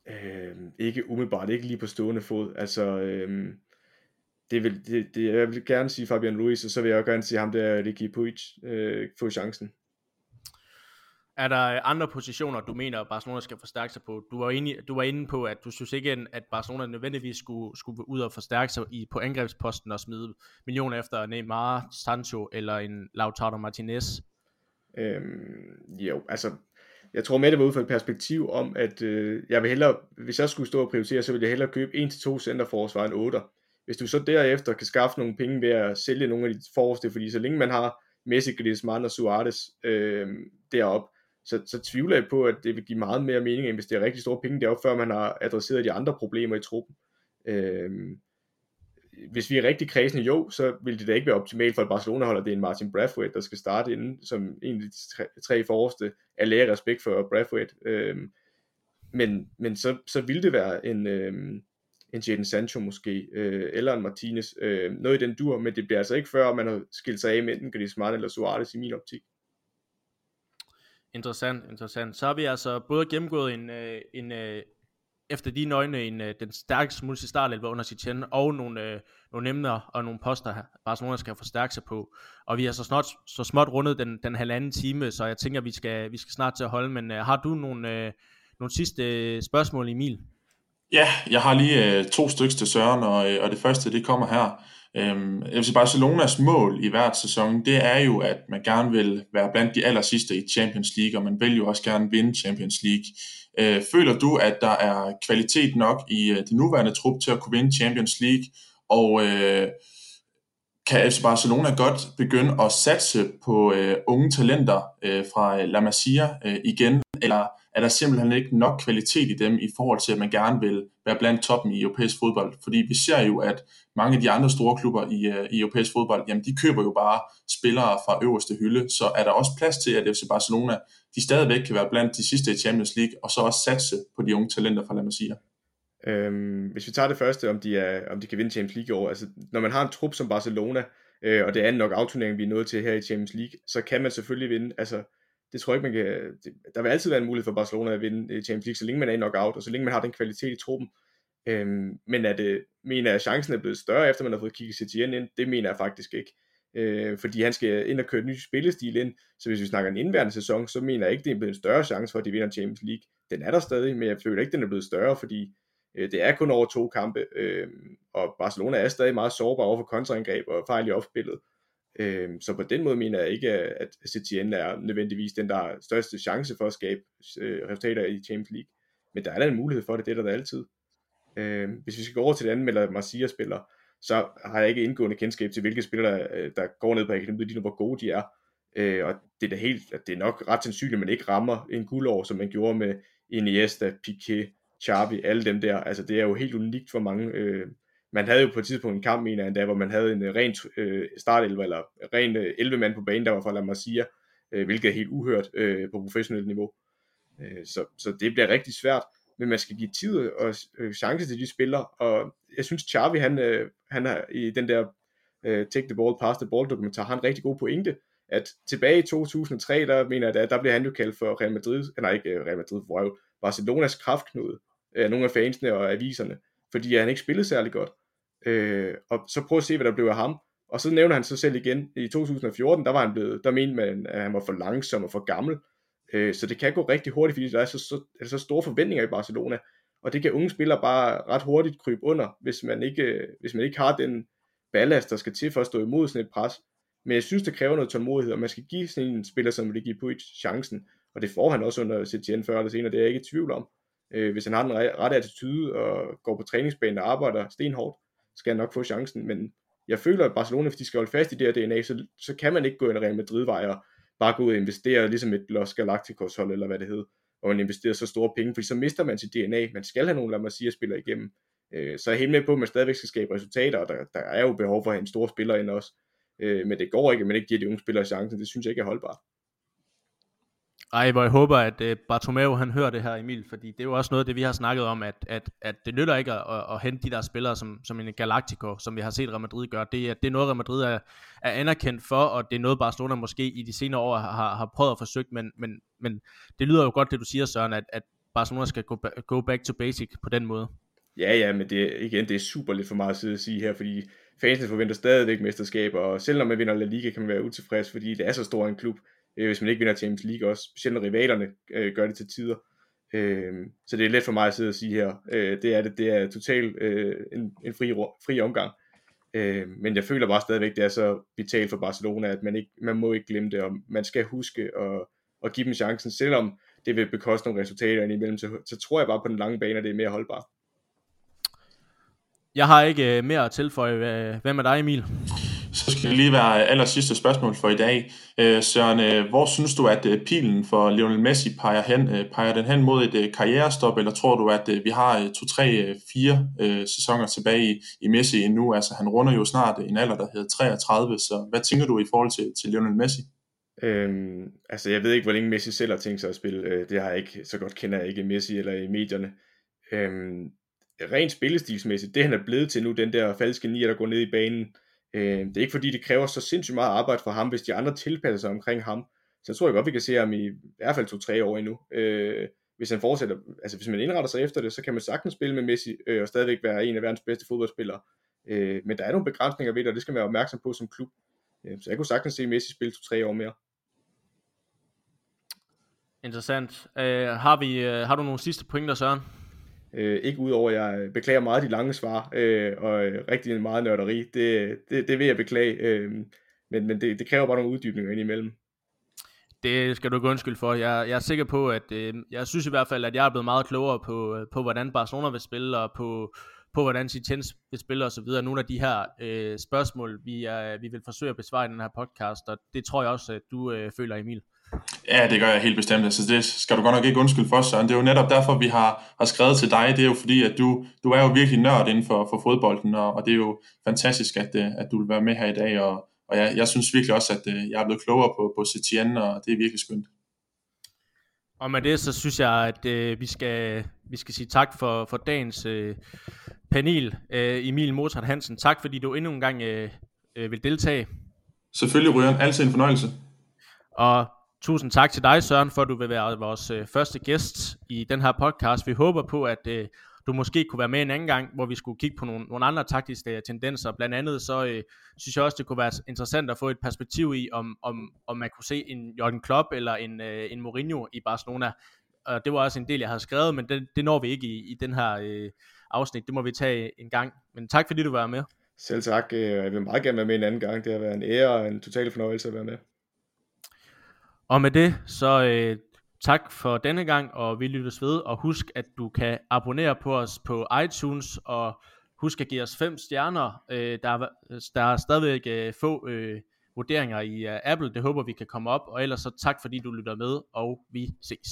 Speaker 4: Øh, ikke umiddelbart, ikke lige på stående fod. Altså, øh, det vil, det, det, jeg vil gerne sige Fabian Luiz, og så vil jeg også gerne sige ham der, Ricky Puig, øh, få chancen.
Speaker 1: Er der øh, andre positioner, du mener, at Barcelona skal forstærke sig på? Du var, inde, du var inde på, at du synes ikke, at Barcelona nødvendigvis skulle, skulle ud og forstærke sig i, på angrebsposten og smide millioner efter Neymar, Sancho eller en Lautaro Martinez.
Speaker 4: Øhm, jo, altså, jeg tror med det var ud fra et perspektiv om, at øh, jeg vil hellere, hvis jeg skulle stå og prioritere, så ville jeg hellere købe 1-2 centerforsvar end 8. Hvis du så derefter kan skaffe nogle penge ved at sælge nogle af de forreste, fordi så længe man har Messi, Griezmann og Suarez øh, derop, så, så tvivler jeg på, at det vil give meget mere mening at investere rigtig store penge deroppe, før man har adresseret de andre problemer i truppen. Øh, hvis vi er rigtig kredsende, jo, så vil det da ikke være optimalt for, at Barcelona holder det en Martin Brathwaite, der skal starte inden, som en af de tre, tre forreste af lære respekt for Brathwaite. Øhm, men, men så, så vil det være en, øhm, en Jadon Sancho måske, øh, eller en Martinez, øh, noget i den dur, men det bliver altså ikke før, man har skilt sig af med enten Griezmann eller Suarez i min optik.
Speaker 1: Interessant, interessant. Så har vi altså både gennemgået en, øh, en, øh, efter de nøgne en, øh, den stærkeste mulige startelver under Setien, og nogle, øh, nogle emner og nogle poster, Barcelona skal forstærke sig på. Og vi har så, snart, så småt rundet den, den halvanden time, så jeg tænker, vi skal, vi skal snart til at holde. Men øh, har du nogle, øh, nogle sidste øh, spørgsmål, Emil?
Speaker 3: Ja, jeg har lige øh, to stykker til Søren, og, øh, og det første, det kommer her. Øhm, FC Barcelonas mål i hvert sæson, det er jo, at man gerne vil være blandt de aller sidste i Champions League, og man vil jo også gerne vinde Champions League. Øh, føler du, at der er kvalitet nok i øh, det nuværende trup til at kunne vinde Champions League, og øh, kan FC Barcelona godt begynde at satse på øh, unge talenter øh, fra øh, La Masia øh, igen, eller er der simpelthen ikke nok kvalitet i dem i forhold til, at man gerne vil være blandt toppen i europæisk fodbold? Fordi vi ser jo, at mange af de andre store klubber i, uh, i europæisk fodbold, jamen de køber jo bare spillere fra øverste hylde, så er der også plads til, at FC Barcelona, de stadigvæk kan være blandt de sidste i Champions League, og så også satse på de unge talenter fra La Masia.
Speaker 4: Øhm, hvis vi tager det første, om de, er, om de kan vinde Champions League i år, altså når man har en trup som Barcelona, øh, og det er nok afturnering, vi er nået til her i Champions League, så kan man selvfølgelig vinde. Altså, det tror jeg ikke, man kan... Det, der vil altid være en mulighed for Barcelona at vinde øh, Champions League, så længe man er i knockout, og så længe man har den kvalitet i truppen. Øhm, men at det, mener at chancen er blevet større, efter man har fået kigget Setien ind, det mener jeg faktisk ikke. Øh, fordi han skal ind og køre en ny spillestil ind, så hvis vi snakker en indværende sæson, så mener jeg ikke, det er blevet en større chance for, at de vinder Champions League. Den er der stadig, men jeg føler ikke, den er blevet større, fordi øh, det er kun over to kampe, øh, og Barcelona er stadig meget sårbar over for kontraangreb og fejl i opspillet. Øh, så på den måde mener jeg ikke, at Setien er nødvendigvis den, der har største chance for at skabe øh, resultater i Champions League. Men der er da en mulighed for det, det er der, der altid. Øh, hvis vi skal gå over til den anden, eller Marcia spiller, så har jeg ikke indgående kendskab til, hvilke spillere, øh, der går ned på akademiet, lige nu, hvor gode de er. Øh, og det er da helt, det er nok ret sandsynligt, at man ikke rammer en guldår, som man gjorde med Iniesta, Piqué, Xavi, alle dem der. Altså det er jo helt unikt for mange. Øh, man havde jo på et tidspunkt en kamp, mener jeg endda, hvor man havde en øh, ren øh, startelver, eller ren øh, 11 mand på banen, der var fra La Masia, øh, hvilket er helt uhørt øh, på professionelt niveau. Øh, så, så det bliver rigtig svært, men man skal give tid og øh, chance til de spillere, og jeg synes Xavi, han, øh, han har i den der øh, Take the Ball, Pass the Ball dokumentar, har en rigtig god pointe, at tilbage i 2003, der mener jeg, der blev han jo kaldt for Real Madrid, nej ikke øh, Real Madrid, hvor Barcelonas kraftknude, af nogle af fansene og aviserne, fordi han ikke spillede særlig godt. Øh, og så prøv at se, hvad der blev af ham. Og så nævner han sig selv igen, i 2014, der var han blevet, der mente man, at han var for langsom og for gammel. Øh, så det kan gå rigtig hurtigt, fordi der er så, så, er så store forventninger i Barcelona. Og det kan unge spillere bare ret hurtigt krybe under, hvis man ikke, hvis man ikke har den ballast, der skal til for at stå imod sådan et pres. Men jeg synes, det kræver noget tålmodighed, og man skal give sådan en spiller som Ricky Puig chancen. Og det får han også under CTN før eller senere, det er jeg ikke i tvivl om. Øh, hvis han har den rette attitude og går på træningsbanen og arbejder stenhårdt, skal han nok få chancen, men jeg føler, at Barcelona, hvis de skal holde fast i det her DNA, så, så kan man ikke gå ind Real Madrid-vej og bare gå ud og investere ligesom et Los Galacticos hold, eller hvad det hed, og man investerer så store penge, fordi så mister man sit DNA, man skal have nogle, lad mig sige, spillere igennem. Øh, så jeg er helt med på, at man stadigvæk skal skabe resultater, og der, der er jo behov for at have en stor spiller ind også, øh, men det går ikke, at man ikke giver de unge spillere chancen, det synes jeg ikke er holdbart.
Speaker 1: Ej, hvor jeg håber, at øh, Bartomeu han hører det her, Emil, fordi det er jo også noget af det, vi har snakket om, at, at, at det nytter ikke at, at, at hente de der spillere, som, som en Galactico, som vi har set Real Madrid gøre. Det er, det er noget, Real Madrid er, er anerkendt for, og det er noget, Barcelona måske i de senere år har, har prøvet at forsøge, men, men, men det lyder jo godt, det du siger, Søren, at, at Barcelona skal go, go back to basic på den måde.
Speaker 4: Ja, ja, men det, igen, det er super lidt for meget at sige her, fordi fansene forventer stadigvæk mesterskaber, og selv når man vinder La Liga, kan man være utilfreds, fordi det er så stor en klub, øh, hvis man ikke vinder Champions League også, specielt når rivalerne øh, gør det til tider. Øh, så det er let for mig at sidde og sige her, øh, det er det, det er totalt øh, en, en fri, fri omgang. Øh, men jeg føler bare stadigvæk, det er så vitalt for Barcelona, at man, ikke, man må ikke glemme det, og man skal huske at, at give dem chancen, selvom det vil bekoste nogle resultater indimellem, så, så tror jeg bare på den lange bane, at det er mere holdbart.
Speaker 1: Jeg har ikke øh, mere at tilføje. Hvad med dig, Emil?
Speaker 3: Så skal det lige være aller sidste spørgsmål for i dag. Øh, Søren, øh, hvor synes du, at øh, pilen for Lionel Messi peger, hen, peger den hen mod et karrierestop, eller tror du, at vi har to, tre, fire sæsoner tilbage i, i Messi endnu? Altså, han runder jo snart en alder, der hedder 33, så hvad tænker du i forhold til, til Lionel Messi?
Speaker 4: Øhm, altså, jeg ved ikke, hvor længe Messi selv har tænkt sig at spille. Det har jeg ikke, så godt kender jeg ikke Messi eller i medierne. Øhm, rent spillestilsmæssigt, det han er blevet til nu, den der falske nier, der går ned i banen, øh, det er ikke fordi, det kræver så sindssygt meget arbejde for ham, hvis de andre tilpasser sig omkring ham. Så jeg tror jeg godt, vi kan se ham i, i hvert fald to-tre år endnu. Øh, hvis han fortsætter, altså hvis man indretter sig efter det, så kan man sagtens spille med Messi, øh, og stadigvæk være en af verdens bedste fodboldspillere. Øh, men der er nogle begrænsninger ved det, og det skal man være opmærksom på som klub. Øh, så jeg kunne sagtens se Messi spille to-tre år mere.
Speaker 1: Interessant. Øh, har, vi, øh, har du nogle sidste pointer, Søren?
Speaker 4: Øh, ikke udover, at jeg øh, beklager meget de lange svar, øh, og øh, rigtig meget nørderi. Det, det, det vil jeg beklage, øh, men, men det, det kræver bare nogle uddybninger indimellem.
Speaker 1: Det skal du ikke undskylde for. Jeg, jeg er sikker på, at øh, jeg synes i hvert fald, at jeg er blevet meget klogere på, øh, på hvordan Barcelona vil spille, og på, på hvordan Citens vil spille og så videre. Nogle af de her øh, spørgsmål, vi, er, vi vil forsøge at besvare i den her podcast, og det tror jeg også, at du øh, føler, Emil.
Speaker 3: Ja, det gør jeg helt bestemt. Altså, det skal du godt nok ikke undskylde for, Søren. Det er jo netop derfor, vi har, har skrevet til dig. Det er jo fordi, at du, du er jo virkelig nørd inden for, for fodbolden, og, og det er jo fantastisk, at, øh, at du vil være med her i dag. Og, og jeg, jeg synes virkelig også, at øh, jeg er blevet klogere på, på Setien, og det er virkelig skønt.
Speaker 1: Og med det, så synes jeg, at øh, vi, skal, vi skal sige tak for, for dagens øh, panel. Øh, Emil Mozart Hansen, tak fordi du endnu en gang øh, øh, vil deltage.
Speaker 3: Selvfølgelig, Ryan. Altid en fornøjelse.
Speaker 1: Og Tusind tak til dig, Søren, for at du vil være vores øh, første gæst i den her podcast. Vi håber på, at øh, du måske kunne være med en anden gang, hvor vi skulle kigge på nogle, nogle andre taktiske øh, tendenser. Blandt andet så øh, synes jeg også, det kunne være interessant at få et perspektiv i, om, om, om man kunne se en Jørgen Klopp eller en, øh, en Mourinho i Barcelona. Og det var også en del, jeg havde skrevet, men det, det når vi ikke i, i den her øh, afsnit. Det må vi tage øh, en gang. Men tak fordi du var med.
Speaker 4: Selv tak. Øh, jeg vil meget gerne være med en anden gang. Det har været en ære og en total fornøjelse at være med.
Speaker 1: Og med det, så øh, tak for denne gang, og vi lyttes ved, og husk, at du kan abonnere på os på iTunes, og husk at give os fem stjerner. Øh, der, der er stadigvæk øh, få øh, vurderinger i øh, Apple, det håber vi kan komme op, og ellers så tak fordi du lytter med, og vi ses.